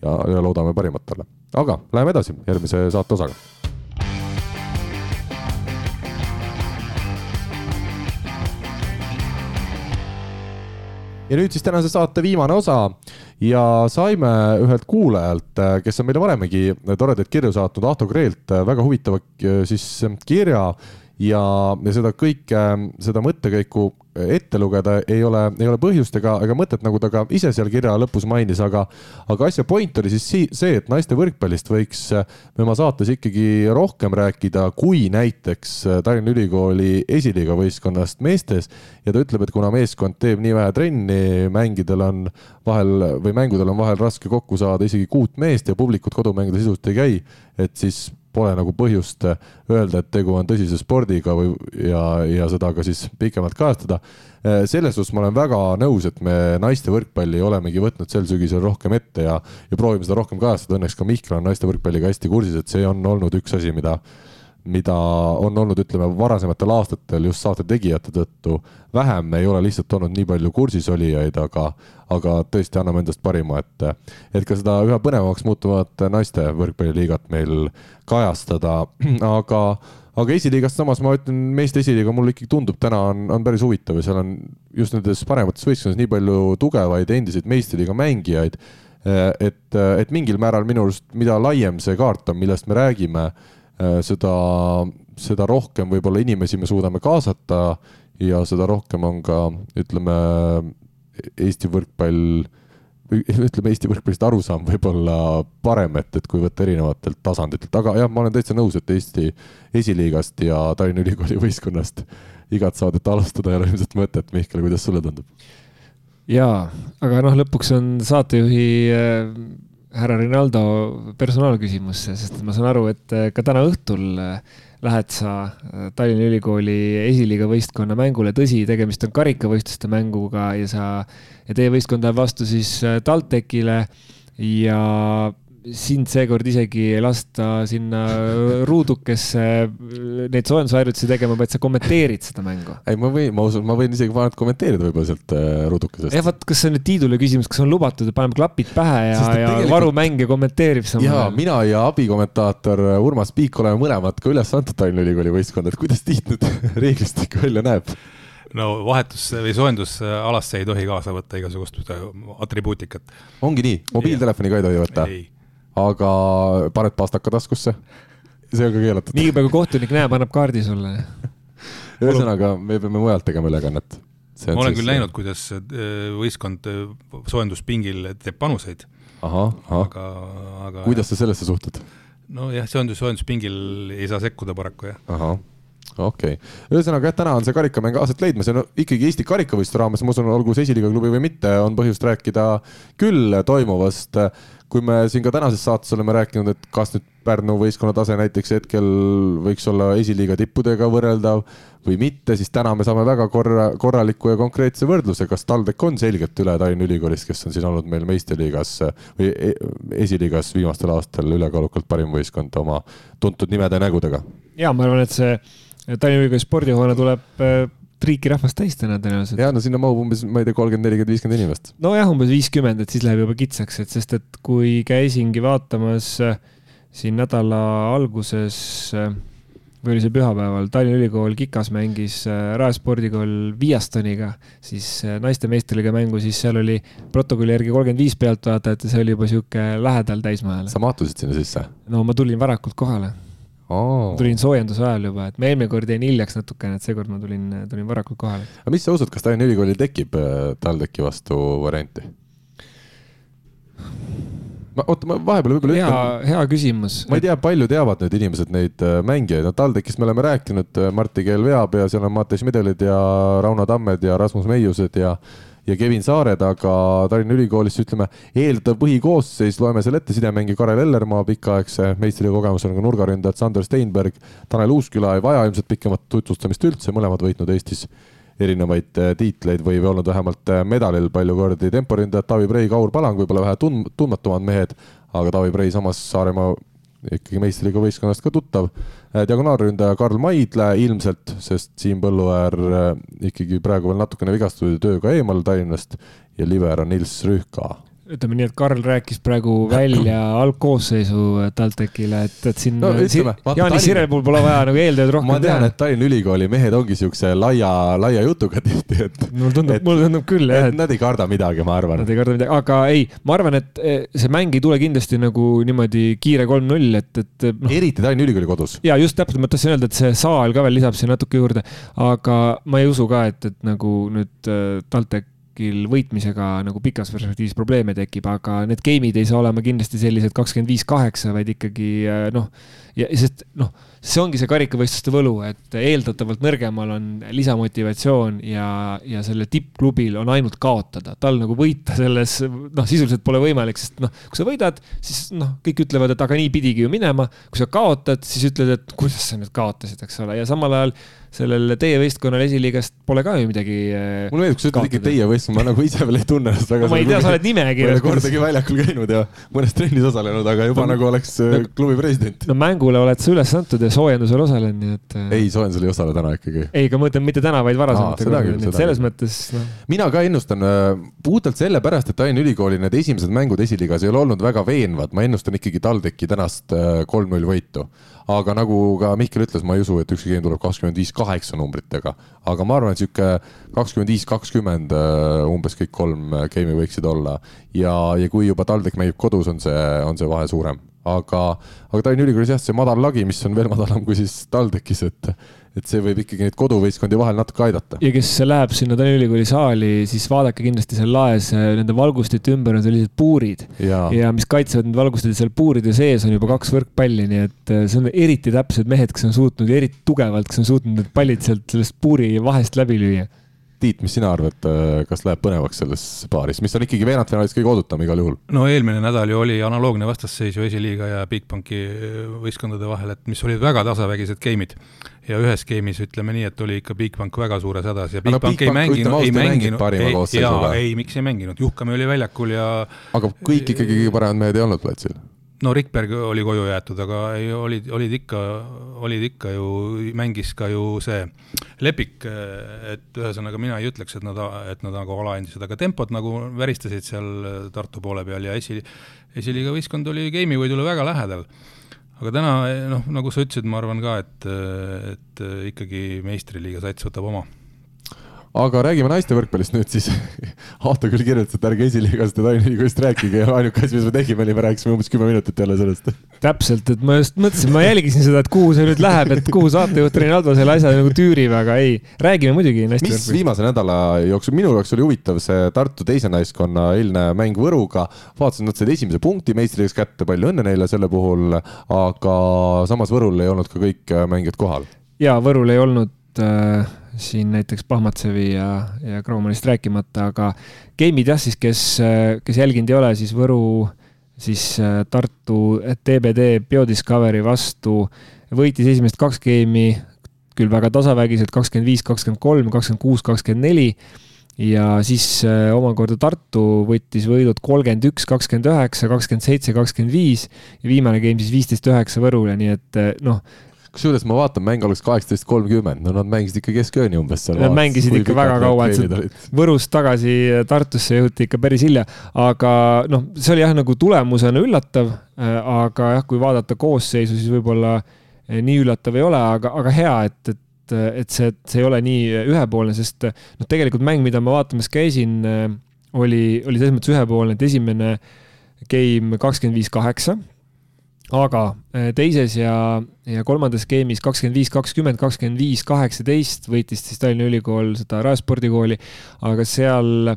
ja, ja loodame parimat talle. aga läheme edasi järgmise saate osaga ja nüüd siis tänase saate viimane osa. Ja saime ühelt kuulajalt, kes on meile varemegi toredaid kirju saatnud, Ahto Kreelt väga huvitava siis kirja. Ja, ja seda kõike, seda mõttekäiku ette lugeda ei ole, ei ole põhjust ega, ega mõtet, nagu ta ka ise seal kirja lõpus mainis, aga, aga asja point oli siis see, et naiste võrkpallist võiks me oma saates ikkagi rohkem rääkida, kui näiteks Tallinna Ülikooli esiliiga võistkonnast meestes. ja ta ütleb, et kuna meeskond teeb nii vähe trenni, mängidel on vahel või mängudel on vahel raske kokku saada isegi kuut meest ja publikut kodumängude sisuliselt ei käi, et siis pole nagu põhjust öelda, et tegu on tõsise spordiga või, ja, ja seda ka siis pikemalt kajastada. selles suhtes ma olen väga nõus, et me naiste võrkpalli olemegi võtnud sel sügisel rohkem ette ja, ja proovime seda rohkem kajastada. Õnneks ka Mihkel on naiste võrkpalliga hästi kursis, et see on olnud üks asi, mida mida on olnud, ütleme, varasematel aastatel just saate tegijate tõttu vähem, ei ole lihtsalt olnud nii palju kursis-olijaid, aga, aga tõesti anname endast parima, et, et ka seda üha põnevamaks muutuvat naiste võrkpalliliigat meil kajastada, aga, aga esiliigast samas ma ütlen, meeste esiliiga mulle ikkagi tundub täna on, on päris huvitav ja seal on just nendes paremates võistkondades nii palju tugevaid endiseid meistriliiga mängijaid, et, et mingil määral minu arust, mida laiem see kaart on, millest me räägime Äh, seda, seda rohkem võib-olla inimesi me suudame kaasata ja seda rohkem on ka, ütleme, Eesti võrkpall, ütleme, Eesti võrkpallist arusaam võib-olla parem, et, et kui võtta erinevatelt tasanditelt, aga jah, ma olen täitsa nõus, et Eesti esiliigast ja Tallinna Ülikooli võistkonnast igat saadet alustada ei ole ilmselt mõtet. Mihkel, kuidas sulle tundub? jaa, aga noh, lõpuks on saatejuhi äh, härra Rinaldo personaalküsimusse, sest ma saan aru, et äh, ka täna õhtul äh, lähed sa äh, Tallinna Ülikooli esiliiga võistkonna mängule, tõsi, tegemist on karikavõistluste mänguga ja sa, ja teie võistkond läheb vastu siis TalTechile ja sind seekord isegi ei lasta sinna ruudukesse neid soojendusharjutusi tegema, vaid sa kommenteerid seda mängu. ei, ma võin, ma usun, ma võin isegi vaadata kommenteerida võib-olla sealt äh, ruudukesest. jah, vaat kas see on nüüd Tiidule küsimus, kas on lubatud, et paneme klapid pähe ja, ja tegelikult... Varu mängija kommenteerib samal ajal? jaa, mina ja abikommentaator Urmas Piik oleme mõlemad ka üles antud Tallinna Ülikooli võistkonda, et kuidas Tiit nüüd reeglistik välja näeb? no vahetus või soojendusalasse ei tohi kaasa võtta igasugust atribuutikat. ongi nii, mobiiltelefoni ka ei tohi võtta? ei aga paned pastaka taskusse. see on ka keelatud. niipea kui kohtunik näeb, annab kaardi sulle. ühesõnaga, me peame mujalt tegema ülekannet. ma olen küll näinud, kuidas äh, võistkond äh, soojenduspingil teeb panuseid. aga, aga. kuidas sa sellesse suhtud? nojah, soojendus, soojenduspingil ei saa sekkuda paraku jah. ahah okei okay., ühesõnaga jah, täna on see karikamäng aset leidmas ja no ikkagi Eesti karikavõistluste raames, ma usun, olgu see esiliiga klubi või mitte, on põhjust rääkida küll toimuvast kui me siin ka tänases saates oleme rääkinud, et kas nüüd Pärnu võistkonna tase näiteks hetkel võiks olla esiliiga tippudega võrreldav või mitte, siis täna me saame väga korra, korraliku ja konkreetse võrdluse, kas TalTech on selgelt üle Tallinna Ülikoolist, kes on siin olnud meil meistriliigas või e-, esiliigas viimastel aastatel ülekaalukalt parim võistkond oma tuntud nimede ja nägudega. ja ma arvan, et see Tallinna Ülikooli spordihoone tuleb riiki rahvast täis täna tõenäoliselt. ja no sinna mahub umbes, ma ei tea, kolmkümmend, nelikümmend, viiskümmend inimest. nojah, umbes viiskümmend, et siis läheb juba kitsaks, et sest et kui käisingi vaatamas äh, siin nädala alguses äh, või oli see pühapäeval, Tallinna Ülikool Kikas mängis äh, Rae spordikool Viastoniga, siis naiste meistriliiga mängu, siis seal oli protokolli järgi kolmkümmend viis pealtvaatajat ja see oli juba sihuke lähedal täismajale. sa mahtusid sinna sisse? no ma tulin varakult kohale oh.. tulin soojenduse ajal juba, et ma eelmine kord jäin hiljaks natukene, et seekord ma tulin, tulin varakult kohale. aga mis sa usud, kas Tallinna Ülikoolil tekib TalTechi vastu varianti? ma, oota, ma vahepeal võib-olla hea hea küsimus. ma ei tea, palju teavad nüüd inimesed neid äh, mängijaid, no TalTechist me oleme rääkinud, äh, Martti Keel veab ja seal on Mattias Midelid ja Rauno Tammed ja Rasmus Meiused ja ja Kevin Saared, aga Tallinna Ülikoolis ütleme, eeldav põhikoosseis, loeme selle ette, sidemängija Karel Ellermaa, pikaaegse meistriga kogemusega nurgaründajad Sander Steinberg, Tanel Uusküla ei vaja ilmselt pikemat tutvustamist üldse, mõlemad võitnud Eestis erinevaid äh, tiitleid või, või olnud vähemalt äh, medalil palju kordi. temporündajad Taavi Prei, Kaur Palang võib-olla vähe tund-, tundmatumad mehed, aga Taavi Prei samas Saaremaa ikkagi meistriliiga võistkonnast ka tuttav. Äh, diagonaalründaja Karl Maidla ilmselt, sest Siim Põlluäär ikkagi praegu veel natukene vigastatud tööga eemal Tallinnast ja liber on Nils Rüühka ütleme nii, et Karl rääkis praegu välja algkoosseisu TalTechile, et, et siin no, ütleme, Jaanis Sirel puhul pole vaja nagu eeltööd rohkem teha. ma tean, et Tallinna Ülikooli mehed ongi siukse laia, laia jutuga tihti, et. mulle tundub, mulle tundub küll jah. nad ei karda midagi, ma arvan. Nad ei karda midagi, aga ei, ma arvan, et eh, see mäng ei tule kindlasti nagu niimoodi kiire kolm-null, et, et no.. eriti Tallinna Ülikooli kodus. ja just täpselt, ma tahtsin öelda, et see saal ka veel lisab siia natuke juurde, aga ma ei usu ka, et, et nagu nüüd eh, TalTech kuskil võitmisega nagu pikas perspektiivis probleeme tekib, aga need game'id ei saa olema kindlasti sellised kakskümmend viis, kaheksa, vaid ikkagi äh, noh, ja sest noh, see ongi see karikavõistluste võlu, et eeldatavalt nõrgemal on lisamotivatsioon ja, ja sellel tippklubil on ainult kaotada, tal nagu võita selles noh, sisuliselt pole võimalik, sest noh, kui sa võidad, siis noh, kõik ütlevad, et aga nii pidigi ju minema, kui sa kaotad, siis ütled, et kuidas sa nüüd kaotasid, eks ole, ja samal ajal sellel teie võistkonnal esiliigast pole ka ju midagi. Äh, mulle meeldib, kui sa ütled ikka teie võistkond, ma nagu ise veel ei tunne ennast väga. ma ei tea, sa oled nimekirjas. ma ei ole kordagi väljakul käinud ja mõnes trennis osalenud, aga juba no, nagu oleks no, klubi president. no mängule oled sa üles antud ja soojendusel osalen, nii et. Äh, ei, soojendusel ei osale täna ikkagi. ei, aga ma mõtlen mitte täna, vaid varasemalt. selles mõttes no.. mina ka ennustan puhtalt sellepärast, et Tallinna Ülikooli need esimesed mängud esiliigas ei ole olnud väga veenvad, ma ennustan ikkagi TalTechi tänast kolm-null võitu aga nagu ka Mihkel ütles, ma ei usu, et ükski game tuleb kakskümmend viis kaheksa numbritega, aga ma arvan, et sihuke kakskümmend viis, kakskümmend äh, umbes kõik kolm äh, game'i võiksid olla ja, ja kui juba TalTech mängib kodus, on see, on see vahe suurem, aga, aga Tallinna Ülikoolis jah, see madal lagi, mis on veel madalam kui siis TalTechis, et et see võib ikkagi neid koduvõistkondi vahel natuke aidata. ja kes läheb sinna Tallinna Ülikooli saali, siis vaadake kindlasti seal laes äh, nende valgustite ümber on sellised puurid. Ja, ja mis kaitsevad need valgustid, seal puuride sees on juba kaks võrkpalli, nii et äh, see on eriti täpsed mehed, kes on suutnud ja eriti tugevalt, kes on suutnud need pallid sealt sellest puuri vahest läbi lüüa Tiit, mis sina arvad, äh, kas läheb põnevaks selles paaris, mis on ikkagi veerandfinaalis kõige oodatum igal juhul? no eelmine nädal ju oli analoogne vastasseis ju esiliiga ja Bigbanki võistkondade vahel, et mis olid väga tasavägised game'id. ja ühes game'is ütleme nii, et oli ikka Bigbank väga suures hädas ja Bigbank no, ei mänginud, ei mänginud, ei, jaa, ei, miks ei mänginud, Juhkami oli väljakul ja aga kõik ikkagi kõige paremad mehed ei olnud platsil no Rikberg oli koju jäetud, aga ei, olid, olid ikka, olid ikka ju, mängis ka ju see Lepik, et ühesõnaga mina ei ütleks, et nad, et nad nagu alaandsid, aga tempot nagu väristasid seal Tartu poole peal ja esi, esiliiga võistkond oli game'i võidule väga lähedal. aga täna noh, nagu sa ütlesid, ma arvan ka, et, et ikkagi meistriliiga sats võtab oma aga räägime naiste võrkpallist nüüd siis. Ahto küll kirjutas, et ärge esiliigast ja Tallinna Ülikoolist rääkige ja ainuke asi, mis me tegime, oli, me rääkisime umbes kümme minutit jälle sellest. täpselt, et ma just mõtlesin, ma jälgisin seda, et kuhu see nüüd läheb, et kuhu saatejuht Reinaldo selle asja nagu tüürib, aga ei, räägime muidugi naiste mis võrkpallist. viimase nädala jooksul, minu jaoks oli huvitav see Tartu teise naiskonna eilne mäng Võruga. vaatasin, nad said esimese punkti meistriks kätte, palju õnne neile selle puhul, aga samas Võrul ei olnud ka kõik mängijad kohal. ja Võrul ei olnud äh siin näiteks Pahmatsevi ja, ja Kroomanist rääkimata, aga game'id jah, siis kes, kes jälginud ei ole, siis Võru siis äh, Tartu TBD Biodiscovery vastu võitis esimesed kaks game'i küll väga tasavägiselt, kakskümmend viis, kakskümmend kolm, kakskümmend kuus, kakskümmend neli. Ja siis äh, omakorda Tartu võttis võidud kolmkümmend üks, kakskümmend üheksa, kakskümmend seitse, kakskümmend viis. Ja viimane game siis viisteist üheksa Võrule, nii et äh, noh, kusjuures ma vaatan, mäng oleks kaheksateist kolmkümmend, no nad mängisid ikka keskööni umbes seal. Nad mängisid ikka väga kaua, et Võrust tagasi Tartusse jõuti ikka päris hilja, aga noh, see oli jah, nagu tulemusena üllatav, äh, aga jah, kui vaadata koosseisu, siis võib-olla nii üllatav ei ole, aga, aga hea, et, et, et see, see ei ole nii ühepoolne, sest noh, tegelikult mäng, mida ma vaatamas käisin, oli, oli selles mõttes ühepoolne, et esimene game kakskümmend viis, kaheksa aga teises ja, ja kolmandas game'is kakskümmend viis, kakskümmend, kakskümmend viis, kaheksateist võitis siis Tallinna Ülikool seda Rae-spordikooli, aga seal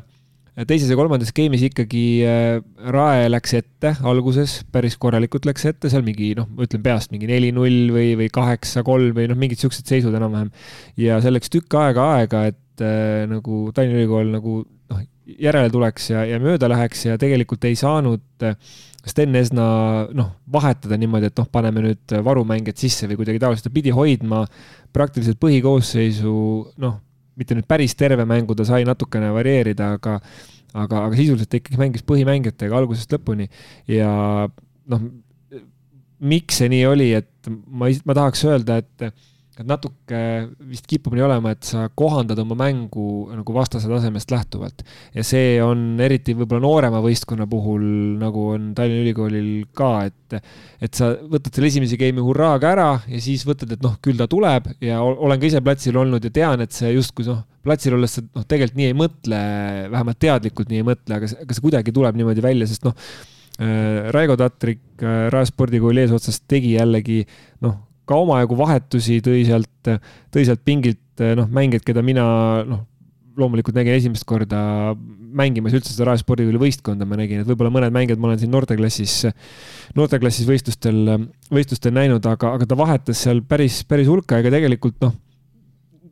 teises ja kolmandas game'is ikkagi äh, Rae läks ette alguses, päris korralikult läks ette, seal mingi noh, ma ütlen peast mingi neli-null või, või kaheksa-kolm või noh, mingid siuksed seisud enam-vähem. ja see läks tükk aega aega, et äh, nagu Tallinna Ülikool nagu noh, järele tuleks ja, ja mööda läheks ja tegelikult ei saanud äh, Sten Esna noh, vahetada niimoodi, et noh, paneme nüüd varumängijad sisse või kuidagi taoliselt, ta pidi hoidma praktiliselt põhikoosseisu noh, mitte nüüd päris terve mängu, ta sai natukene varieerida, aga aga, aga sisuliselt ta ikkagi mängis põhimängijatega algusest lõpuni. Ja noh, miks see nii oli, et ma, ma tahaks öelda, et natuke vist kipub nii olema, et sa kohandad oma mängu nagu vastase tasemest lähtuvalt. ja see on eriti võib-olla noorema võistkonna puhul, nagu on Tallinna Ülikoolil ka, et et sa võtad selle esimese game'i hurraaga ära ja siis võtad, et noh, küll ta tuleb ja olen ka ise platsil olnud ja tean, et see justkui noh, platsil olles sa noh, tegelikult nii ei mõtle, vähemalt teadlikult nii ei mõtle, aga, aga see kuidagi tuleb niimoodi välja, sest noh, äh, Raigo Tatrik äh, Rae spordikooli eesotsas tegi jällegi noh, ka omajagu vahetusi, tõi sealt, tõi sealt pingilt noh, mängijaid, keda mina noh, loomulikult nägin esimest korda mängimas üldse seda Rae spordikooli võistkonda, ma nägin, et võib-olla mõned mängijad ma olen siin noorteklassis, noorteklassis võistlustel, võistlustel näinud, aga, aga ta vahetas seal päris, päris hulka ja tegelikult noh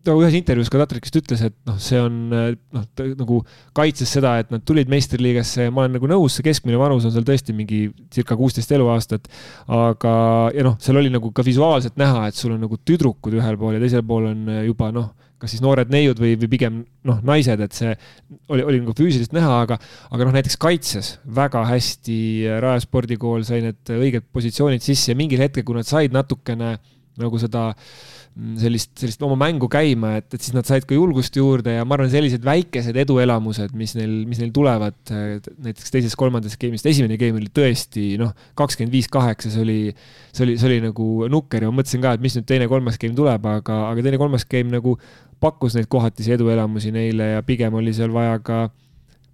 ta ühes intervjuus ka Tatrik vist ütles, et noh, see on noh, ta nagu kaitses seda, et nad tulid meistriliigasse ja ma olen nagu nõus, see keskmine vanus on seal tõesti mingi circa kuusteist eluaastat. aga, ja noh, seal oli nagu ka visuaalselt näha, et sul on nagu tüdrukud ühel pool ja teisel pool on juba noh, kas siis noored neiud või, või pigem noh, naised, et see oli, oli nagu füüsiliselt näha, aga, aga noh, näiteks kaitses väga hästi Rae spordikool sai need õiged positsioonid sisse ja mingil hetkel, kui nad said natukene nagu seda äh, sellist, sellist oma mängu käima, et, et siis nad said ka julgust juurde ja ma arvan, sellised väikesed eduelamused, mis neil, mis neil tulevad näiteks teises-kolmandas game'is, esimene game oli tõesti noh, kakskümmend viis kaheksa, see oli, see oli, see oli nagu nukker ja ma mõtlesin ka, et mis nüüd teine-kolmas game tuleb, aga, aga teine-kolmas game nagu pakkus neid kohatisi eduelamusi neile ja pigem oli seal vaja ka,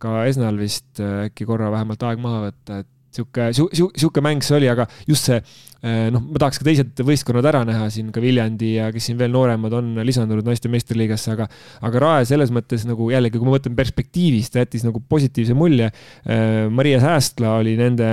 ka Esnal vist äkki korra vähemalt aeg maha võtta, et sihuke, sihuke mäng see oli, aga just see noh, ma tahaks ka teised võistkonnad ära näha siin, ka Viljandi ja kes siin veel nooremad on lisandunud naiste meistriliigasse, aga aga Rae selles mõttes nagu jällegi, kui ma mõtlen perspektiivist, jättis nagu positiivse mulje. Eh, Maria Säästla oli nende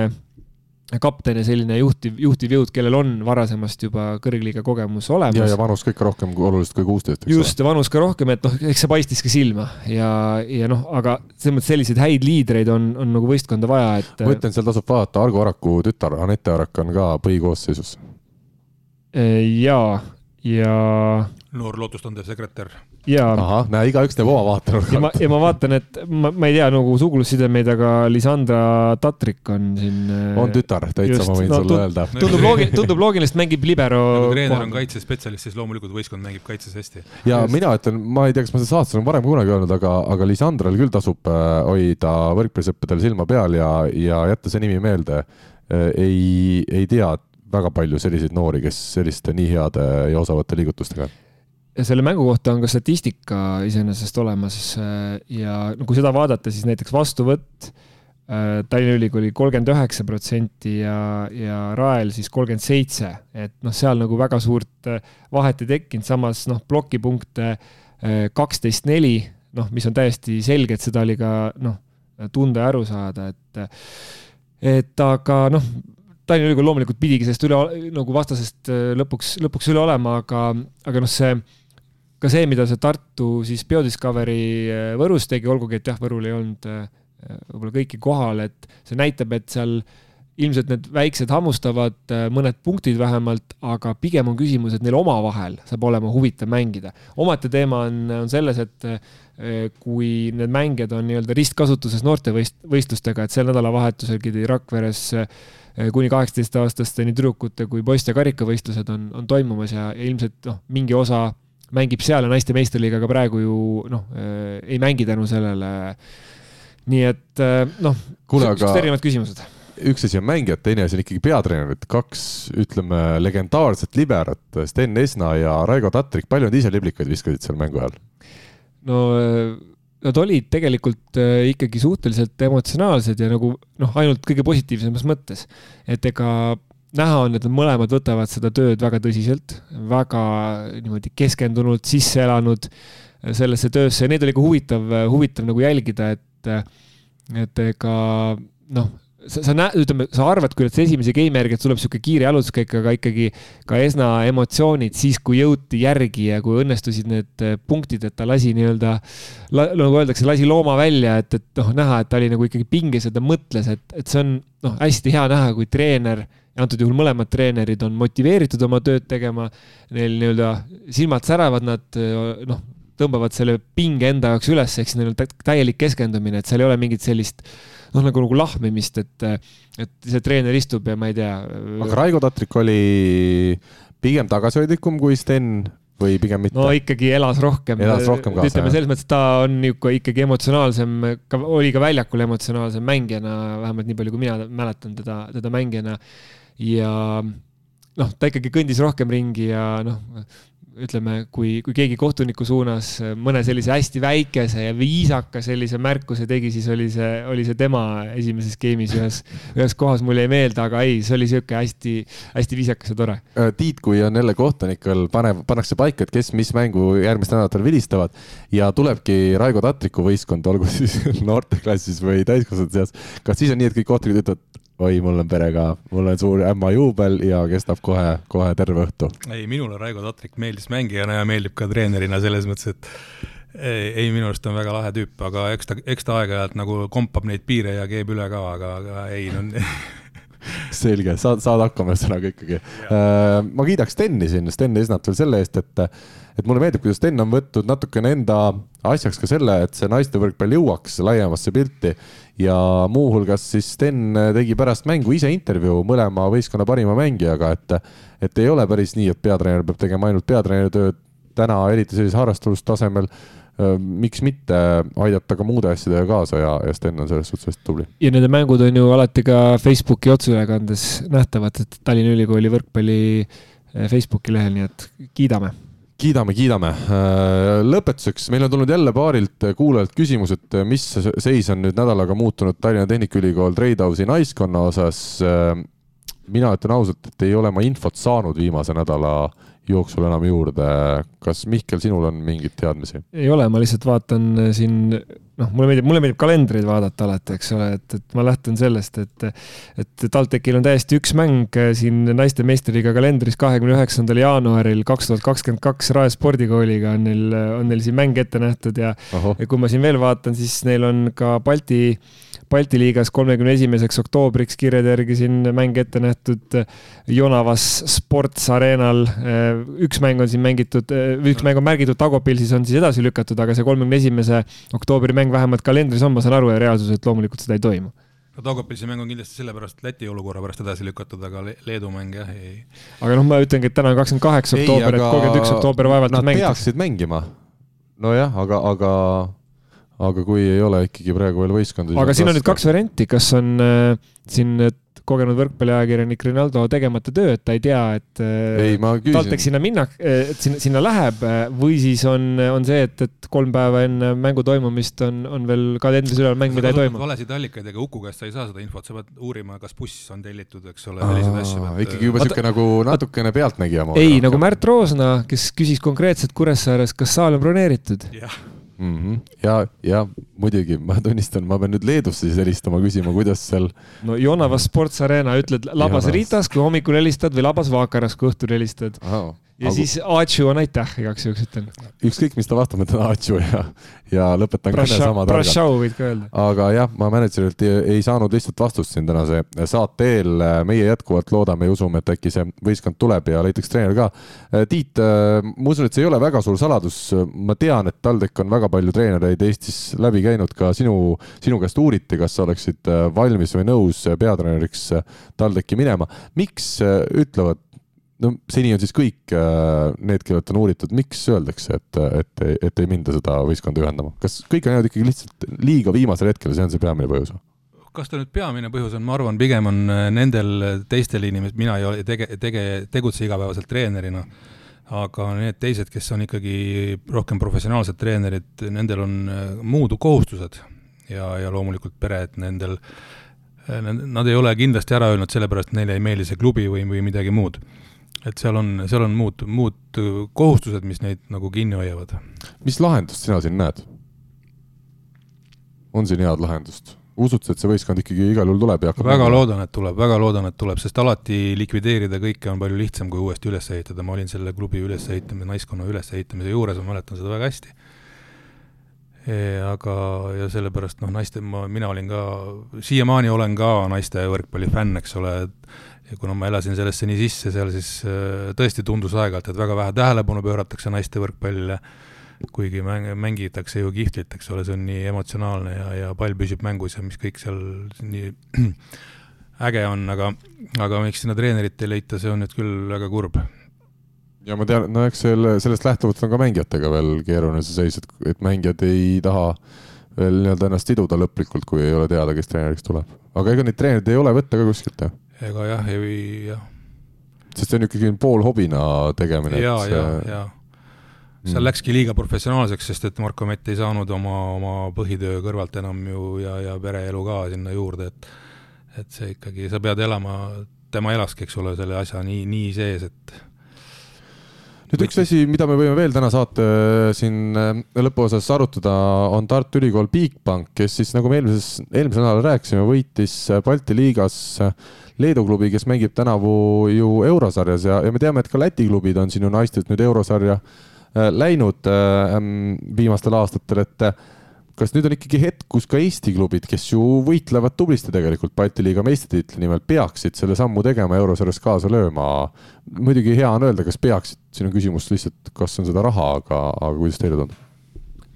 kapten ja selline juhtiv, juhtiv jõud, kellel on varasemast juba kõrgliiga kogemus olemas. ja, ja vanus ka ikka rohkem kui oluliselt kui kuusteist. just, vanus ka rohkem, et noh, eks see paistis ka silma ja, ja noh, aga selles mõttes selliseid häid liidreid on, on nagu võistkonda vaja, et. ma ütlen, seal tasub vaadata, Argo Araku tütar Anette Arak on ka põhikoosseisus. ja, ja. noor lootustandev sekretär ahah, näe, igaüks teeb oma vaatenurga. ja ma, ja ma vaatan, et ma, ma ei tea nagu sugulussidemeid, aga Lisandra Tatrik on siin. Äh, on tütar, täitsa ma võin no, sulle öelda. tundub loogiline, tundub loogiline, sest mängib libero. nagu treener on kaitsespetsialist, siis loomulikult võistkond mängib kaitses hästi. ja Just. mina ütlen, ma ei tea, kas ma seda saates olen varem kunagi öelnud, aga, aga Lisandral küll tasub äh, hoida võrkpallisõppedel silma peal ja, ja jätta see nimi meelde. Äh, ei, ei tea väga palju selliseid noori, kes selliste nii heade ja osavate liigutustega selle mängu kohta on ka statistika iseenesest olemas äh, ja no kui seda vaadata, siis näiteks vastuvõtt äh, Tallinna Ülikooli kolmkümmend üheksa protsenti ja, ja Rael siis kolmkümmend seitse, et noh, seal nagu väga suurt äh, vahet ei tekkinud, samas noh, plokipunkte kaksteist neli, noh, mis on täiesti selge, et seda oli ka noh, tunda ja aru saada, et et aga noh, Tallinna Ülikool loomulikult pidigi sellest üle, nagu vastasest lõpuks, lõpuks üle olema, aga, aga noh, see ka see, mida see Tartu siis Biodiscovery äh, Võrus tegi, olgugi et jah, Võrul ei olnud äh, võib-olla kõiki kohal, et see näitab, et seal ilmselt need väiksed hammustavad äh, mõned punktid vähemalt, aga pigem on küsimus, et neil omavahel saab olema huvitav mängida. omaette teema on, on selles, et kui need mängijad on nii-öelda ristkasutuses noortevõistlustega, et sel nädalavahetusel pidi Rakveres kuni kaheksateistaastaste nii tüdrukute kui poiste karikavõistlused on, on toimumas ja, ja ilmselt noh, mingi osa mängib seal ja naiste meistriliigaga praegu ju noh, ei mängi tänu sellele. nii et noh, aga... erinevad küsimused üks asi on mängijad, teine asi on ikkagi peatreenerid, kaks, ütleme, legendaarset liberat, Sten Esna ja Raigo Tatrik, palju nad ise liblikaid viskasid seal mängu ajal? no nad olid tegelikult ikkagi suhteliselt emotsionaalsed ja nagu noh, ainult kõige positiivsemas mõttes. et ega näha on, et nad mõlemad võtavad seda tööd väga tõsiselt, väga niimoodi keskendunult, sisse elanud sellesse töösse. Ja neid oli ka huvitav, huvitav nagu jälgida, et, et ega noh sa, sa näed, ütleme, sa arvad küll, et see esimese game'i järgi, et tuleb sihuke kiire jalutuskäik, aga ikkagi ka Esna emotsioonid siis, kui jõuti järgi ja kui õnnestusid need äh, punktid, et ta lasi nii-öelda, nagu öeldakse, lasi looma välja, et, et noh, näha, et ta oli nagu ikkagi pinges ja ta mõtles, et, et see on noh, hästi hea näha, kui treener antud juhul mõlemad treenerid on motiveeritud oma tööd tegema, neil nii-öelda silmad säravad, nad äh, noh, tõmbavad selle pinge enda jaoks üles, ehk siis neil on täielik keskendumine, et seal ei ole mingit sellist noh, nagu, nagu lahmimist, et, et see treener istub ja ma ei tea. aga Raigo Tatrik oli pigem tagasihoidlikum kui Sten või pigem mitte? no ikkagi elas rohkem. elas rohkem kaasa. ütleme selles mõttes, et ta on niisugune ikkagi emotsionaalsem, ka oli ka väljakul emotsionaalsem mängijana, vähemalt nii palju, kui mina mäletan teda, teda mängijana. Ja noh, ta ikkagi kõndis rohkem ringi ja noh, ütleme, kui, kui keegi kohtuniku suunas mõne sellise hästi väikese ja viisaka sellise märkuse tegi, siis oli see, oli see tema esimeses game'is ühes, ühes kohas, mul jäi meelde, aga ei, see oli sihuke hästi, hästi viisakas ja tore. Äh, Tiit, kui on jälle kohtunikel, paneb, pannakse paika, et kes mis mängu järgmistel nädalatel vilistavad ja tulebki Raigo Tatriku võistkond, olgu siis noorteklassis või täiskasvanute seas, kas siis on nii, et kõik kohtunikud ütlevad, oi, mul on perega, mul on suur ämma juubel ja kestab kohe, kohe terve õhtu. ei, minule Raigo Tatrik meeldis mängijana ja meeldib ka treenerina selles mõttes, et ei, minu arust on väga lahe tüüp, aga eks ta, eks ta aeg-ajalt nagu kompab neid piire ja keeb üle ka, aga, aga ei no selge, saad, saad hakkama ühesõnaga ikkagi. Äh, ma kiidaks Steni siin, Sten Esnat veel selle eest, et, et mulle meeldib, kuidas Sten on võtnud natukene enda asjaks ka selle, et see naiste võrkpall jõuaks laiemasse pilti. Ja muuhulgas siis Sten tegi pärast mängu ise intervjuu mõlema võistkonna parima mängijaga, et, et ei ole päris nii, et peatreener peab tegema ainult peatreeneri tööd. Täna, eriti sellisel harrastustasemel miks mitte aidata ka muude asjadega kaasa ja, ja Sten on selles suhtes tubli. ja nende mängud on ju alati ka Facebooki otseülekandes nähtavad, et Tallinna Ülikooli võrkpalli Facebooki lehel, nii et kiidame kiidame, kiidame. Äh, lõpetuseks, meil on tulnud jälle paarilt kuulajalt küsimus, et mis seis on nüüd nädalaga muutunud Tallinna Tehnikaülikool Treidausi naiskonna osas. Mina ütlen ausalt, et ei ole ma infot saanud viimase nädala jooksul enam juurde. kas Mihkel, sinul on mingeid teadmisi? ei ole, ma lihtsalt vaatan siin noh, mulle meeldib, mulle meeldib kalendreid vaadata alati, eks ole, et, et ma lähtun sellest, et, et TalTechil on täiesti üks mäng siin naiste meistriliiga kalendris kahekümne üheksandal jaanuaril kaks tuhat kakskümmend kaks Rae spordikooliga on neil, on neil siin mäng ette nähtud ja, ja kui ma siin veel vaatan, siis neil on ka Balti Balti liigas kolmekümne esimeseks oktoobriks kirjade järgi siin mäng ette nähtud Jonavas Sports Arenal. üks mäng on siin mängitud, üks mäng on märgitud Tagopil, siis on siis edasi lükatud, aga see kolmekümne esimese oktoobri mäng vähemalt kalendris on, ma saan aru, ja reaalsuses loomulikult seda ei toimu no Daugavpilsi mäng on kindlasti sellepärast Läti olukorra pärast edasi lükatud, aga Leedu mäng jah ei. aga noh, ma ütlengi, et täna on kakskümmend kaheksa oktoober, et kolmkümmend üks oktoober vaevalt nad mängitakse. peaksid mängima. nojah, aga, aga aga kui ei ole ikkagi praegu veel võistkonda. aga siin on nüüd kaks varianti, kas on äh, siin kogenud võrkpalliajakirjanik Rinaldo tegemata töö, et ta ei tea, et äh, ei, TalTech sinna minna, äh, et sinna, sinna läheb äh, või siis on, on see, et, et kolm päeva enne mängu toimumist on, on veel kalendris üleval mäng, mida ei toimu. valesid allikaid, ega Uku käest sa ei saa seda infot, sa pead uurima, kas buss on tellitud, eks ole, selliseid asju ikkagi juba sihuke nagu natukene pealtnägija. ei, nagu Märt Roosna, kes küsis konkreetselt Kuressaares, kas saal on broneeritud. jah mm. -hmm. ja, ja muidugi ma tunnistan, ma pean nüüd Leedusse siis helistama, küsima, kuidas seal. no Jonavas Sports Arena, ütled Labas Ritas, kui hommikul helistad või Labas Vaakaras, kui õhtul helistad oh ja Aga... siis Aatšu on aitäh, igaks juhuks ütlen. ükskõik, mis ta vastab, ma ütlen Aatšu ja, ja lõpetan kõne sama targalt. võid ka öelda. aga jah, ma mänedžerilt ei, ei saanud lihtsalt vastust siin tänase saate eel. meie jätkuvalt loodame ja usume, et äkki see võistkond tuleb ja leitakse treener ka. Tiit, ma usun, et see ei ole väga suur saladus. ma tean, et TalTech on väga palju treenereid Eestis läbi käinud, ka sinu, sinu käest uuriti, kas sa oleksid valmis või nõus peatreeneriks TalTechi minema. miks ütlevad no seni on siis kõik äh, need, kellelt on uuritud, miks öeldakse, et, et, et ei minda seda võistkonda ühendama, kas kõik on jäänud ikkagi lihtsalt liiga viimasel hetkel, see on see peamine põhjus? kas ta nüüd peamine põhjus on, ma arvan, pigem on nendel teistel inimestel, mina ei ole tege-, tege-, tegutse igapäevaselt treenerina, aga need teised, kes on ikkagi rohkem professionaalsed treenerid, nendel on muud kohustused ja, ja loomulikult pere, et nendel äh, nad ei ole kindlasti ära öelnud sellepärast, et neile ei meeldi see klubi või, või midagi muud. Et seal on, seal on muud, muud kohustused, mis neid nagu kinni hoiavad. mis lahendust sina siin näed? on siin head lahendust? usud sa, et see võistkond ikkagi igal juhul tuleb ja hakkab väga loodan, et tuleb, väga loodan, et tuleb, sest alati likvideerida kõike on palju lihtsam, kui uuesti üles ehitada, ma olin selle klubi ülesehitamise, naiskonna ülesehitamise juures, ma mäletan seda väga hästi aga, ja sellepärast noh, naiste, ma, mina olin ka, siiamaani olen ka naiste võrkpalli fänn, eks ole, et ja kuna ma elasin sellesse nii sisse seal, siis äh, tõesti tundus aeg-ajalt, et väga vähe tähelepanu pööratakse naiste võrkpallile, kuigi mäng, mängitakse ju kihvlit, eks ole, see on nii emotsionaalne ja, ja pall püsib mängus ja mis kõik seal nii äge on, aga, aga miks sinna treenerit ei leita, see on nüüd küll väga kurb ja ma tean, no eks selle, sellest lähtuvalt on ka mängijatega veel keeruline see seis, et, et mängijad ei taha veel nii-öelda ennast siduda lõplikult, kui ei ole teada, kes treeneriks tuleb. aga ega neid treenereid ei ole võtta ka kuskilt, jah? Ega jah, ei, jah. sest see on ikkagi poolhobina tegemine. ja, ja, ja seal mm. läkski liiga professionaalseks, sest et Marko Mett ei saanud oma, oma põhitöö kõrvalt enam ju ja, ja pereelu ka sinna juurde, et et see ikkagi, sa pead elama, tema elaski, eks ole, selle asja nii, nii sees, et nüüd üks asi, mida me võime veel täna saate äh, siin äh, lõpuosas arutada, on Tartu Ülikool Bigbank, kes siis nagu me eelmises, eelmisel nädalal rääkisime, võitis äh, Balti liigas Leedu klubi, kes mängib tänavu ju eurosarjas ja, ja me teame, et ka Läti klubid on siin ju naistest nüüd eurosarja läinud viimastel aastatel, et kas nüüd on ikkagi hetk, kus ka Eesti klubid, kes ju võitlevad tublisti tegelikult Balti liiga meistritiitli nimel, peaksid selle sammu tegema, eurosarjas kaasa lööma? muidugi hea on öelda, kas peaksid, siin on küsimus lihtsalt, kas on seda raha, aga, aga kuidas teile tundub?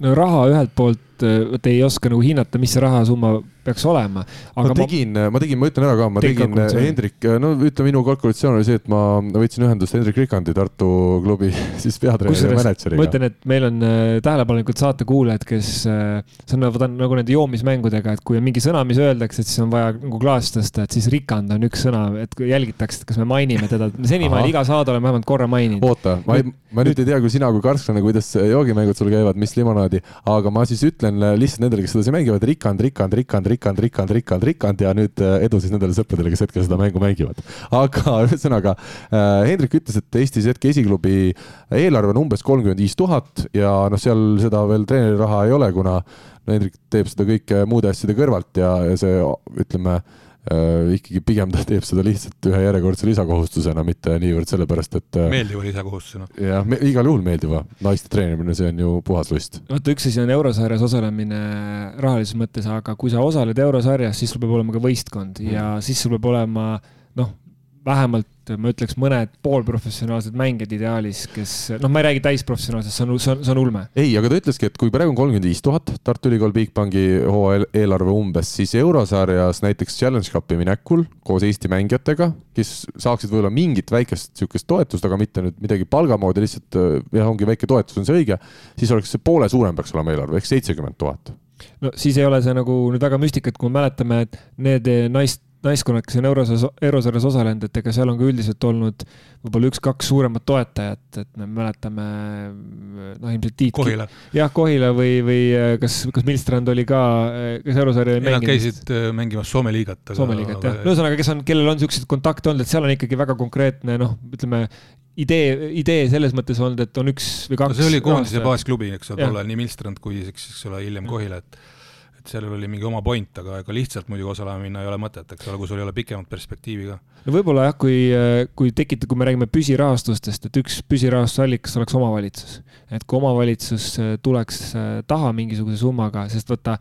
no raha ühelt poolt, vot ei oska nagu hinnata, mis see rahasumma peaks olema. ma tegin, ma tegin, ma ütlen ära ka, ma tegin Hendrik, no ütleme, minu kalkulatsioon oli see, et ma võtsin ühendust Hendrik Rikandi, Tartu klubi siis peatreeneri ja mänedžeriga. ma ütlen, et meil on äh, tähelepanelikud saatekuulajad, kes, äh, see on nagu, nagu nende joomismängudega, et kui on mingi sõna, mis öeldakse, et siis on vaja nagu klaasi tõsta, et siis Rikand on üks sõna, et jälgitakse, et kas me mainime teda. senimaani iga saade oleme vähemalt korra maininud. oota, ma ei, ma nüüd ei tea, kui sina kui karsklane, kuidas joogimängud sul käivad, mis limonaadi, aga ma siis ütlen lihtsalt nendele, kes sedasi mängivad, Rikand, Rikand, Rikand, Rikand, Rikand, Rikand, Rikand ja nüüd äh, edu siis nendele sõpradele, kes hetkel seda mängu mängivad. aga ühesõnaga äh,, Hendrik ütles, et Eestis hetke esiklubi eelarve on umbes kolmkümmend viis tuhat ja noh, seal seda veel treeneri raha ei ole, kuna no Hendrik teeb seda kõike muude asjade kõrvalt ja, ja see ütleme äh, ikkagi pigem ta teeb seda lihtsalt ühe järjekordse lisakohustusena, mitte niivõrd sellepärast, et äh,. meeldiva lisakohustusena. jah me,, igal juhul meeldiva, naiste treenimine, see on ju puhas lust. vaata, üks asi on eurosarjas osalemine rahalises mõttes, aga kui sa osaled eurosarjas, siis sul peab olema ka võistkond mm. ja siis sul peab olema noh, vähemalt ma ütleks mõned poolprofessionaalsed mängijad ideaalis, kes noh, ma ei räägi täisprofessionaalsest, see on, see on, see on ulme. ei, aga ta ütleski, et kui praegu on kolmkümmend viis tuhat Tartu Ülikool Bigbanki hooaja eelarve umbes, siis eurosarjas näiteks Challenge Cupi minekul koos Eesti mängijatega, kes saaksid võib-olla mingit väikest niisugust toetust, aga mitte nüüd midagi palga moodi, lihtsalt jah, ongi väike toetus on see õige, siis oleks see poole suurem peaks olema eelarve ehk seitsekümmend tuhat no siis ei ole see nagu nüüd väga müstika, et kui me mäletame, et need naist naiskonnad, kes on eurosarjas, eurosarjas osalenud, et ega seal on ka üldiselt olnud võib-olla üks-kaks suuremat toetajat, et me mäletame noh, ilmselt Tiit. Kohila. jah, Kohila või, või äh, kas, kas Milstrand oli ka, äh, kas eurosarja ei mänginud? Nad käisid äh, mängimas Soome liigat. Soome liigat jah, ühesõnaga, kes on, kellel on niisuguseid kontakte olnud, et seal on ikkagi väga konkreetne noh, ütleme idee, idee selles mõttes olnud, et on üks või kaks no. see oli koondise baasklubi, eks ole, tollal nii Milstrand kui eks, eks ole, hiljem Kohila, et et sellel oli mingi oma point, aga ega lihtsalt muidugi osalema minna ei ole mõtet, eks ole, kui sul ei ole pikemat perspektiivi ka. no võib-olla jah, kui, kui tekita, kui me räägime püsirahastustest, et üks püsirahastusallikas oleks omavalitsus. et kui omavalitsus tuleks taha mingisuguse summaga, sest vaata,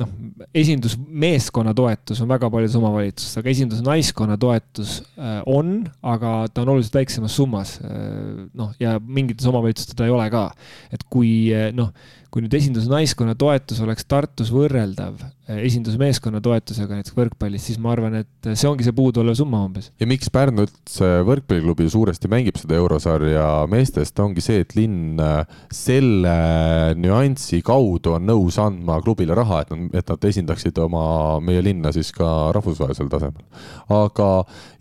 noh, esindusmeeskonna toetus on väga paljudes omavalitsustes, aga esindusnaiskonna toetus äh, on, aga ta on oluliselt väiksemas summas. Äh, noh, ja mingites omavalitsustes teda ei ole ka. et kui noh, kui nüüd esindusnaiskonna toetus oleks Tartus võrreldav eh, esindusmeeskonna toetusega näiteks võrkpallis, siis ma arvan, et see ongi see puuduolev summa umbes. ja miks Pärnu üldse võrkpalliklubi suuresti mängib seda eurosarja meestest, ongi see, et linn äh, selle nüansi kaudu on nõus andma klubile raha, et nad, et nad esindaksid oma, meie linna siis ka rahvusvahelisel tasemel. aga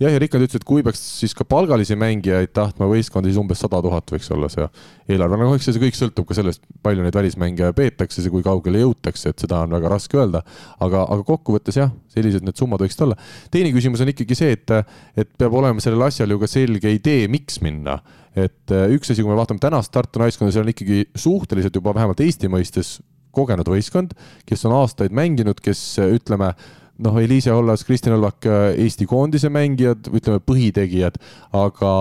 jah, ja Rickard ütles, et kui peaks siis ka palgalisi mängijaid tahtma võistkonda, siis umbes sada tuhat võiks olla see eelarve, no eks see kõik sõltub ka sellest, palju neid välismänge mänge peetakse, see, kui kaugele jõutakse, et seda on väga raske öelda. aga, aga kokkuvõttes jah, sellised need summad võiksid olla. teine küsimus on ikkagi see, et, et peab olema sellel asjal ju ka selge idee, miks minna. et äh, üks asi, kui me vaatame tänast Tartu naiskonda, see on ikkagi suhteliselt juba vähemalt Eesti mõistes kogenud võistkond, kes on aastaid mänginud, kes ütleme noh, Eliise Ollas, Kristjan Õlvak, äh, Eesti koondise mängijad, ütleme põhitegijad, aga,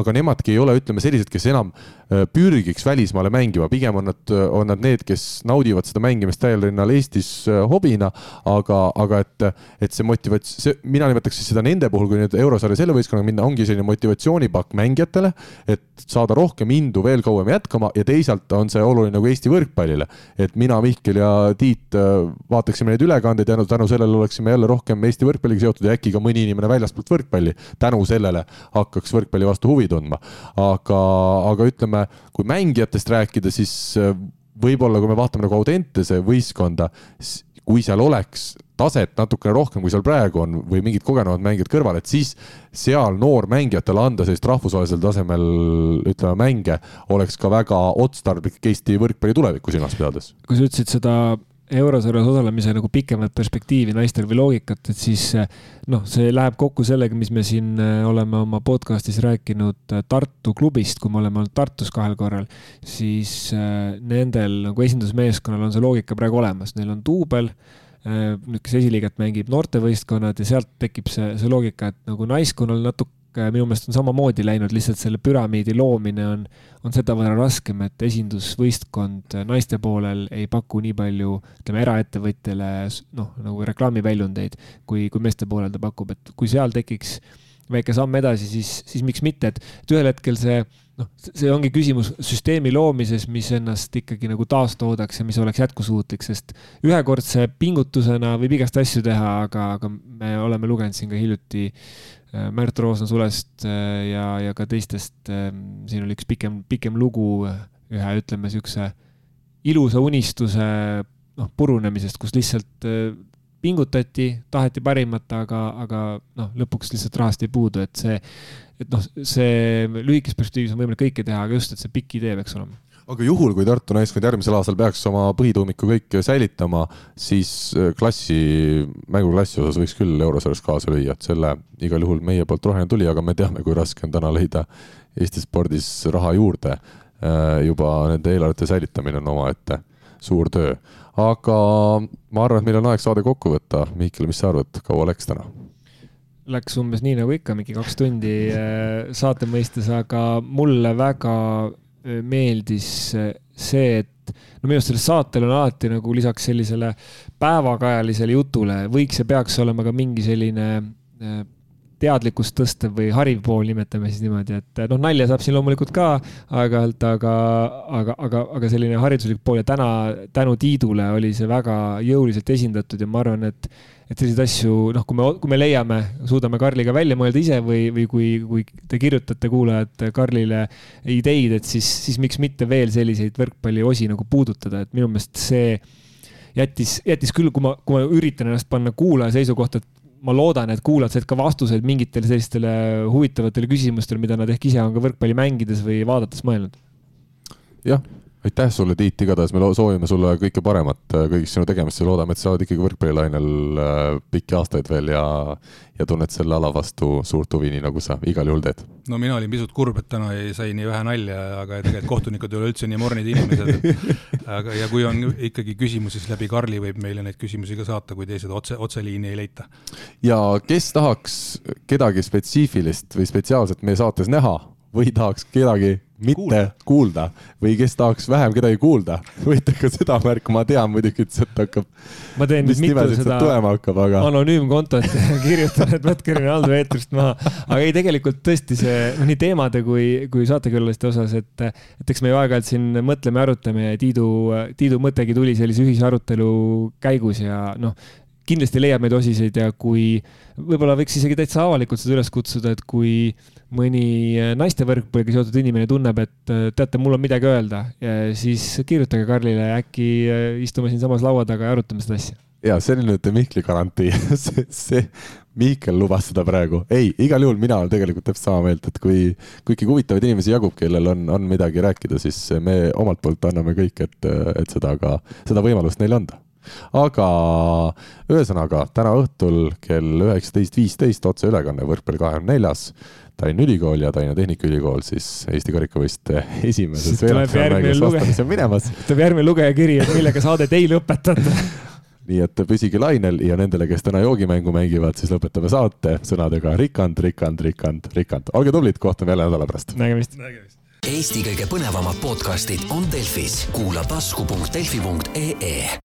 aga nemadki ei ole, ütleme sellised, kes enam Äh, pürgiks välismaale mängima, pigem on nad, on nad need, kes naudivad seda mängimist täiel rinnal Eestis äh, hobina, aga, aga et, et see motivats-, see, mina nimetaks siis seda nende puhul, kui nüüd eurosarja selle võistkonnaga minna, ongi selline motivatsioonipakk mängijatele, et saada rohkem indu veel kauem jätkama ja teisalt on see oluline nagu Eesti võrkpallile. et mina, Mihkel ja Tiit äh, vaataksime neid ülekandeid ja tänu sellele oleksime jälle rohkem Eesti võrkpalliga seotud ja äkki ka mõni inimene väljaspoolt võrkpalli tänu sellele hakkaks võrkpalli vastu huvi tundma. aga, aga ütleme, kui mängijatest rääkida, siis äh, võib-olla kui me vaatame nagu Audentese võistkonda, kui seal oleks taset natukene rohkem, kui seal praegu on või mingid kogenumad mängijad kõrval, et siis seal noormängijatele anda sellist rahvusvahelisel tasemel, ütleme, mänge oleks ka väga otstarblik Eesti võrkpalli tulevikku silmas pidades. kui sa ütlesid seda eurosarjas osalemise nagu pikemat perspektiivi naistel või loogikat, et siis noh, see läheb kokku sellega, mis me siin äh, oleme oma podcast'is rääkinud äh, Tartu klubist, kui me oleme olnud Tartus kahel korral, siis nendel nagu esindusmeeskonnal on see loogika praegu olemas, neil on duubel kes esiliiget mängib noortevõistkonnad ja sealt tekib see, see loogika, et nagu naiskonnal natuke minu meelest on samamoodi läinud, lihtsalt selle püramiidi loomine on, on sedavõrra raskem, et esindusvõistkond naiste poolel ei paku nii palju, ütleme, eraettevõtjale noh, nagu reklaamiväljundeid, kui, kui meeste poolel ta pakub, et kui seal tekiks väike samm edasi, siis, siis miks mitte, et, ühel hetkel see noh, see ongi küsimus süsteemi loomises, mis ennast ikkagi nagu taastoodaks ja mis oleks jätkusuutlik, sest ühekordse pingutusena võib igast asju teha, aga, aga me oleme lugenud siin ka hiljuti Märt Roosna sulest äh, ja, ja ka teistest, ähm, siin oli üks pikem, pikem lugu ühe, ütleme, niisuguse ilusa unistuse noh, purunemisest, kus lihtsalt äh, pingutati, taheti parimat, aga, aga noh, lõpuks lihtsalt rahast ei puudu, et see, et noh, see lühikeses perspektiivis on võimalik kõike teha, aga just, et see pikk idee peaks olema aga juhul, kui Tartu naiskond järgmisel aastal peaks oma põhituumiku kõik säilitama, siis äh, klassi, mänguklassi osas võiks küll eurosarjas kaasa lüüa, et selle igal juhul meie poolt roheline tuli, aga me teame, kui raske on täna leida Eesti spordis raha juurde. Äh, juba nende eelarvete säilitamine on omaette suur töö. aga ma arvan, et meil on aeg saade kokku võtta. Mihkel, mis sa arvad, kaua läks täna? Läks umbes nii nagu ikka, mingi kaks tundi äh, saate mõistes, aga mulle väga meeldis see, et no minu arust sellel saatel on alati nagu lisaks sellisele päevakajalisele jutule võiks ja peaks olema ka mingi selline teadlikkust tõstev või hariv pool, nimetame siis niimoodi, et noh, nalja saab siin loomulikult ka aeg-ajalt, aga, aga, aga, aga selline hariduslik pool ja täna tänu Tiidule oli see väga jõuliselt esindatud ja ma arvan, et et selliseid asju, noh, kui me, kui me leiame, suudame Karliga välja mõelda ise või, või kui, kui te kirjutate kuulajad Karlile ideid, et siis, siis miks mitte veel selliseid võrkpalliosi nagu puudutada, et minu meelest see jättis, jättis küll, kui ma, kui ma üritan ennast panna kuulaja seisukohta, et ma loodan, et kuulajad said ka vastuseid mingitele sellistele huvitavatele küsimustele, mida nad ehk ise on ka võrkpalli mängides või vaadates mõelnud. jah, aitäh sulle, Tiit, igatahes me soovime sulle kõike paremat äh, kõigis sinu tegemistes loodame, et sa oled ikkagi võrkpallilainel äh, pikki aastaid veel ja, ja tunned selle ala vastu suurt huvi, nii nagu sa igal juhul teed. no mina olin pisut kurb, et täna ei sai nii vähe nalja, aga tegelikult kohtunikud ei ole üldse nii mornid inimesed, aga, ja kui on ikkagi küsimusi, siis läbi Karli võib meile neid küsimusi ka saata, kui teised otse, otseliini ei leita. ja kes tahaks kedagi spetsiifilist või spetsiaalset meie saates näha või tahaks kedagi mitte kuulda, kuulda või kes tahaks vähem kedagi kuulda, võite ka seda märku, ma tean muidugi, et sealt hakkab. ma teen nüüd mitu seda hakkab, aga... anonüümkontot ja kirjutan, et võtke Rinaldo eetrist maha. aga ei, tegelikult tõesti see, noh nii teemade kui, kui saatekülaliste osas, et, et eks me ju aeg-ajalt siin mõtleme ja arutame ja Tiidu, Tiidu mõttegi tuli sellise ühise arutelu käigus ja noh kindlasti leiab neid osiseid ja kui, võib-olla võiks isegi täitsa avalikult seda üles kutsuda, et kui mõni naiste võrkpalliga seotud inimene tunneb, et teate, mul on midagi öelda, siis kirjutage Karlile, äkki äh, istume siinsamas laua taga ja arutame seda asja. ja see oli nüüd Mihkli garantii see, see, Mihkel lubas seda praegu. ei, igal juhul mina olen tegelikult täpselt sama meelt, et kui, kui ikkagi huvitavaid inimesi jagub, kellel on, on midagi rääkida, siis me omalt poolt anname kõik, et, et seda ka, seda võimalust neile anda aga ühesõnaga täna õhtul kell üheksateist viisteist otseülekanne Võrkpalli kahekümne neljas. Tallinna Ülikool ja Tallinna Tehnikaülikool siis Eesti karikavõistluste esimeses veerandfinaalis minemas. tuleb järgmine lugejakiri, et millega saadet ei lõpetata nii et püsige lainel ja nendele, kes täna joogimängu mängivad, siis lõpetame saate sõnadega Rikand, Rikand, Rikand, Rikand. olge tublid, kohtume jälle nädala pärast. nägemist, nägemist.. Eesti kõige põnevamad podcastid on Delfis, kuula tasku.delfi.ee